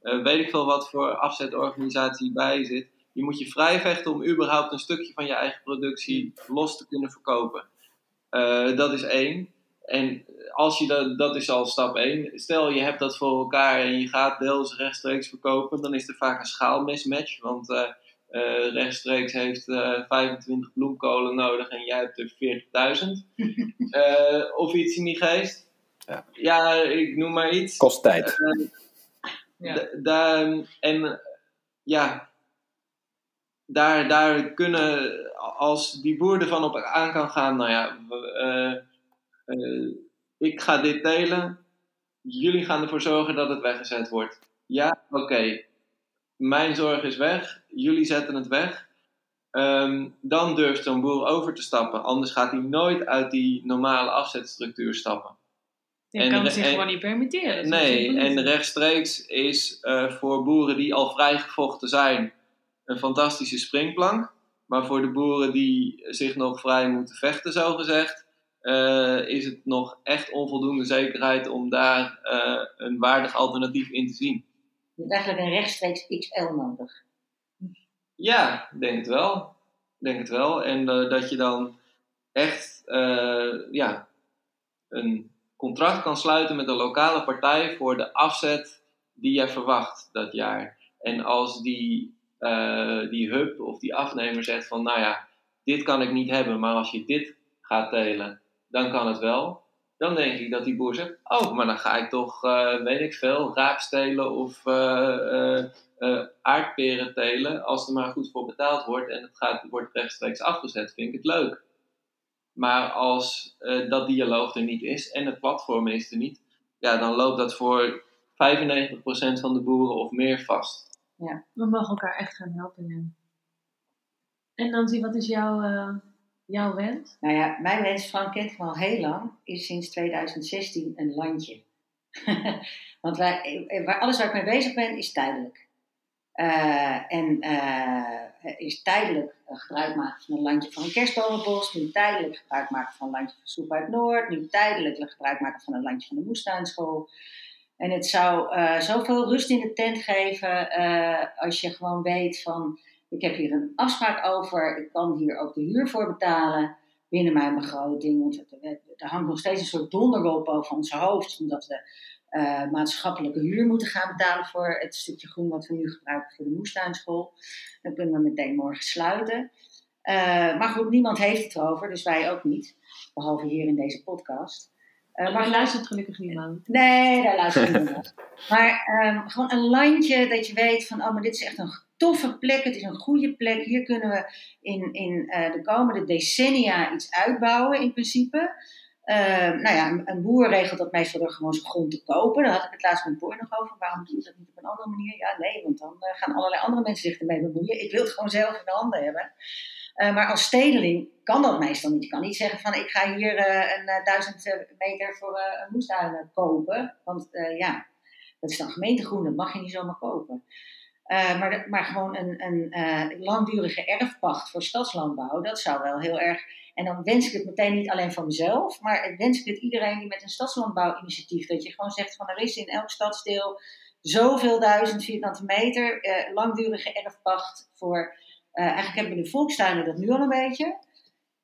weet ik veel wat voor afzetorganisatie bij zit. Je moet je vrij vechten om überhaupt een stukje van je eigen productie los te kunnen verkopen. Dat is één. En als je dat, dat is al stap één. Stel je hebt dat voor elkaar en je gaat deels rechtstreeks verkopen, dan is er vaak een schaalmismatch. Want eh, eh, rechtstreeks heeft eh 25 bloemkolen nodig en jij hebt er 40.000. *laughs* Eh, of iets in die geest. Ja. ja, ik noem maar iets. Kost tijd. Ja. Da- daar- en ja, daar, daar kunnen, als die boer ervan op aan kan gaan, nou ja, we- eh, ik ga dit delen, jullie gaan ervoor zorgen dat het weggezet wordt. Ja, oké, mijn zorg is weg, jullie zetten het weg. Ehm, dan durft zo'n boer over te stappen, anders gaat hij nooit uit die normale afzetstructuur stappen. En kan het zich gewoon niet permitteren. Nee, en rechtstreeks is eh, voor boeren die al vrijgevochten zijn een fantastische springplank. Maar voor de boeren die zich nog vrij moeten vechten, zo eh, is het nog echt onvoldoende zekerheid om daar eh, een waardig alternatief in te zien. Je hebt eigenlijk een rechtstreeks XL nodig. Ja, denk het wel. Denk het wel. En eh, dat je dan echt ja, een contract kan sluiten met een lokale partij voor de afzet die je verwacht dat jaar. En als die, die hub of die afnemer zegt van, nou ja, dit kan ik niet hebben, maar als je dit gaat telen, dan kan het wel. Dan denk ik dat die boer zegt, oh, maar dan ga ik toch, eh, weet ik veel, raap stelen of eh, eh, eh, aardperen telen. Als er maar goed voor betaald wordt en het gaat, wordt rechtstreeks afgezet, vind ik het leuk. Maar als eh, dat dialoog er niet is en het platform is er niet, ja, dan loopt dat voor 95% van de boeren of meer vast. We mogen elkaar echt gaan helpen. ja. En Nancy, wat is jouw, eh, jouw wens? Nou ja, mijn wens, Frank kent al heel lang, is sinds 2016 een landje. *laughs* Want eh, waar, alles waar ik mee bezig ben, is tijdelijk. Eh, en eh, is tijdelijk gebruik maken van een landje van een kerstbomenbos, nu tijdelijk gebruik maken van een landje van Soep uit Noord, nu tijdelijk gebruik maken van een landje van de moestuinschool. En het zou zoveel rust in de tent geven als je gewoon weet van, ik heb hier een afspraak over, ik kan hier ook de huur voor betalen binnen mijn begroting. Want er, hangt nog steeds een soort donderwolk boven ons hoofd, omdat we eh, maatschappelijke huur moeten gaan betalen voor het stukje groen wat we nu gebruiken voor de moestuinschool. Dan kunnen we meteen morgen sluiten. Eh, maar goed, niemand heeft het erover, dus wij ook niet. Behalve hier in deze podcast. Eh, maar luistert gelukkig niemand. Nee, daar luister ik niet naar. Maar ehm, gewoon een landje dat je weet van, oh, maar dit is echt een toffe plek. Het is een goede plek. Hier kunnen we in, in eh, de komende decennia iets uitbouwen, in principe. Ehm, nou ja, een, boer regelt dat meestal door gewoon zijn grond te kopen. Daar had ik het laatst met boer nog over. Waarom doe je dat niet op een andere manier? Ja, nee, want dan eh, gaan allerlei andere mensen zich ermee bemoeien. Ik wil het gewoon zelf in de handen hebben. Eh, maar als stedeling kan dat meestal niet. Je kan niet zeggen van ik ga hier een duizend meter voor een moestuin kopen. Want ja, dat is dan gemeentegroen, dat mag je niet zomaar kopen. Eh, maar, maar gewoon een, een eh, langdurige erfpacht voor stadslandbouw, dat zou wel heel erg. En dan wens ik het meteen niet alleen van mezelf, maar wens ik het iedereen die met een stadslandbouwinitiatief, dat je gewoon zegt van er is in elk stadsdeel zoveel duizend vierkante meter eh, langdurige erfpacht voor. eigenlijk hebben de volkstuinen dat nu al een beetje.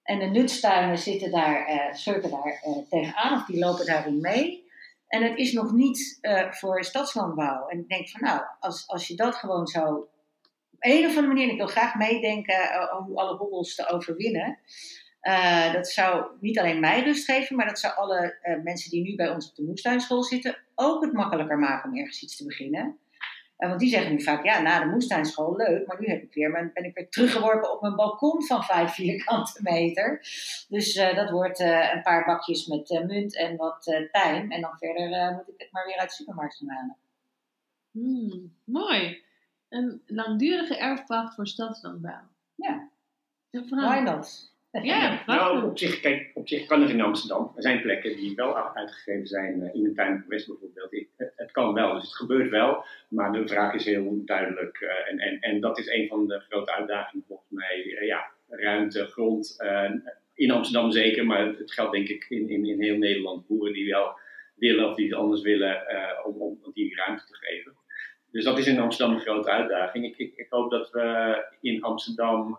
En de nutstuinen zitten daar, surfen daar tegenaan of die lopen daarin mee. En het is nog niet eh, voor stadslandbouw. En ik denk van nou, als, als je dat gewoon zou op een of andere manier, ik wil graag meedenken om alle hobbels te overwinnen. Eh, dat zou niet alleen mij rust geven, maar dat zou alle mensen die nu bij ons op de moestuinschool zitten ook het makkelijker maken om ergens iets te beginnen. Eh, want die zeggen nu vaak, ja, na de moestuinschool, leuk, maar nu heb ik weer, mijn- ben ik weer teruggeworpen op mijn balkon van vijf vierkante meter. Dus eh, dat wordt eh, een paar bakjes met munt en wat tijm. En dan verder moet ik het maar weer uit de supermarkt gaan halen. Hmm, mooi. Een langdurige erfpacht voor stadslandbouw. Ja. Why not? Ja, Nou, op zich, kijk, op zich kan het in Amsterdam. Er zijn plekken die wel uitgegeven zijn, eh, in de tuin van West bijvoorbeeld. Het, het kan wel, dus het gebeurt wel. Maar de vraag is heel duidelijk. eh, en, en, en dat is een van de grote uitdagingen volgens mij. Eh, ja, ruimte, grond. in Amsterdam zeker, maar het geldt denk ik in, in, in heel Nederland. Boeren die wel willen of die het anders willen, om, om die ruimte te geven. Dus dat is in Amsterdam een grote uitdaging. Ik, ik, ik hoop dat we in Amsterdam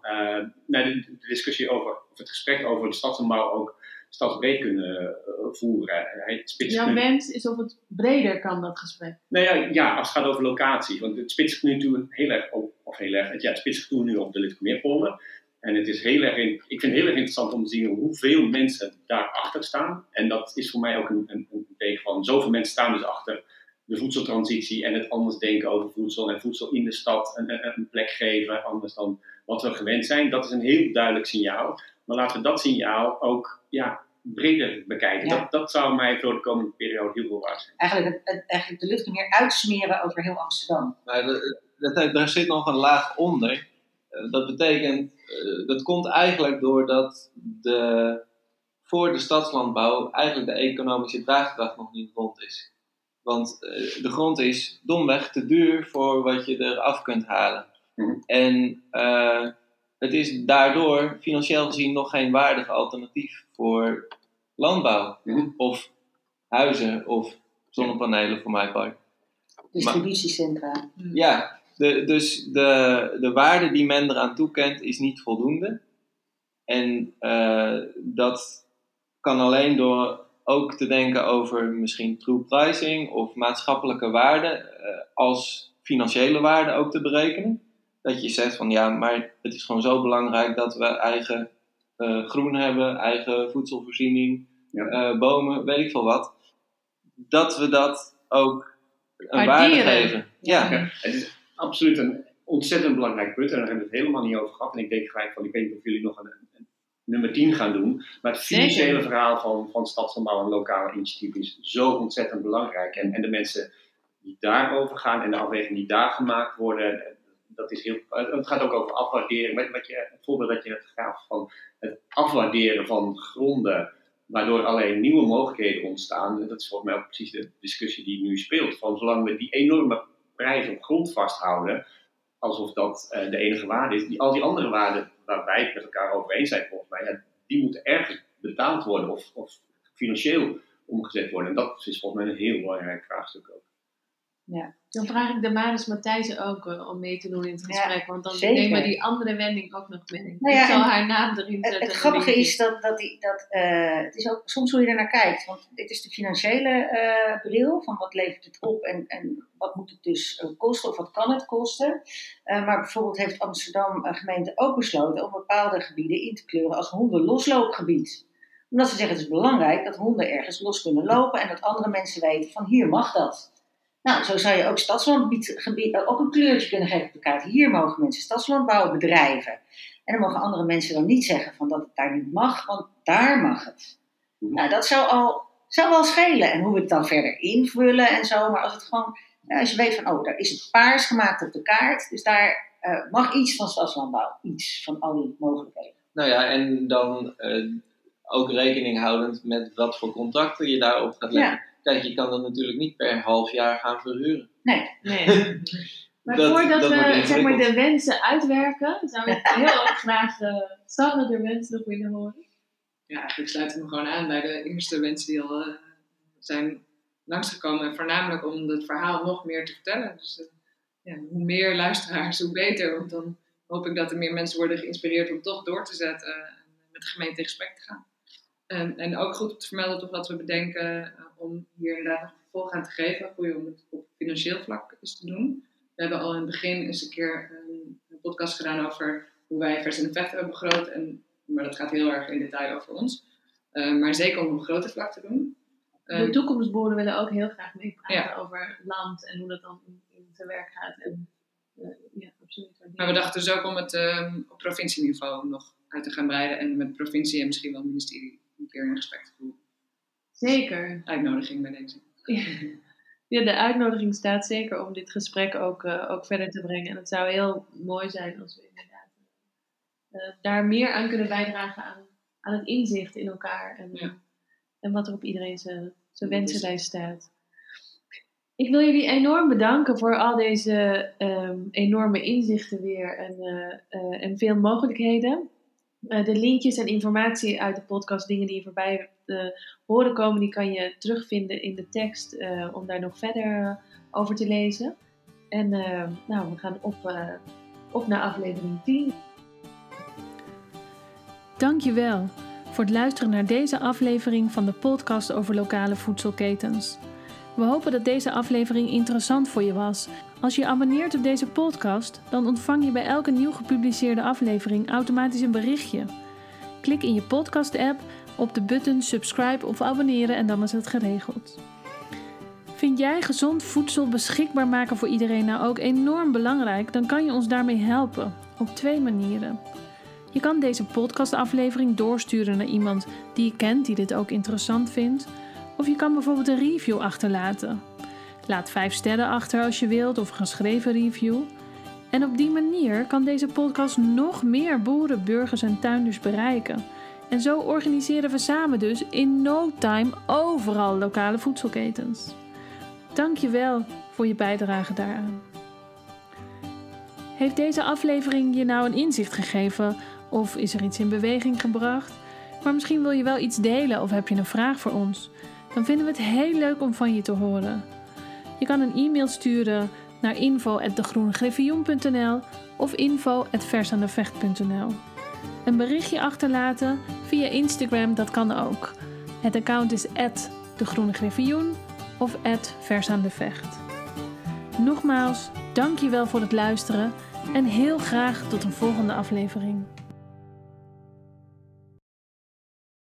nou, de, de discussie over, of het gesprek over de stadsbouw ook stadsbreed kunnen eh, voeren. Het Jouw wens is of het breder kan, dat gesprek. nou ja, ja, als het gaat over locatie. Want het spitst nu toe heel erg op, of heel erg, ja, het spitst nu op de Lidkomeerpolder. En het is heel erg, in, ik vind het heel erg interessant om te zien hoeveel mensen daarachter staan. En dat is voor mij ook een, een, een teken van, zoveel mensen staan dus achter de voedseltransitie en het anders denken over voedsel en voedsel in de stad een, een, een plek geven, anders dan wat we gewend zijn. Dat is een heel duidelijk signaal. Maar laten we dat signaal ook ja, breder bekijken. Ja. Dat, dat zou mij voor de komende periode heel veel waard zijn. Eigenlijk, het, het- eigenlijk de lucht meer uitsmeren over heel Amsterdam. Maar dat, daar zit nog een laag onder. Eh, Dat betekent, eh, dat komt eigenlijk doordat de, voor de stadslandbouw eigenlijk de economische draagkracht nog niet rond is. Want eh, de grond is domweg te duur voor wat je eraf kunt halen. Mhm. En eh, het is daardoor financieel gezien nog geen waardig alternatief voor landbouw. Mhm. Of huizen of zonnepanelen voor mijn part. Distributiecentra. Ja, de, dus de, de waarde die men eraan toekent is niet voldoende. En eh, dat kan alleen door ook te denken over misschien true pricing of maatschappelijke waarde eh, als financiële waarde ook te berekenen. Dat je zegt van ja, maar het is gewoon zo belangrijk dat we eigen eh, groen hebben, eigen voedselvoorziening, Ja. eh, bomen, weet ik veel wat. Dat we dat ook een Waarderen. waarde geven. Ja. Ja, het is absoluut een ontzettend belangrijk punt en daar hebben we het helemaal niet over gehad. En ik denk gelijk van, ik weet niet of jullie nog een, een nummer 10 gaan doen, maar het financiële verhaal van, van stadslandbouw en lokale initiatief is zo ontzettend belangrijk. En, en de mensen die daarover gaan en de afwegingen die daar gemaakt worden, dat is heel, het gaat ook over afwaarderen. Met, wat je, het voorbeeld dat je het gaf van het afwaarderen van gronden, waardoor alleen nieuwe mogelijkheden ontstaan. Dat is volgens mij ook precies de discussie die nu speelt. Van zolang we die enorme prijs op grond vasthouden, alsof dat eh, de enige waarde is. Die, al die andere waarden waar wij het met elkaar over eens zijn, volgens mij, die moeten ergens betaald worden of, of financieel omgezet worden. En dat is volgens mij een heel belangrijk vraagstuk ook. Ja. Dan vraag ik de Maris Matthijsen ook eh, om mee te doen in het Ja, gesprek. want dan zeker. nemen we die andere wending ook nog mee. Nou ja, ik zal haar naam erin zetten. het grappige is dat, dat, die, dat eh, het is ook soms hoe je er naar kijkt. Want dit is de financiële eh, bril van wat levert het op en, en wat moet het dus kosten of wat kan het kosten. Maar bijvoorbeeld heeft Amsterdam gemeente ook besloten om bepaalde gebieden in te kleuren als hondenlosloopgebied. Omdat ze zeggen het is belangrijk dat honden ergens los kunnen lopen en dat andere mensen weten van hier mag dat. Nou, zo zou je ook stadslandgebied gebied, eh, ook een kleurtje kunnen geven op de kaart. Hier mogen mensen stadslandbouw bedrijven. En dan mogen andere mensen dan niet zeggen van dat het daar niet mag, want daar mag het. Nou, dat zou al zou wel schelen. En hoe we het dan verder invullen en zo. Maar als het gewoon, als je weet van, oh, daar is het paars gemaakt op de kaart. Dus daar eh, mag iets van stadslandbouw. Iets van al die mogelijkheden. Nou ja, en dan eh, ook rekening houdend met wat voor contracten je daarop gaat leggen. Kijk, je kan dat natuurlijk niet per half jaar gaan verhuren. Nee, Nee. *laughs* Maar Dat- voordat dat we zeg maar, de wensen uitwerken, zou ik *laughs* heel erg graag uh, Sanne de wens nog willen horen. Ja, eigenlijk sluit ik me gewoon aan bij de eerste wensen die al eh, zijn langsgekomen. En voornamelijk om het verhaal nog meer te vertellen. Dus eh, ja, hoe meer luisteraars, hoe beter. Want dan hoop ik dat er meer mensen worden geïnspireerd om toch door te zetten en met de gemeente in gesprek te gaan. En, en ook goed om te vermelden toch wat we bedenken eh, om hier inderdaad nog vervolg aan te geven. Goeie om het op financieel vlak eens te doen. We hebben al in het begin eens een keer een, een podcast gedaan over hoe wij vers en effect hebben begroot. En, maar dat gaat heel erg in detail over ons. Uh, maar zeker om op grote vlak te doen. De Um, toekomstboeren willen ook heel graag meepraten Ja. over land en hoe dat dan in, in zijn werk gaat. En, eh, ja, absoluut. maar we dachten dus ook om het um, op provincieniveau nog uit te gaan breiden. En met provincie en misschien wel het ministerie een keer in gesprek te voeren. Zeker. Uitnodiging bij deze. *laughs* Ja, de uitnodiging staat zeker om dit gesprek ook, uh, ook verder te brengen. En het zou heel mooi zijn als we inderdaad uh, daar meer aan kunnen bijdragen aan, aan het inzicht in elkaar. En, ja. en wat er op iedereen zijn wensenlijst staat. Ik wil jullie enorm bedanken voor al deze um, enorme inzichten weer en, uh, en veel mogelijkheden. Uh, de linkjes en informatie uit de podcast, dingen die je voorbij uh, horen komen, die kan je terugvinden in de tekst uh, om daar nog verder over te lezen. En nou, we gaan op, op naar aflevering 10. Dankjewel voor het luisteren naar deze aflevering van de podcast over lokale voedselketens. We hopen dat deze aflevering interessant voor je was. Als je abonneert op deze podcast, dan ontvang je bij elke nieuw gepubliceerde aflevering automatisch een berichtje. Klik in je podcast-app op de button subscribe of abonneren en dan is het geregeld. Vind jij gezond voedsel beschikbaar maken voor iedereen nou ook enorm belangrijk? Dan kan je ons daarmee helpen op twee manieren. Je kan deze podcastaflevering doorsturen naar iemand die je kent die dit ook interessant vindt. Of je kan bijvoorbeeld een review achterlaten. Laat 5 sterren achter als je wilt of een geschreven review. En op die manier kan deze podcast nog meer boeren, burgers en tuinders bereiken. En zo organiseren we samen dus in no time overal lokale voedselketens. Dank je wel voor je bijdrage daaraan. Heeft deze aflevering je nou een inzicht gegeven of is er iets in beweging gebracht? Maar misschien wil je wel iets delen of heb je een vraag voor ons? Dan vinden we het heel leuk om van je te horen. Je kan een e-mail sturen naar info.degroenegriffioen.nl of info.versaandevecht.nl Een berichtje achterlaten via Instagram, dat kan ook. Het account is @degroenegriffioen of @versaandevecht. Nogmaals, dankjewel voor het luisteren en heel graag tot een volgende aflevering.